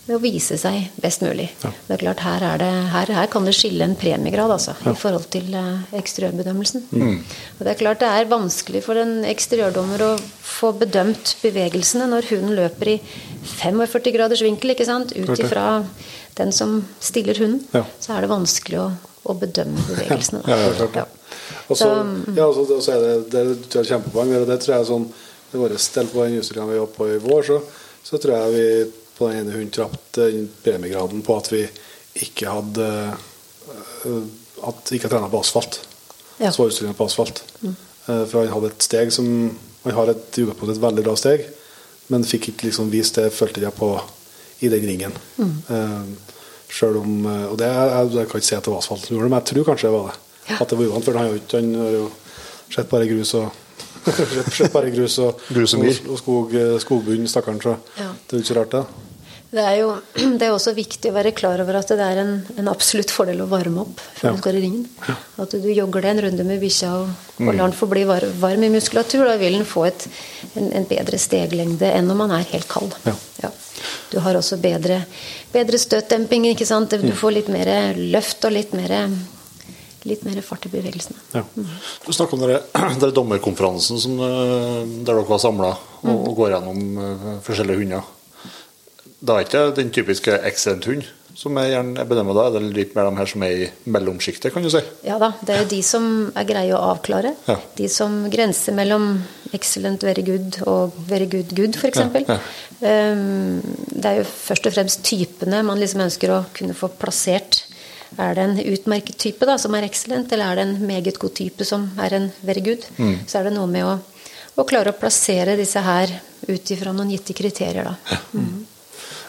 Med å vise seg best mulig. Det er klart, her, er det, her, her kan det skille en premiegrad altså, i forhold til eh, eksteriørbedømmelsen. Og det er klart det er vanskelig for en eksteriørdommer å få bedømt bevegelsene når hunden løper i 45 graders vinkel, ikke sant? ut ifra den som stiller hunden. Ja. Så er det vanskelig å, å bedømme bevegelsene. Ja, ja. Og så, ja, og så, og er det, det er kjempepoeng. Og det tror jeg er sånn Det vår del på den utstillinga vi var på i vår, så, så tror jeg vi på den ene hunden trapp premiegraden på at vi ikke hadde øh, At ikke trena på asfalt. Ja. Så var utstillinga på asfalt. Mm. For han hadde et steg som Han har et, et veldig bra steg, men fikk ikke liksom vist det, følte jeg på, i den ringen. Eh, selv om, eh, og det, jeg, jeg kan ikke si at det var asfalt som gjorde det, men jeg tror kanskje det var det. Ja. At det var uvant, for han har jo ikke Han har jo sett bare grus og sett, sett bare grus og, Grus og og, og, skog, eh, skogbunn, stakkaren. Så Ja. det er jo ikke så rart, det. Det er jo det er også viktig å være klar over at det er en, en absolutt fordel å varme opp før Ja. du går i ringen. At du jogger deg en runde med bikkja og, og lar den forbli var, varm i muskulatur. Da vil den få et, en, en bedre steglengde enn om man er helt kald. Ja. Du har også bedre, bedre støtdemping. ikke sant? Du Mm. får litt mer løft og litt mer, litt mer fart i bevegelsene. Ja. Du snakker om dere, dere dommerkonferansen som, eh, der dere var samla og, og går gjennom eh, forskjellige hunder. Da er ikke den typiske excellent hund som er gjerne er det da, er litt mer de her som er i mellomsjiktet, kan du si? Ja da, det er jo de som er greie å avklare. Ja. De som grenser mellom excellent, very good og very good, good, f.eks. Ja, ja. det er jo først og fremst typene man liksom ønsker å kunne få plassert. Er det en utmerket type da, som er excellent, eller er det en meget god type som er en very good? Mm. Så er det noe med å, å klare å plassere disse her ut ifra noen gitte kriterier. da.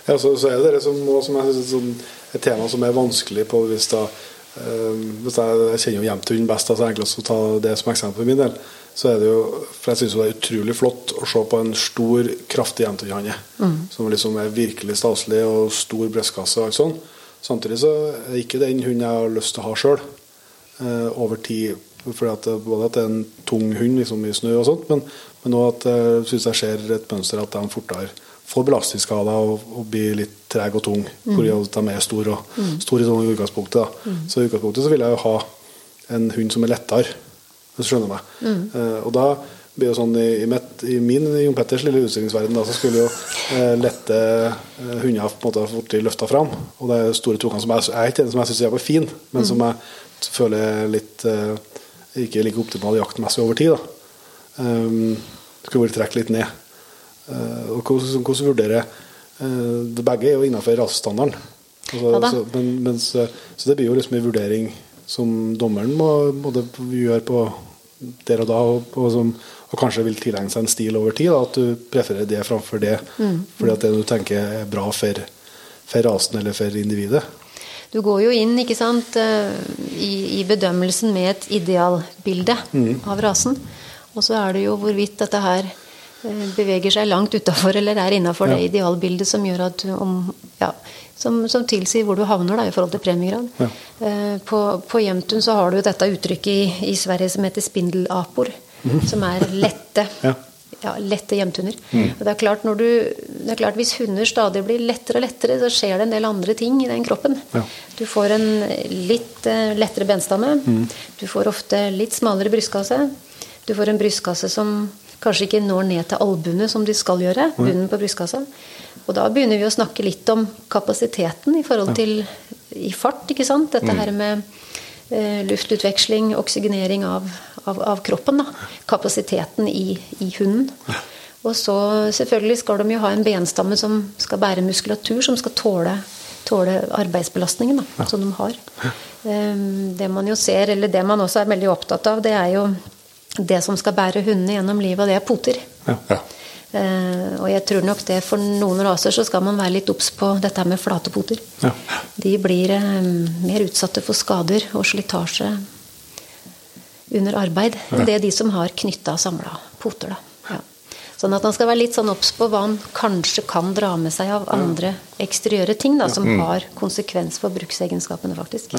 Ja, så, så er det det som, som er sånn, et tema som er vanskelig på hvis da eh, hvis jeg, jeg kjenner jo hjem til hunden best, altså så enklest å ta det som eksempel for min del. Så er det jo, for jeg synes det er utrolig flott å se på en stor, kraftig jevntunn som liksom er virkelig staselig og stor brystkasse og alt sånn. Samtidig så er det ikke den hunden jeg har lyst til å ha sjøl over tid. Fordi at det, både at det er en tung hund liksom, i snø og sånt, men, men også at jeg synes jeg ser et mønster at de fortere får belastningsskader og, og blir litt treg og tung at de er store og, store i utgangspunktet. Da. Så i utgangspunktet så vil jeg jo ha en hund som er lettere, hvis du skjønner meg. Eh, og da blir det sånn i, i, mitt, i min Jon Petters lille utstillingsverden da, så skulle jo eh, lette eh, hunder på en måte fort løfta fram. Og det er store tungene som jeg, jeg er ikke som jeg syns er fin, men som jeg føler er litt eh, ikke like optimal jaktmessig over tid. da. Um, skulle vel trekke litt ned. Eh, og hvordan, vurderer eh, Begge er jo innenfor rasestandarden. Altså, Ja så, men, mens, eh, så det blir jo liksom en vurdering som dommeren må, må det gjøre på der og da, og, og, som, og kanskje vil tilegne seg en stil over tid. Da, at du prefererer det framfor det, fordi at det du tenker er bra for, for rasen eller for individet. Du går jo inn ikke sant, eh, i, i bedømmelsen med et idealbilde av rasen. Og så er det jo hvorvidt dette her beveger seg langt utafor eller er innafor det idealbildet som gjør at om ja, som, som tilsier hvor du havner da, i forhold til premiegrad. Eh, på, på Jemtun så har du dette uttrykket i, i Sverige som heter spindelapor, som er lette. Ja. Ja, lette hjemtunder. Og det er, klart når du, det er klart Hvis hunder stadig blir lettere og lettere, så skjer det en del andre ting i den kroppen. Ja. Du får en litt eh, lettere benstamme. Du får ofte litt smalere brystkasse. Du får en brystkasse som kanskje ikke når ned til albuene, som de skal gjøre. Bunnen på brystkassa. Og da begynner vi å snakke litt om kapasiteten i forhold til i fart. ikke sant? Dette her med eh, luftutveksling, oksygenering av, av, av kroppen. da. Kapasiteten i, i hunden. Og så selvfølgelig skal de jo ha en benstamme som skal bære muskulatur, som skal tåle, tåle arbeidsbelastningen da, som de har. Ehm, Det man jo ser, eller det man også er veldig opptatt av, det er jo det som skal bære hundene gjennom livet, og det er poter. Ja. Uh, og jeg tror nok det for noen raser så skal man være litt obs på dette med flate poter. Ja. De blir uh, mer utsatte for skader og slitasje under arbeid enn det de som har knytta og samla poter. Da. Ja. Sånn at man skal være litt sånn obs på hva man kanskje kan dra med seg av andre eksteriøre ting da, som har konsekvens for bruksegenskapene, faktisk.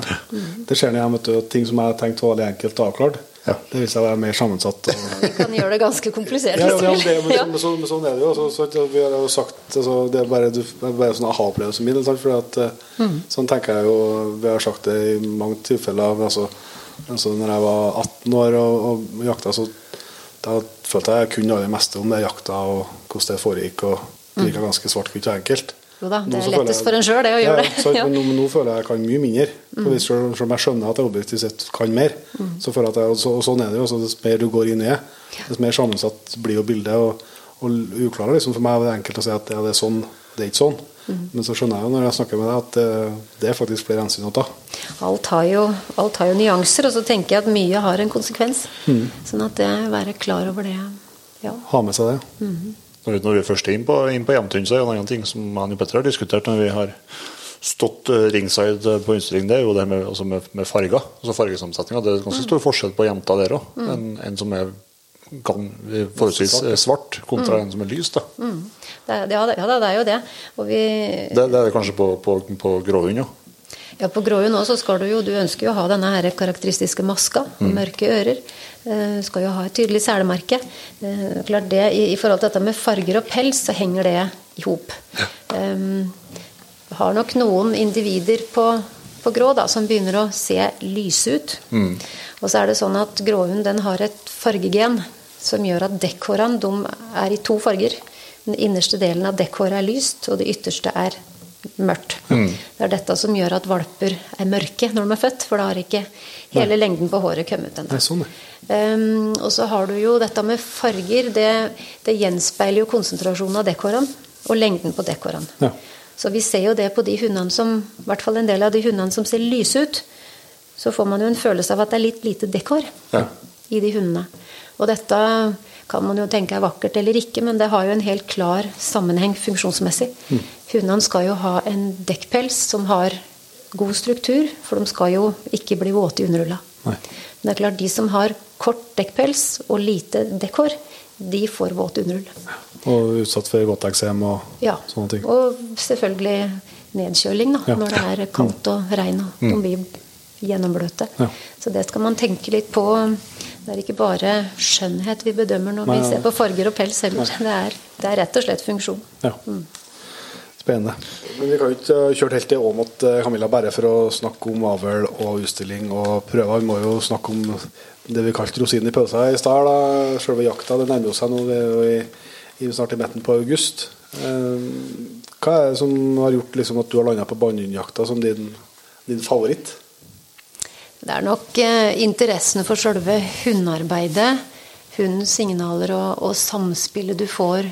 Det skjer når jeg møter ting som jeg tenkte var veldig enkelt avklart. Ja. Det viser seg å være mer sammensatt. Og... Det kan gjøre det ganske komplisert. Ja, ja, det, men, Ja. men, så, men sånn er det jo. Så, så, vi har jo sagt, altså, det er bare, du- bare sånn aha-opplevelse min. Sant? Fordi at, eh, Mm. Sånn tenker jeg jo Vi har sagt det i mange tilfeller. Altså, altså når jeg var 18 år og, og jakta, så da følte jeg jeg kunne det meste om det jakta og hvordan det foregikk. Og det virka ganske svart-hvitt og enkelt. Mm. Jo da, det er lettest jeg- for en sjøl, det, å gjøre ja, det. Ja. Mm. Men, nå, nå føler jeg jeg kan mye mindre. Mm. Selv om jeg skjønner at jeg objektivt sett kan mer, så føler jeg at jeg, og, så, og sånn er det jo. Så dess mer du går inn i det, dess mer sammensatt blir jo bildet. Og, og uklarere liksom for meg er det enkelt å si at ja, det er sånn, det er ikke sånn. Men så skjønner jeg jo når jeg snakker med deg, at det, det er faktisk flere hensyn å ta. Alt har, jo, alt har jo nyanser, og så tenker jeg at mye har en konsekvens. Mm. Sånn at det være klar over det. Ja. Ha med seg det. Når vi, når vi først er inn på, inn på Jamtun, så er det en annen ting som han og Petter har diskutert når vi har stått eh, ringside eh, på utstilling, det er jo det med, altså med, med farger. Altså fargesammensetninga. Det er ganske stor forskjell på jenta der òg. En, en som er kan, forholdsvis eh, svart, kontra en som er lys. da. Mm. Det, ja, det, ja det er jo det. Vi, Det, det er det kanskje på, på, på gråhund, ja. Ja, På gråhund også skal du jo Du ønsker jo å ha denne her karakteristiske maska og mørke ører. Du skal jo ha et tydelig selemerke. Eh, klart det, i, forhold til dette med farger og pels, så henger det i hop. Um, har nok noen individer på, på grå da, som begynner å se lyse ut. Og så er det sånn at gråhund den har et fargegen som gjør at dekkhårene de er i to farger. Den innerste delen av dekkhåret er lyst, og det ytterste er mørkt. Det er dette som gjør at valper er mørke når de er født, for da har ikke hele lengden på håret kommet ennå. Sånn. Um, og så har du jo dette med farger. Det, det gjenspeiler jo konsentrasjonen av dekorene, og lengden på dekorene. Ja. Så vi ser jo det på de hundene som i hvert fall en del av de hundene som ser lyse ut. Så får man jo en følelse av at det er litt lite dekor Ja. i de hundene. Og dette kan man jo tenke er vakkert eller ikke, men det har jo en helt klar sammenheng funksjonsmessig. Hundene skal jo ha en dekkpels som har god struktur, for de skal jo ikke bli våte i underrulla. Nei. Men det er klart, de som har kort dekkpels og lite dekkhår, de får våt underrull. Og utsatt for våteksem og Ja. sånne ting. Og selvfølgelig nedkjøling da, Ja. når det er kaldt og regn og de blir gjennombløte. Ja. Så det skal man tenke litt på. Det er ikke bare skjønnhet vi bedømmer når Nei, vi ser på farger og pels heller. Det er, det er rett og slett funksjon. Ja. Spennende. Men vi kan jo ikke kjøre helt til Åmot, eh, Camilla, bare for å snakke om avl og utstilling og prøver. Vi må jo snakke om det vi kalte rosinen i pølsa i stad. Selve jakta det nærmer seg nå. Vi er jo i, i snart i midten på august. Eh, Hva er det som har gjort liksom, at du har landa på bannhundjakta som din, din favoritt? Det er nok eh, interessene for selve hundearbeidet, hundens signaler og, og samspillet du får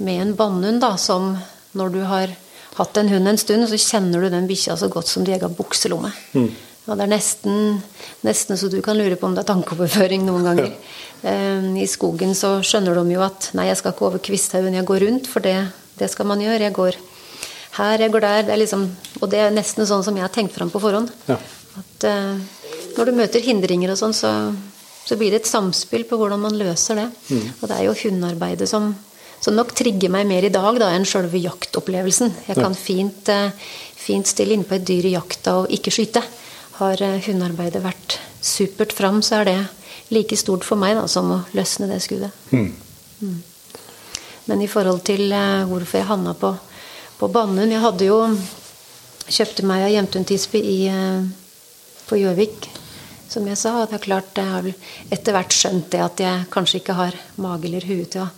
med en bannhund, da, som når du har hatt en hund en stund, så kjenner du den bikkja så godt som din egen bukselomme. Og det er nesten, nesten så du kan lure på om det er tankeoverføring noen ganger. Eh, I skogen så skjønner de jo at nei, jeg skal ikke over kvisthaugen, jeg går rundt, for det, det skal man gjøre. Jeg går her, jeg går der. Det er liksom, og det er nesten sånn som jeg har tenkt fram på forhånd. Ja. At eh, når du møter hindringer og sånn, så, så blir det et samspill på hvordan man løser det. Og det er jo hundearbeidet som, som nok trigger meg mer i dag da, enn sjølve jaktopplevelsen. Jeg kan fint, eh, fint stille inne på et dyr i jakta og ikke skyte. Har eh, hundearbeidet vært supert fram, så er det like stort for meg da, som å løsne det skuddet. Mm. Men i forhold til eh, hvorfor jeg havna på, på Bannhund Jeg hadde jo kjøpte meg ei jentehundtispe eh, på Gjøvik, som jeg sa. Og det er klart, jeg har vel etter hvert skjønt det at jeg kanskje ikke har mage eller hue til å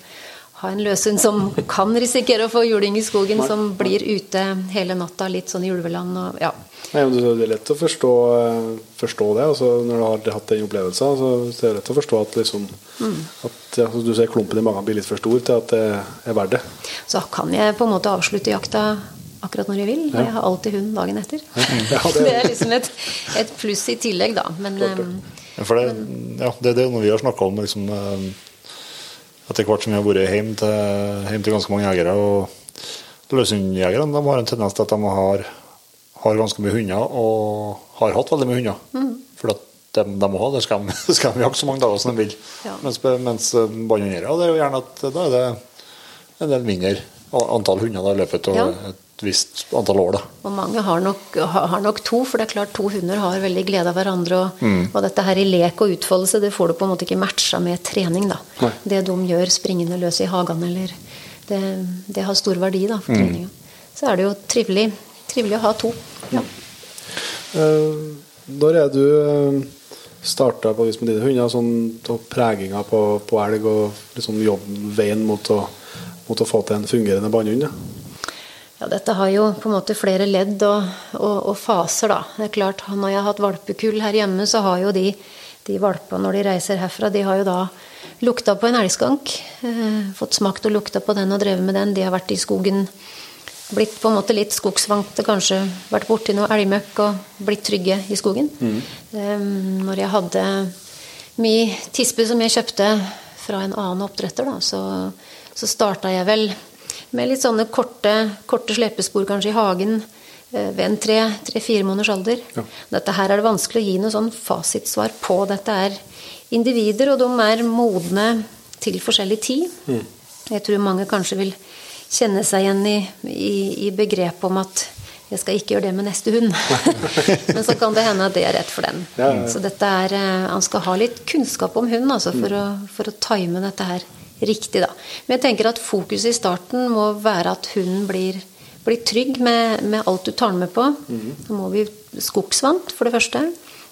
ha en løshund som kan risikere å få juling i skogen, som blir ute hele natta, litt sånn i ulveland og ja. Nei, men Det er lett å forstå, eh, forstå det. Altså, når du har hatt den opplevelsen, så det er lett å forstå at, liksom, Mm. at altså, du ser klumpen i magen blir litt for stor til at det er verdt det. Så kan jeg på en måte avslutte jakta akkurat når jeg vil. Og jeg har alltid hund dagen etter. Ja, det- er liksom et, et pluss i tillegg, da. Men eh, Ja, For det, ja, det er det vi har snakka om liksom, eh, etter hvert som vi har vært hjem til, hjem til ganske mange jegere. og Løshundjegerne har en tendens til at de har, har ganske mye hunder, og har hatt veldig mye hunder. Mm. For at de, de må ha det, skal de, skal de jakte så mange dager som de vil. Ja. Mens, mens bandhundjegere det er jo gjerne at da er det en del mindre antall hunder i løpet av Ja. et visst antall år. da. Og mange har nok, har nok to, for det er klart to hunder har veldig glede av hverandre. Og, Mm. og dette her i lek og utfoldelse, det får du på en måte ikke matcha med trening. da. Nei. Det de gjør springende løs i hagen, eller det, det har stor verdi da, Mm. for treninga. Så er det jo trivelig, trivelig å ha to. Ja. Uh, Når er du uh, starta på vis med dine hunder, sånn preginga på, på elg og liksom jobbveien mot å, mot å få til en fungerende bannhund? Ja. Dette har jo på en måte flere ledd og, og, og faser, da. Det er klart, Når jeg har hatt valpekull her hjemme, så har jo de, de valpene når de reiser herfra, de har jo da lukta på en elgskank. Eh, fått smakt og lukta på den og drevet med den. De har vært i skogen, blitt på en måte litt skogsvante, kanskje vært borti noe elgmøkk og blitt trygge i skogen. Eh, når jeg hadde mye tispe som jeg kjøpte fra en annen oppdretter, da, så, så starta jeg vel med litt sånne korte, korte slepespor kanskje i hagen eh, ved en tre-fire måneders alder. Dette her er det vanskelig å gi noe sånn fasitsvar på. Dette er individer, og de er modne til forskjellig tid. Jeg tror mange kanskje vil kjenne seg igjen i, i, i begrepet om at jeg skal ikke gjøre det med neste hund. Men så kan det hende at det er rett for den. Ja, ja, ja. Så dette er, eh, han skal ha litt kunnskap om hund altså, for, å, for å time dette her riktig. Da. Men jeg tenker at fokuset i starten må være at hunden blir, blir trygg med, med alt du tar den med på. Da må vi skogsvant, for det første.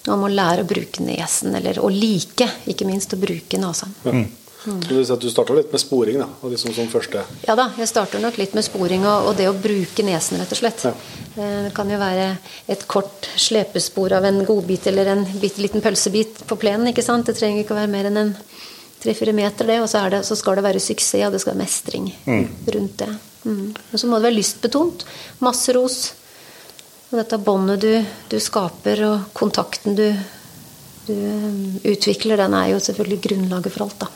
Og han må lære å bruke nesen, eller å like, ikke minst, å bruke nesen. Mm. At du starta litt med sporing, da, og liksom som første Ja da, jeg starter nok litt med sporing og, og det å bruke nesen, rett og slett. Ja. Eh, Det kan jo være et kort slepespor av en godbit eller en bitte liten pølsebit på plenen. ikke sant? Det trenger ikke å være mer enn en tre-fire meter, det. Og så, er det, så skal det være suksess, og det skal være mestring rundt det. Mm. Men så må det være lystbetont. Masse ros. Og dette båndet du, du skaper, og kontakten du, du eh, utvikler, den er jo selvfølgelig grunnlaget for alt, da.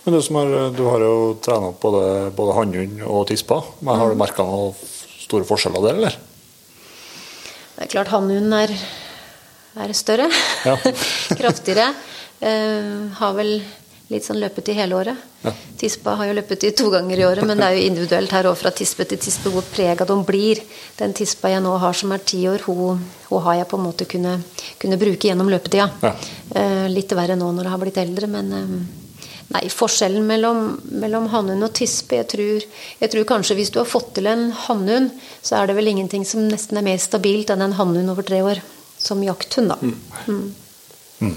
Men du, som har, du har jo trena både, både hannhund og tispa. Men har du merka noen store forskjeller der, eller? Det er klart hannhunden er, er større. Ja. Kraftigere. Eh, har vel litt sånn løpet i hele året. Ja. Tispa har jo løpet i to ganger i året, men det er jo individuelt her òg, fra tispe til tispe, hvor prega de blir. Den tispa jeg nå har som er ti år, hun, hun har jeg på en måte kunne, kunne bruke gjennom løpetida. Ja. Eh, litt verre nå når jeg har blitt eldre, men eh, Nei, forskjellen mellom, mellom hannhund og tispe jeg tror, jeg tror kanskje hvis du har fått til en hannhund, så er det vel ingenting som nesten er mer stabilt enn en hannhund over tre år. Som jakthund, da. Eh,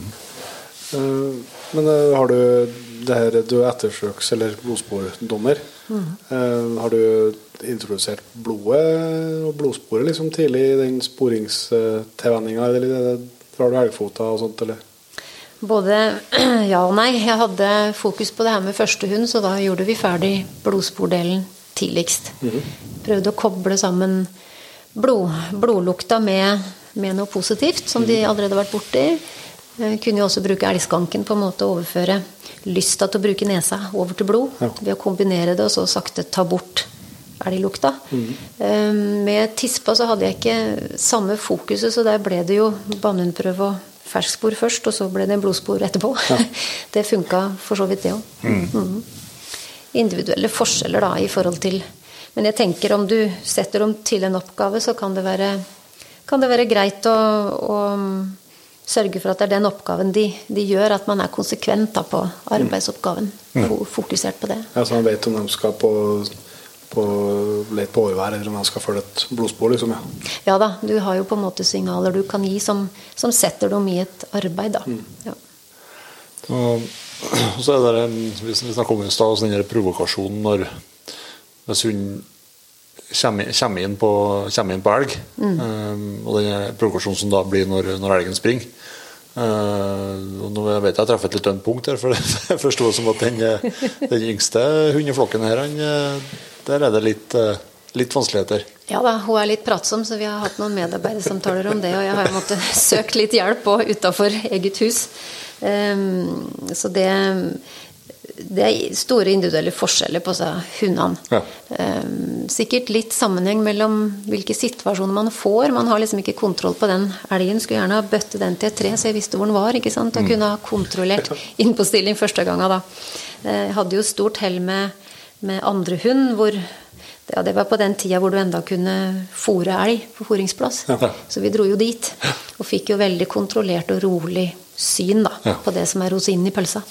Men eh, har du det her Du er ettersøks- eller blodspordommer. mm. Har du introdusert blodet og blodsporet liksom tidlig i den sporingstilvenninga? Eller drar du elgfota og sånt, eller? Både ja og nei. Jeg hadde fokus på det her med første hund, så da gjorde vi ferdig blodspordelen tidligst. Prøvde å koble sammen blod, blodlukta med, med noe positivt, som de allerede har vært borti. Eh, Kunne jo også bruke elgskanken på en måte å overføre lysta til å bruke nesa over til blod. Ja. Ved å kombinere det og så sakte ta bort elglukta. Mm. Med tispa så hadde jeg ikke samme fokuset, så der ble det jo bannhundprøve og ferskspor først, og så ble det blodspor etterpå. det funka for så vidt, det òg. individuelle forskjeller da, i forhold til Men jeg tenker om du setter dem til en oppgave, så kan det være, kan det være greit å, å sørge for at det er den oppgaven de, de gjør, at man er konsekvent da, på arbeidsoppgaven. Mm. Fokusert på det. Ja, så man vet om de skal på, på lete på overværet eller om de skal følge et blodspor, liksom. Ja. Ja da, du har jo på en måte signaler du kan gi som, som setter dem i et arbeid, da. Ja. Og så er det der, vi snakker om i stad, den provokasjonen når hvis hun kommer, inn- kommer, inn på, kommer inn på elg, eh, og den der provokasjonen som da blir når, når elgen springer. Uh, nå vet jeg jeg treffer et litt ømt punkt her, for jeg forsto som at den, eh, den yngste hundeflokken her, han, eh, der er det litt, eh, litt vanskeligheter. Ja da, hun er litt pratsom, så vi har hatt noen medarbeidersamtaler om det. Og jeg har måttet søkt litt hjelp òg utafor eget hus. Um, så det, det er store individuelle forskjeller på hundene. Ja. Ehm, sikkert litt sammenheng mellom hvilke situasjoner man får. Man har liksom ikke kontroll på den elgen. Skulle gjerne ha bøtte den til et tre, så jeg visste hvor den var. ikke sant? Og kunne ha kontrollert innpåstilling første gangen da. Eh, Jeg hadde jo stort hell med, med andre hund, hvor ja, det var på den tida hvor du enda kunne fòre elg på fôringsplass. Så vi dro jo dit. Og fikk jo veldig kontrollert og rolig syn da, Ja. på det som er rosinen i pølsa.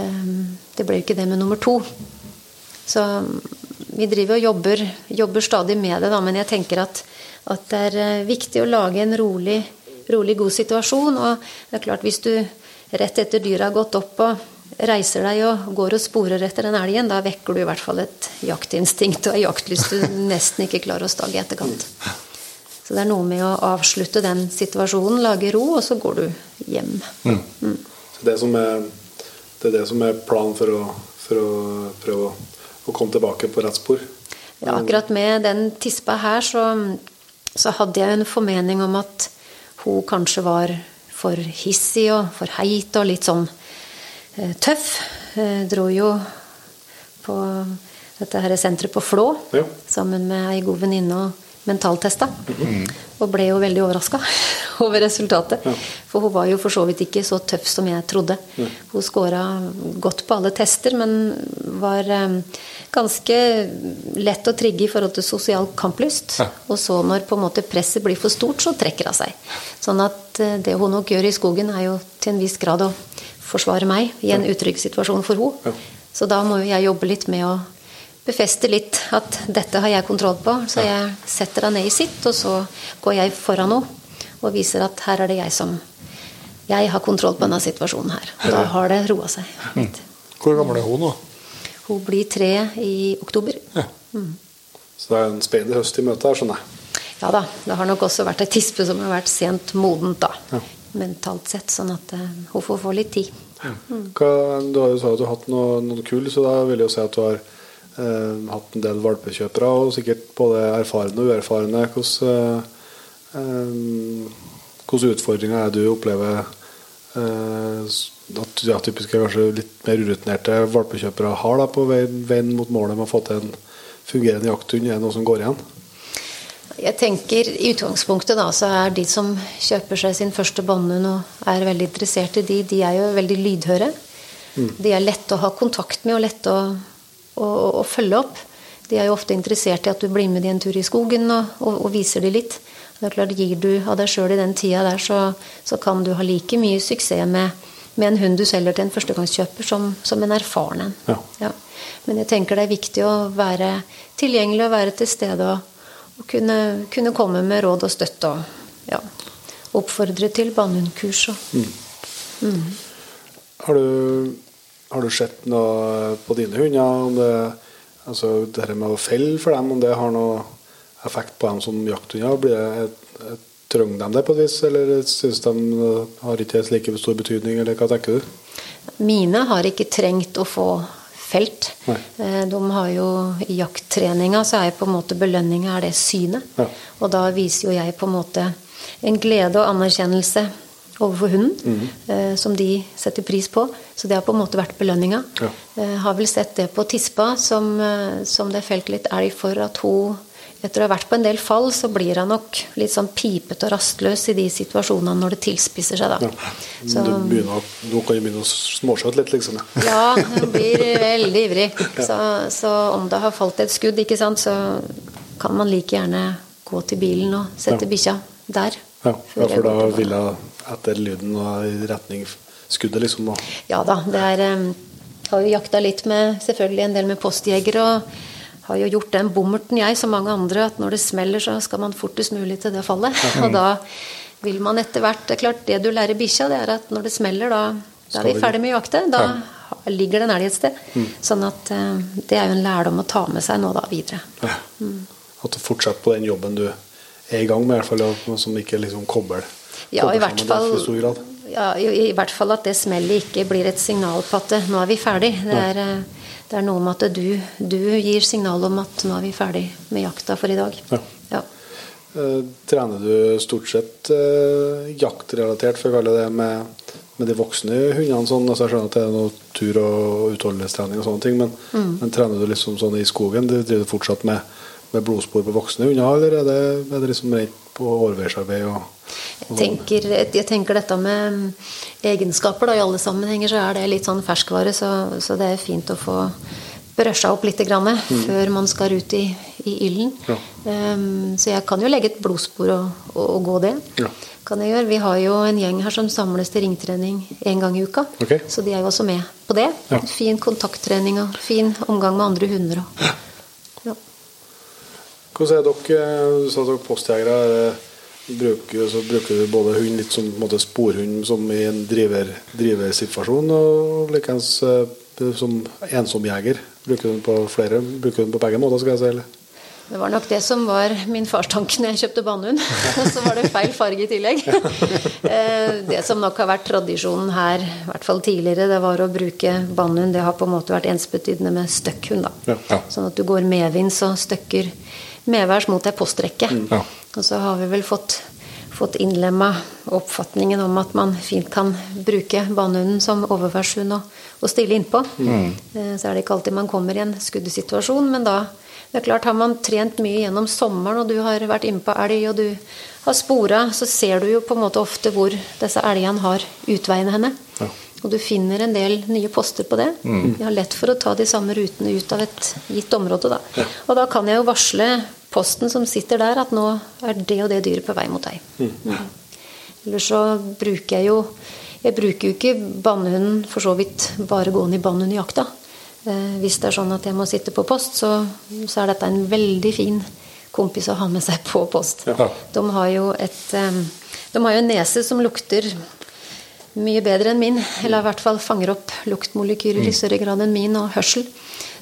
Um, det ble jo ikke det med nummer to. Så um, vi driver og jobber, jobber stadig med det, da, men jeg tenker at, at det er eh, viktig å lage en rolig, rolig, god situasjon. Og det er klart, hvis du rett etter dyret har gått opp og reiser deg og går og sporer etter den elgen, da vekker du i hvert fall et jaktinstinkt og en jaktlyst du nesten ikke klarer å stagge i etterkant. Så det er noe med å avslutte den situasjonen, lage ro, og så går du hjem. Så det, som er, det er det som er planen for å, for å prøve å, å komme tilbake på rett spor. Ja, akkurat med den tispa her, så, så hadde jeg en formening om at hun kanskje var for hissig og for heit og litt sånn eh, tøff. Jeg dro jo på dette her senteret på Flå Ja. sammen med ei god venninne og mentaltesta. Og ble jo veldig overraska over resultatet. For hun var jo for så vidt ikke så tøff som jeg trodde. Hun scora godt på alle tester, men var eh, ganske lett å trigge i forhold til sosial kamplyst. Og så når på en måte presset blir for stort, så trekker hun seg. Sånn at eh, det hun nok gjør i skogen, er jo til en viss grad å forsvare meg i en utrygg situasjon for henne. Så da må jo jeg jobbe litt med å befeste litt at dette har jeg kontroll på. Så jeg setter henne ned i sitt, og så går jeg foran henne og viser at her er det jeg som Jeg har kontroll på denne situasjonen her. Og da har det roa seg litt. Hvor gammel er hun nå? Hun blir tre i oktober. Så det er en spede høst i møte her, skjønner jeg. Ja da. Det har nok også vært ei tispe som har vært sent modent, da. Mentalt sett. Sånn at uh, hun får få litt tid. Hva, du har jo sagt at du har hatt noe, noe kull, så da vil jeg jo si at du har eh, hatt en del valpekjøpere, og sikkert både erfarne og uerfarne. Hvordan, eh, eh, utfordringer er det du opplever eh, at ja, typiske kanskje litt mer urutinerte valpekjøpere har da, på veien, veien mot målet med å få til en fungerende jakthund? Er det noe som går igjen? Jeg tenker I utgangspunktet da, så er de som kjøper seg sin første båndhund og er veldig interessert i de, de er jo veldig lydhøre. De er lette å ha kontakt med og lette å, å, å følge opp. De er jo ofte interessert i at du blir med de en tur i skogen og, og, og viser de litt. Det er klart, Gir du av deg sjøl i den tida der, så, så kan du ha like mye suksess med, med en hund du selger til en førstegangskjøper, som, som en erfaren en. Ja. Men jeg tenker det er viktig å være tilgjengelig og være til stede og, og kunne, kunne komme med råd og støtte og ja, oppfordre til banehundkurs. Og, Har du, har du sett noe på dine hunder? Om det, altså det her med å felle for dem, om det har noe effekt på dem som jakthunder? Blir det, et- trenger de det på et vis, eller syns de har ikke like stor betydning, eller hva tenker du? Mine har ikke trengt å få felt. Nei. Eh, De har jo I jakttreninga så er på en måte belønninga er det synet. Ja. Og da viser jo jeg på en måte en glede og anerkjennelse overfor hunden, mm. eh, som de setter pris på. Så det har på en måte vært belønninga. Ja. Eh, har vel sett det på tispa, som, eh, som det er felt litt elg for at hun etter å ha vært på en del fall, så blir han nok litt sånn pipete og rastløs i de situasjonene når det tilspisser seg, da. Så, Du begynner, nå kan du begynne å småskjøte litt, liksom. Ja. hun blir veldig ivrig. Så, så om det har falt et skudd, ikke sant, så kan man like gjerne gå til bilen og sette Ja. bikkja der. Ja, ja, for da vil jeg etter lyden og i retning skuddet, liksom. Og, Ja da, det er um, Har jo jakta litt med selvfølgelig en del med postjegere. Og har jo gjort den bommerten, jeg, som mange andre, at når det smeller, så skal man fortest mulig til det fallet. Og da vil man etter hvert Det er klart, det du lærer bikkja, det er at når det smeller, da, da er vi ferdig med å jakte. Da ligger det en elg et sted. Sånn at eh, det er jo en lærdom å ta med seg nå da videre. ja. At du fortsetter på den jobben du er i gang med, i hvert fall, som ikke liksom kobler, Ja, i hvert fall i stor grad. ja, i, I hvert fall at det smellet ikke blir et signal på at eh, nå er vi ferdig. Det er, eh, det er noe med at du, du gir signal om at nå er vi ferdig med jakta for i dag. Ja. Ja. Eh, trener du stort sett eh, jaktrelatert, for å kalle det, med, med de voksne hundene? Sånn, altså jeg skjønner at det er noe tur- og utholdenhetstrening og sånne ting, men, Mm. men trener du liksom sånn i skogen? Du driver fortsatt med, med blodspor på voksne hunder, eller er det, er det liksom rent på overveisarbeid? Og, Jeg tenker, jeg tenker dette med mm, egenskaper da, i alle sammenhenger, så er det litt sånn ferskvare, så, så det er fint å få brøsja opp litt grann, før man skal ut i, i ilden. Ja. Um, så jeg kan jo legge et blodspor og, og, og gå det. Ja. Kan jeg gjøre. Vi har jo en gjeng her som samles til ringtrening én gang i uka. Okay. Så de er jo også med på det. Ja. Fin kontakttrening og fin omgang med andre hunder. Og, ja. Hvordan er dere, du sa at dere er postjegere? er Bruker, så bruker du både hund litt som måte, sporhund som i en driver, driversituasjon, og likeens eh, som ensomjeger? Bruker du den på flere, bruker du den på begge måter, skal jeg si? eller? Det var nok det som var min farstanke når jeg kjøpte bannhund. Så var det feil farge i tillegg. Eh, Det som nok har vært tradisjonen her, i hvert fall tidligere, det var å bruke bannhund. Det har på en måte vært ensbetydende med støkkhund. da. Ja, ja. Sånn at du går medvinds og støkker medværs mot ei postrekke. ja. Og så har vi vel fått, fått innlemma oppfatningen om at man fint kan bruke banehunden som overværshund og, og stille innpå. Mm. Så er det ikke alltid man kommer i en skuddesituasjon, men da det er klart, Har man trent mye gjennom sommeren, og du har vært inne på elg, og du har spora, så ser du jo på en måte ofte hvor disse elgene har utveiene henne. Ja. Og du finner en del nye poster på det. De har lett for å ta de samme rutene ut av et gitt område. Da. Og da kan jeg jo varsle posten som sitter der, at nå er det og det dyret på vei mot deg. Mm. Ellers så bruker jeg jo Jeg bruker jo ikke bannhunden for så vidt bare gående i bannhund i jakta. Eh, hvis det er sånn at jeg må sitte på post, så, så er dette en veldig fin kompis å ha med seg på post. Ja. De har jo et eh, De har jo en nese som lukter mye bedre enn min, eller i hvert fall fanger opp luktmolekyler i større grad enn min, og hørsel.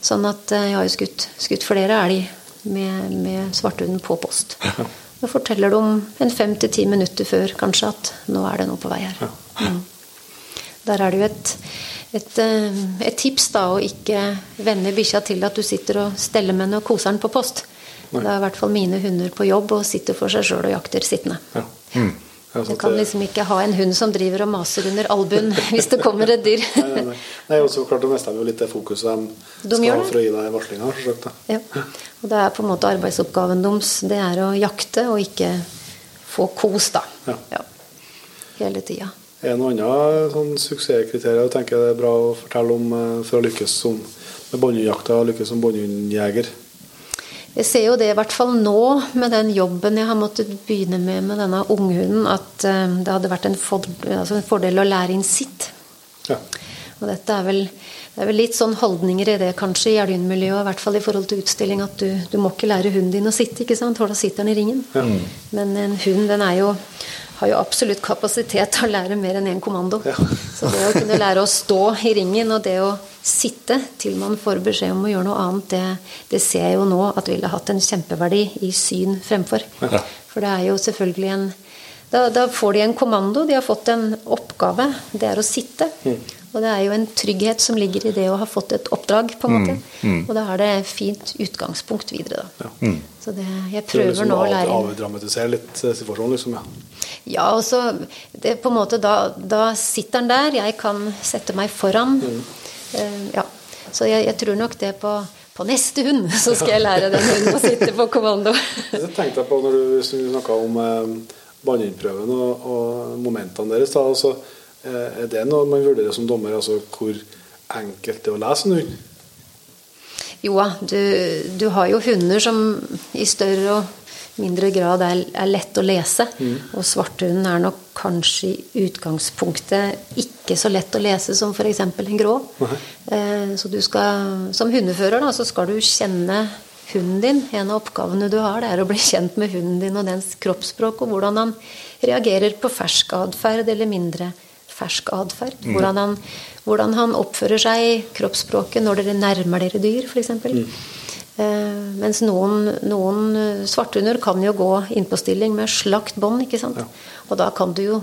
Sånn at eh, jeg har jo skutt, skutt flere elg med, med svarthunden på post. Da forteller de en fem til ti minutter før kanskje at nå er det noe på vei her. Mm. Der er det jo et, et, eh, et tips da å ikke vende bikkja til at du sitter og steller med henne og koser den på post. Det er i hvert fall mine hunder på jobb og sitter for seg sjøl og jakter sittende. Ja. Ja, Du sånn kan liksom ikke ha en hund som driver og maser under albuen hvis det kommer et dyr. Nei, nei, nei. Og så klart, mister de jo litt det fokuset de, skal ha for å gi deg varslinga. Ja. Og det er på en måte arbeidsoppgaven deres. Det er å jakte og ikke få kos, da. Ja. Hele tida. Er det noen andre sånn suksesskriterier du tenker det er bra å fortelle om eh, for å lykkes som, med båndhundjakta og lykkes som båndhundjeger? Jeg ser jo det i hvert fall nå med den jobben jeg har måttet begynne med med denne unghunden, at eh, det hadde vært en, for, altså en fordel å lære inn sitt. Ja. Og dette er vel, det er vel litt sånn holdninger i det kanskje i elgmiljøet, i hvert fall i forhold til utstilling, at du, du må ikke lære hunden din å sitte, ikke sant? for da sitter den i ringen. Men en hund den er jo, har jo absolutt kapasitet til å lære mer enn én kommando. Ja. Så det å kunne lære å stå i ringen, og det å sitte til man får beskjed om å gjøre noe annet, det, det ser jeg jo nå at ville hatt en kjempeverdi i syn fremfor. Ja. For det er jo selvfølgelig en da, da får de en kommando, de har fått en oppgave. Det er å sitte. Og det er jo en trygghet som ligger i det å ha fått et oppdrag, på en måte. Og da er det fint utgangspunkt videre, da. Så det, jeg Prøver liksom nå å lære avdramatisere litt eh, situasjonen, liksom. Ja. ja, og så det er på en måte da, da sitter han der, jeg kan sette meg foran. Uh, ja. Så jeg, jeg tror nok det på, på neste hund så skal jeg lære den hunden å sitte på kommando. Det tenkte jeg på når du, snakka om eh, banneinnprøven og, og momentene deres. da, altså, Er det noe man vurderer som dommer, altså hvor enkelt det er å lese en hund? Jo da, du, du har jo hunder som i større og mindre grad er, er lett å lese. Og svarthunden er nok kanskje i utgangspunktet ikke så lett å lese som f.eks. en grå. Eh, så du skal, som hundefører da, så skal du kjenne hunden din. En av oppgavene du har, det er å bli kjent med hunden din og dens kroppsspråk, og hvordan han reagerer på fersk atferd eller mindre fersk atferd. Hvordan, han, hvordan han oppfører seg i kroppsspråket når dere nærmer dere dyr, f.eks. Eh, mens noen, noen svarthunder kan jo gå innpåstilling stilling med slakt bånd, ikke sant. Og da kan du jo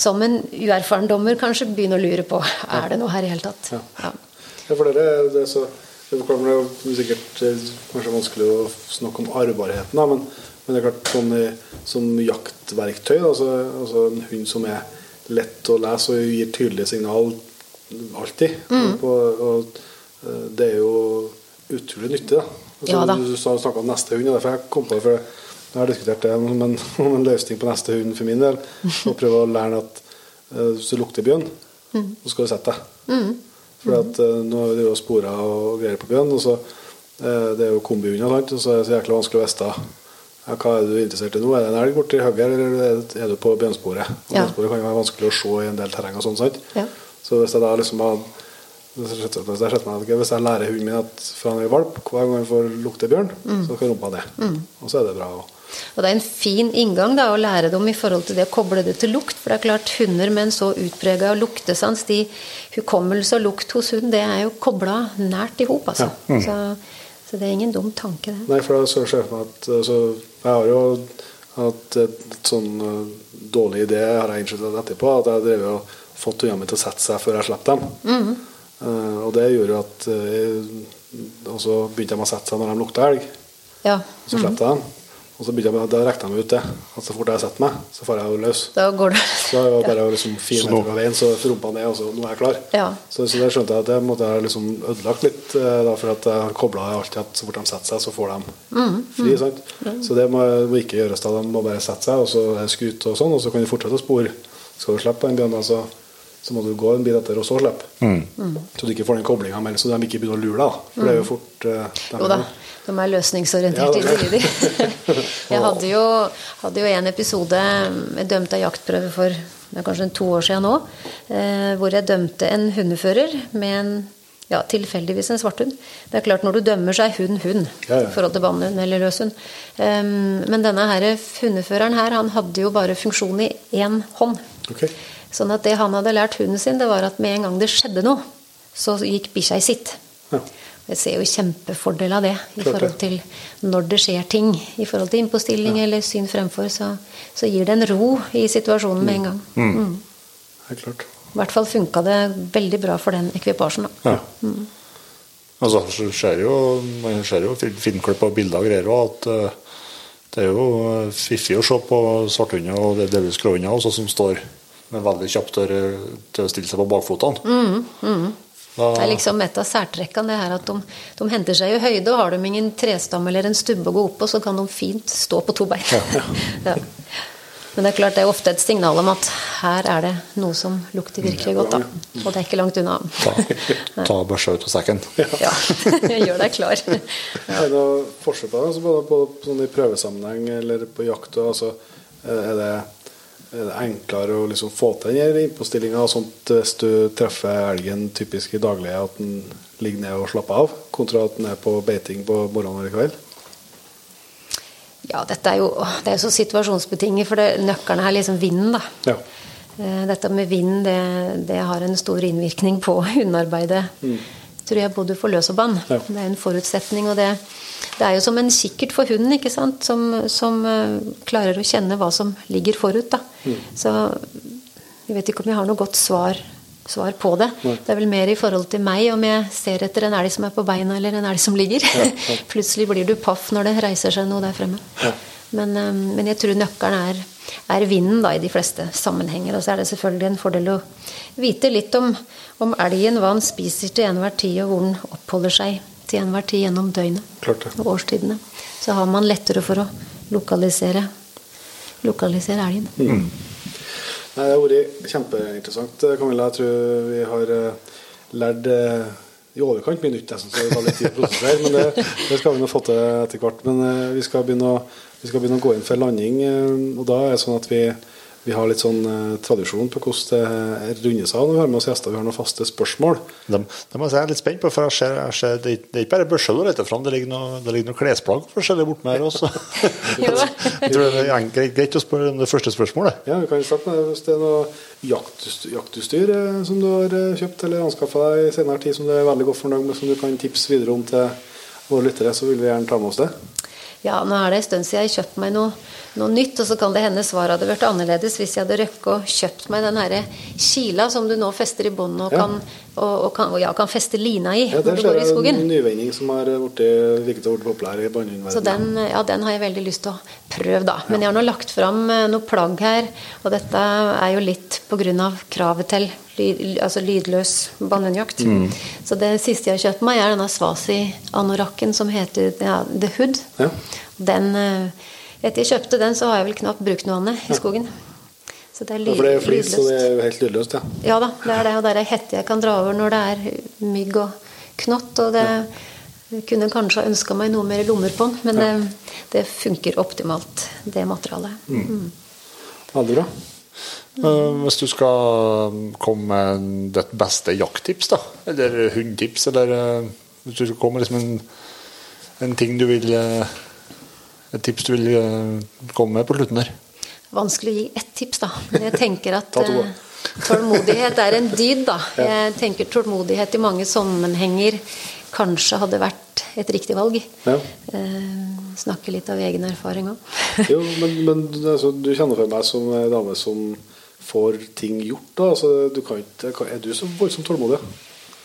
som en uerfaren dommer kanskje begynne å lure på er det noe her i hele tatt. Ja. Ja. Ja, for det er, det er så det kommer jo sikkert eh, kanskje vanskelig å snakke om arvbarheten, men, men det er klart sånn som jaktverktøy, altså, altså en hund som er lett å lese og gir tydelige signal alltid. Mm. og og, det er jo utrolig nyttig. da. Altså, Ja da. Du snakka om neste hund, og derfor jeg kom på det. for jeg har diskutert det om en, om en løsning på neste hund for min del. Og prøve å lære at eh, hvis du lukter bjørn, så skal du sette deg. For at uh, nå har vi spora og greier på bjørn, og så eh, det er jo kombihunder, så er det så jækla vanskelig å vite ja, hva er du interessert i nå. Er det en elg borti høyre, eller er du på bjørnsporet? Ja. Bjørnsporet kan jo være vanskelig å se i en del terreng og sånn, sant? Ja. Så hvis jeg da liksom har hvis jeg lærer hunden min at fra han er valp, hver gang han får lukte bjørn, så skal rumpa ned. Og så er det bra. Og, Og det er en fin inngang da, å lære dem i forhold til det å koble det til lukt. For det er klart, hunder med en så utprega luktesans, de hukommelse og lukt hos hund, det er jo kobla nært i hop, altså. Så, så det er ingen dum tanke, det. Nei, for da ser jeg for meg at altså, Jeg har jo hatt et, sånn uh, dårlig idé, har jeg innsett etterpå, at jeg drev og fått hundene mine til å sette seg før jeg slapp dem. Uh, og det gjorde jo at uh, Og så begynte de å sette seg når de lukta elg. Ja. Så slapp jeg dem. Og så begynte jeg, da rekte jeg meg ut det. At så fort jeg setter meg, så får jeg jo løs. Da går det Så det var bare liksom fire meter fra veien, så rumpa ned, og så nå er jeg klar. Ja. Så, så det skjønte jeg at det måtte jeg liksom ødelagt litt, eh, da, for at jeg har kobla alltid at så fort de setter seg, så får de Mm, fri. sant? Så det må, må ikke gjøres da. De må bare sette seg, og så er det skutt og sånn, og så kan de fortsette å spore. Skal du slippe på en bjørn, så, så må du gå en bit etter og så slippe. Mm. Så du ikke får den koblinga mellom, så de ikke begynner å lure deg. For det er jo fort uh, de- Jo da, de er løsningsorienterte Ja, er individer. Jeg hadde jo, hadde jo en episode Jeg dømte av jaktprøve for det er kanskje en to år siden nå. Eh, hvor jeg dømte en hundefører med en ja, tilfeldigvis en svarthund. Det er klart Når du dømmer, så er hund hund Ja, ja. i forhold til bannhund eller løshund. Um, men denne her hundeføreren her, han hadde jo bare funksjon i én hånd. Ok. Sånn at det han hadde lært hunden sin, det var at med en gang det skjedde noe, så gikk bikkja i sitt. Ja. Jeg ser jo kjempefordel av det i Klart forhold til når det skjer ting. I forhold til innpåstilling eller syn fremfor, så, så gir det en ro i situasjonen med en gang. Mm. er klart. I hvert fall funka det veldig bra for den ekvipasjen. Da. Ja. Altså, så skjer jo, man ser jo film- filmklipp og bilder og greier òg, at eh, det er jo eh, fiffig å se på svarthunder og det delvis gråhunder som står med veldig kjapt til, til å stille seg på bakfotene. Det er liksom et av særtrekkene det her at de, de henter seg i høyde, og har de ingen trestamme eller en stubbe å gå opp på, så kan de fint stå på to bein. Ja. Men det er klart det er ofte et signal om at her er det noe som lukter virkelig godt. Da. Og det er ikke langt unna. ta, ta børsa ut av sekken. Ja, gjør deg klar. Er det noe forskjell på det? Altså både på, sånn I prøvesammenheng eller på jakt? og Altså, er, det, er det enklere å liksom få til den innpåstillinga hvis du treffer elgen typisk i daglig, at den ligger ned og slapper av, kontra at den er på beiting på morgenen eller kveld? Ja, dette er jo, det er jo så situasjonsbetinget, for det, nøkkelen er liksom vinden, da. Ja. Eh, Dette med vind, det, det har en stor innvirkning på hundearbeidet. Tror jeg både for løs og bånd. Ja. Det er en forutsetning. Og det, det er jo som en kikkert for hunden, ikke sant? Som, som eh, klarer å kjenne hva som ligger forut. Da. Så jeg vet ikke om jeg har noe godt svar, svar på det. Det er vel mer i forhold til meg om jeg ser etter en elg som er på beina, eller en elg som ligger. Plutselig blir du paff når det reiser seg noe der fremme. Men, eh, men jeg tror nøkkelen er, er vinden da, i de fleste sammenhenger. Og så er det selvfølgelig en fordel å vite litt om, om elgen, hva han spiser til enhver tid, og hvor den oppholder seg til enhver tid gjennom døgnet Klart det. og årstidene. Så har man lettere for å lokalisere, lokalisere elgen. Nei, det har vært kjempeinteressant, Camilla. Jeg tror vi har eh, lært eh, i overkant mye nytt, nesten, så det tar litt tid å prosessere. Men det, det skal vi nå få til etter hvert. Men eh, vi skal å, vi skal begynne å gå inn for landing, og da er det sånn at vi, vi har litt sånn eh, tradisjon på hvordan det rundes av når vi har med oss gjester. Vi har noen faste spørsmål. Det, må jeg si jeg er litt spent på, for jeg ser, jeg ser, det, det er ikke bare børser du leter fram, det ligger noen noe klesplagg forskjellig bortmed her også. Jo. jeg tror det er greit å spørre om det første spørsmålet. Ja, vi kan starte med. Hvis det er noe jaktutstyr, jaktutstyr eh, som du har eh, kjøpt eller anskaffa deg i senere tid som du er veldig godt fornøyd med, som du kan tipse videre om til våre lyttere, så vil vi gjerne ta med oss det. Ja, nå er det en stund siden jeg kjøpte meg noe, noe nytt, og så kan det hende svaret hadde vært annerledes hvis jeg hadde røkket og kjøpt meg den herre kila som du nå fester i båndet og, Ja. kan, og, og, kan, og ja, kan feste lina i Ja, når du går i skogen. Det er en nyvinning som har blitt populær i Så den, ja, den har jeg veldig lyst til å prøve, da. Men jeg har nå lagt fram eh, noe plagg her, og dette er jo litt pga. kravet til lyd, altså lydløs bannhundjakt. Så det siste jeg har kjøpt meg, er denne Svasi-anorakken som heter ja, The Hood. Ja. Den, eh, etter jeg kjøpte den, så har jeg vel knapt brukt noe annet i skogen. Så det er Ja, lyd, for det er flis, så det er jo helt lydløst, ja. Ja da, det er det. Og det er hette jeg kan dra over når det er mygg og knott. Og det jeg kunne kanskje ha ønska meg noe mer lommer på den, men det, det funker optimalt, det materialet. Mm. Veldig bra. Eh, Hvis du skal komme med ditt beste jakttips, da, eller hundtips, eller eh, hvis du skal komme med liksom en, en ting du vil eh, Et tips du vil eh, komme med på slutten der. Vanskelig å gi ett tips, da. Men jeg tenker at eh, tålmodighet er en dyd, da. Jeg tenker tålmodighet i mange sammenhenger kanskje hadde vært et riktig valg. Ja. Eh, snakke litt av egen erfaring òg. Jo, men, men altså, du kjenner for meg som ei dame som får ting gjort, da. Altså, du kan ikke, er du så voldsomt tålmodig?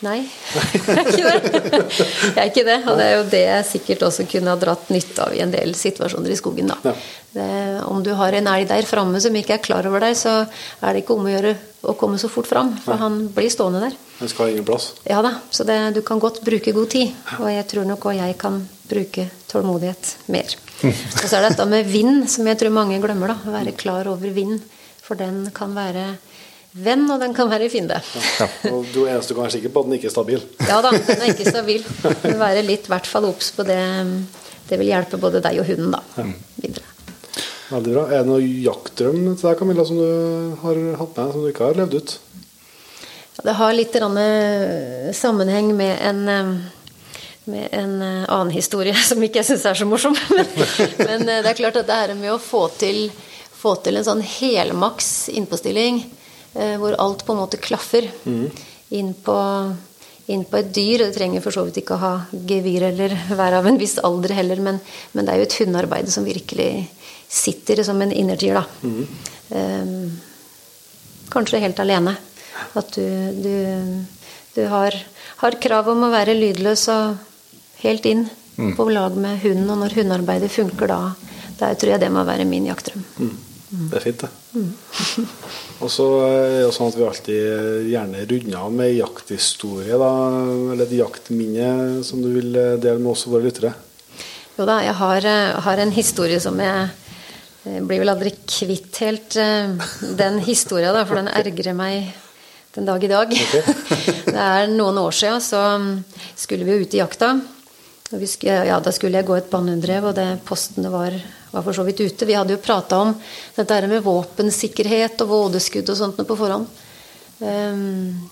Nei, jeg er ikke det. Jeg er ikke det, og det er jo det jeg sikkert også kunne ha dratt nytte av i en del situasjoner i skogen. da. Det, om du har en elg der framme som ikke er klar over deg, så er det ikke om å gjøre å komme så fort fram, for han blir stående der. Han skal ha ingen plass. Ja da, så det, du kan godt bruke god tid, og jeg tror nok òg jeg kan bruke tålmodighet mer. Og så er det dette med vind, som jeg tror mange glemmer, da. Være klar over vind, for den kan være venn, og den kan være fiende. Og du er eneste du kan være sikker på at den ikke er stabil. Ja da, den er ikke stabil. Men Være litt i hvert fall obs på det. Det vil hjelpe både deg og hunden da, videre. Veldig bra. Er det noen jaktdrøm til deg, Camilla, som du har hatt med, som du ikke har levd ut? Ja, Det har litt eh, sammenheng med en, eh, med en eh, annen historie som ikke jeg syns er så morsom. Men, men det er klart at det her med å få til, få til en sånn helmaks innpåstilling, hvor alt på en måte klaffer, inn, på, inn på et dyr Det trenger for så vidt ikke å ha gevir eller være av en viss alder heller, men, men det er jo et hundearbeid som virkelig sitter som en innertier, da. Eh, kanskje helt alene. At du, du, du har, har krav om å være lydløs og helt inn på lag med hunden. Og når hundearbeidet funker da, der tror jeg det må være min jaktdrøm. Det er fint, det. Og så er det jo sånn at vi alltid gjerne runder av med jakthistorie, da. Eller et jaktminne som du vil dele med oss og våre lyttere. Jo da, jeg har, eh, har en historie som jeg eh, blir vel aldri kvitt helt eh, den historia, da, for den ergrer meg den dag i dag. det er noen år siden så mm, skulle vi ut i jakta. Skulle, ja, da skulle jeg gå et bannhunddrev, og det postene var, var for så vidt ute. Vi hadde jo prata om dette med våpensikkerhet og vådeskudd og sånt på forhånd. Um,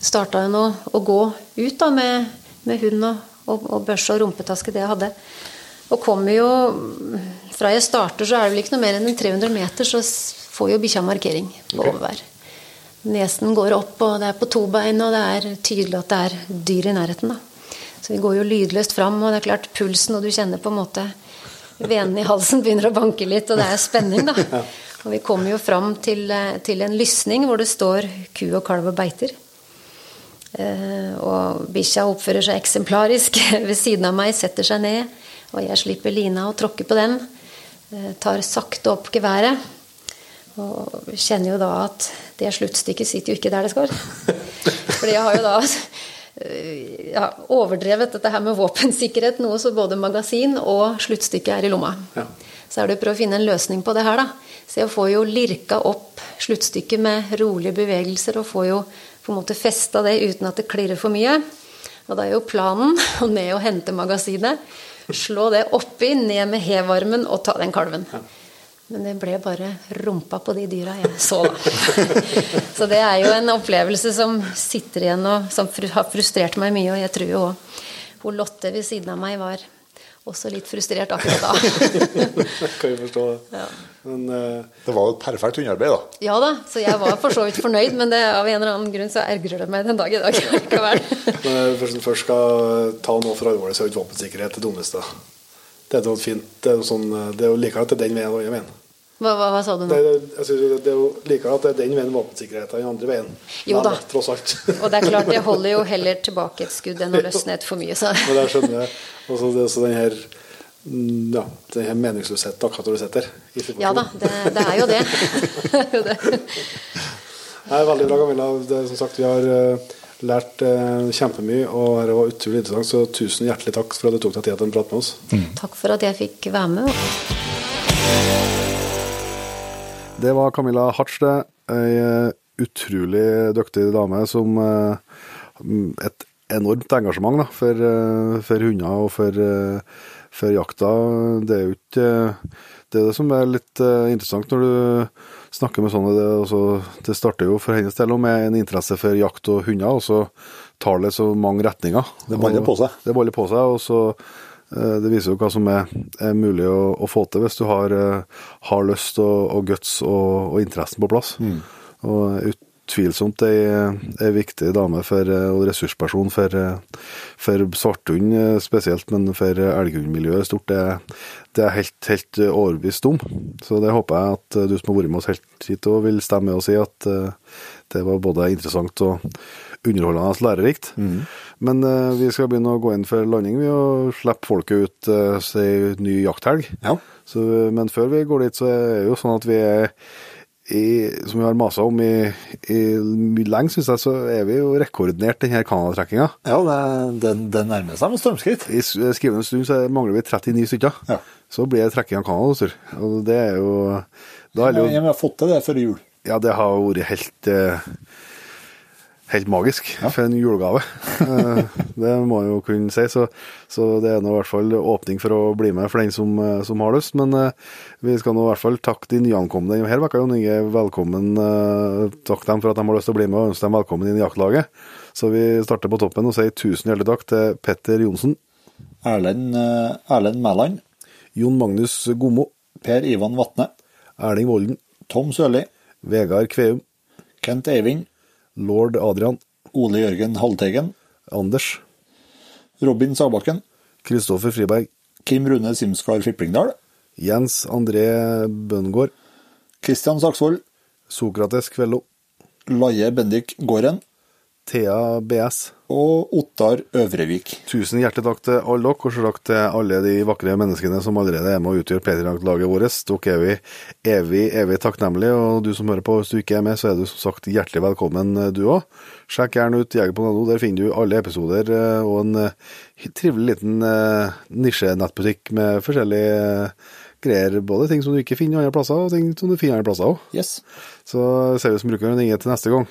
starta jo nå å gå ut da med, med hund og, og, og børse og rumpetaske, det jeg hadde. Og kommer jo Fra jeg starter, så er det vel ikke noe mer enn en 300 meter, så får jo bikkja markering på overvær. Nesen går opp, og det er på to bein, og det er tydelig at det er dyr i nærheten. da. Så vi går jo lydløst fram, og det er klart pulsen, og du kjenner på en måte venene i halsen begynner å banke litt, og det er spenning, da. Og vi kommer jo fram til, eh, til en lysning hvor det står ku og kalv og beiter. Eh, og bikkja oppfører seg eksemplarisk ved siden av meg, setter seg ned, og jeg slipper lina og tråkker på den. eh, Tar sakte opp geværet. Og kjenner jo da at det sluttstykket sitter jo ikke der det skal. Fordi jeg har jo da ja, overdrevet dette her med våpensikkerhet noe, så både magasin og sluttstykke er i lomma. Ja. Så er det å prøve å finne en løsning på det her, da. Så jeg får jo lirka opp sluttstykket med rolige bevegelser, og får jo på en måte festa det uten at det klirrer for mye. Og da er jo planen å ned og hente magasinet, slå det oppi, ned med hevarmen og ta den kalven. Men det ble bare rumpa på de dyra jeg så, da. Så det er jo en opplevelse som sitter igjen og som har frustrert meg mye. Og jeg tror jo òg hun Lotte ved siden av meg var også litt frustrert akkurat da. kan vi forstå det. Ja. Men uh, Det var jo et perfekt hundearbeid, da. Ja da, så jeg var for så vidt fornøyd, men det, av en eller annen grunn så ergrer det meg den dag i dag likevel. Men hvis en først skal ta noe for alvorlig, så er jo ikke våpensikkerhet det dummeste. Det er noe fint. Det er sånn, det er jo likere at det er den veien jeg mener. Hva, hva, hva sa du nå? Det, jeg synes det er jo likere at det er den veien våpensikkerheten enn den andre veien. Jo da. Tross alt. Og det er klart, det holder jo heller tilbake et skudd enn å løsne et for mye, så Men jeg skjønner det. Og så det den her mm, ja, den her meningsløsheten akkurat når du sitter. Ja da, det, det er jo det. Det er det. Nei, veldig bra, Camilla. Det, er som sagt, vi har eh, lært eh, kjempemye, og det var utrolig interessant. Så tusen hjertelig takk for at du tok deg tid til å prate med oss. Takk for at jeg fikk være med. Det var Camilla Hartz, det. Ei eh, utrolig dyktig dame som eh, Et enormt engasjement da, for, eh, for hunder og for, eh, for jakta. Det er jo ikke Det er det som er litt eh, interessant når du snakker med sånne. Det, er det starter jo for hennes del med en interesse for jakt og hunder, og så tar det så mange retninger. Det baller på seg. Det baller på seg, og så eh, det viser jo hva som er, er mulig å, å få til hvis du har, eh, har lyst og, og guts og, og interessen på plass. Og utvilsomt ei, ei viktig dame for, eh, og ressursperson for, eh, for svarthund eh, spesielt, men for elghundmiljøet stort. Det, det er helt, helt overbevist om. Så det håper jeg at du som har vært med oss helt hit og vil stemme med og si at det var både interessant og underholdende og lærerikt. Men eh, vi skal begynne å gå inn for landing vi og slippe folket ut uh, si ny jakthelg. Ja. Så, men før vi går dit, så er det jo sånn at vi er i, som vi har masa om i, i lenge, syns jeg, så er vi jo rekordnært denne Canada-trekkinga. Ja, det, det, nærmer seg med stormskritt. I skrivende stund så mangler vi 39 stykker. Ja. Så blir det trekking av Canada. Og det er jo Da er det Jeg, jo jeg har fått til det før jul. Ja, det har vært helt eh, Helt magisk for en julegave. Eh, det må jeg jo kunne si. Så, så det er nå i hvert fall åpning for å bli med for den som, eh, som har lyst. Men uh, vi skal nå i hvert fall takke de nyankomne denne uka, Jon Inge, velkommen. Uh, Takk dem for at de har lyst til å bli med, og ønske dem velkommen inn i jaktlaget. Så vi starter på toppen og sier tusen hjertelig takk til Petter Johnsen, Erlend, Erlend Mæland, Jon Magnus Gomo, Per Ivan Vatne, Erling Volden, Tom Sørli, Vegard Kveum, Kent Eivind, lord Adrian, Ole Jørgen Halteigen, Anders, Robin Sagbakken, Kristoffer Friberg, Kim Rune Simskar Fiplingdal, Jens André Bøngård, Kristian Saksvold, Sokrates Kvello, Laie Bendik Gården Thea BS. og Ottar Øvrevik. Tusen hjertelig takk til alle dere, og så takk til alle de vakre menneskene som allerede er med og utgjør Playdrag-laget vårt. Dere er vi evig, evig takknemlige, og du som hører på, hvis du ikke er med, så er du som sagt hjertelig velkommen, du òg. Sjekk gjerne ut Jeger.no, der finner du alle episoder eh, og en eh, trivelig liten eh, nisjenettbutikk med forskjellige greier. Både ting som du ikke finner andre plasser, og ting som du finner andre plasser òg. Yes. Så ser vi som bruker den til neste gang.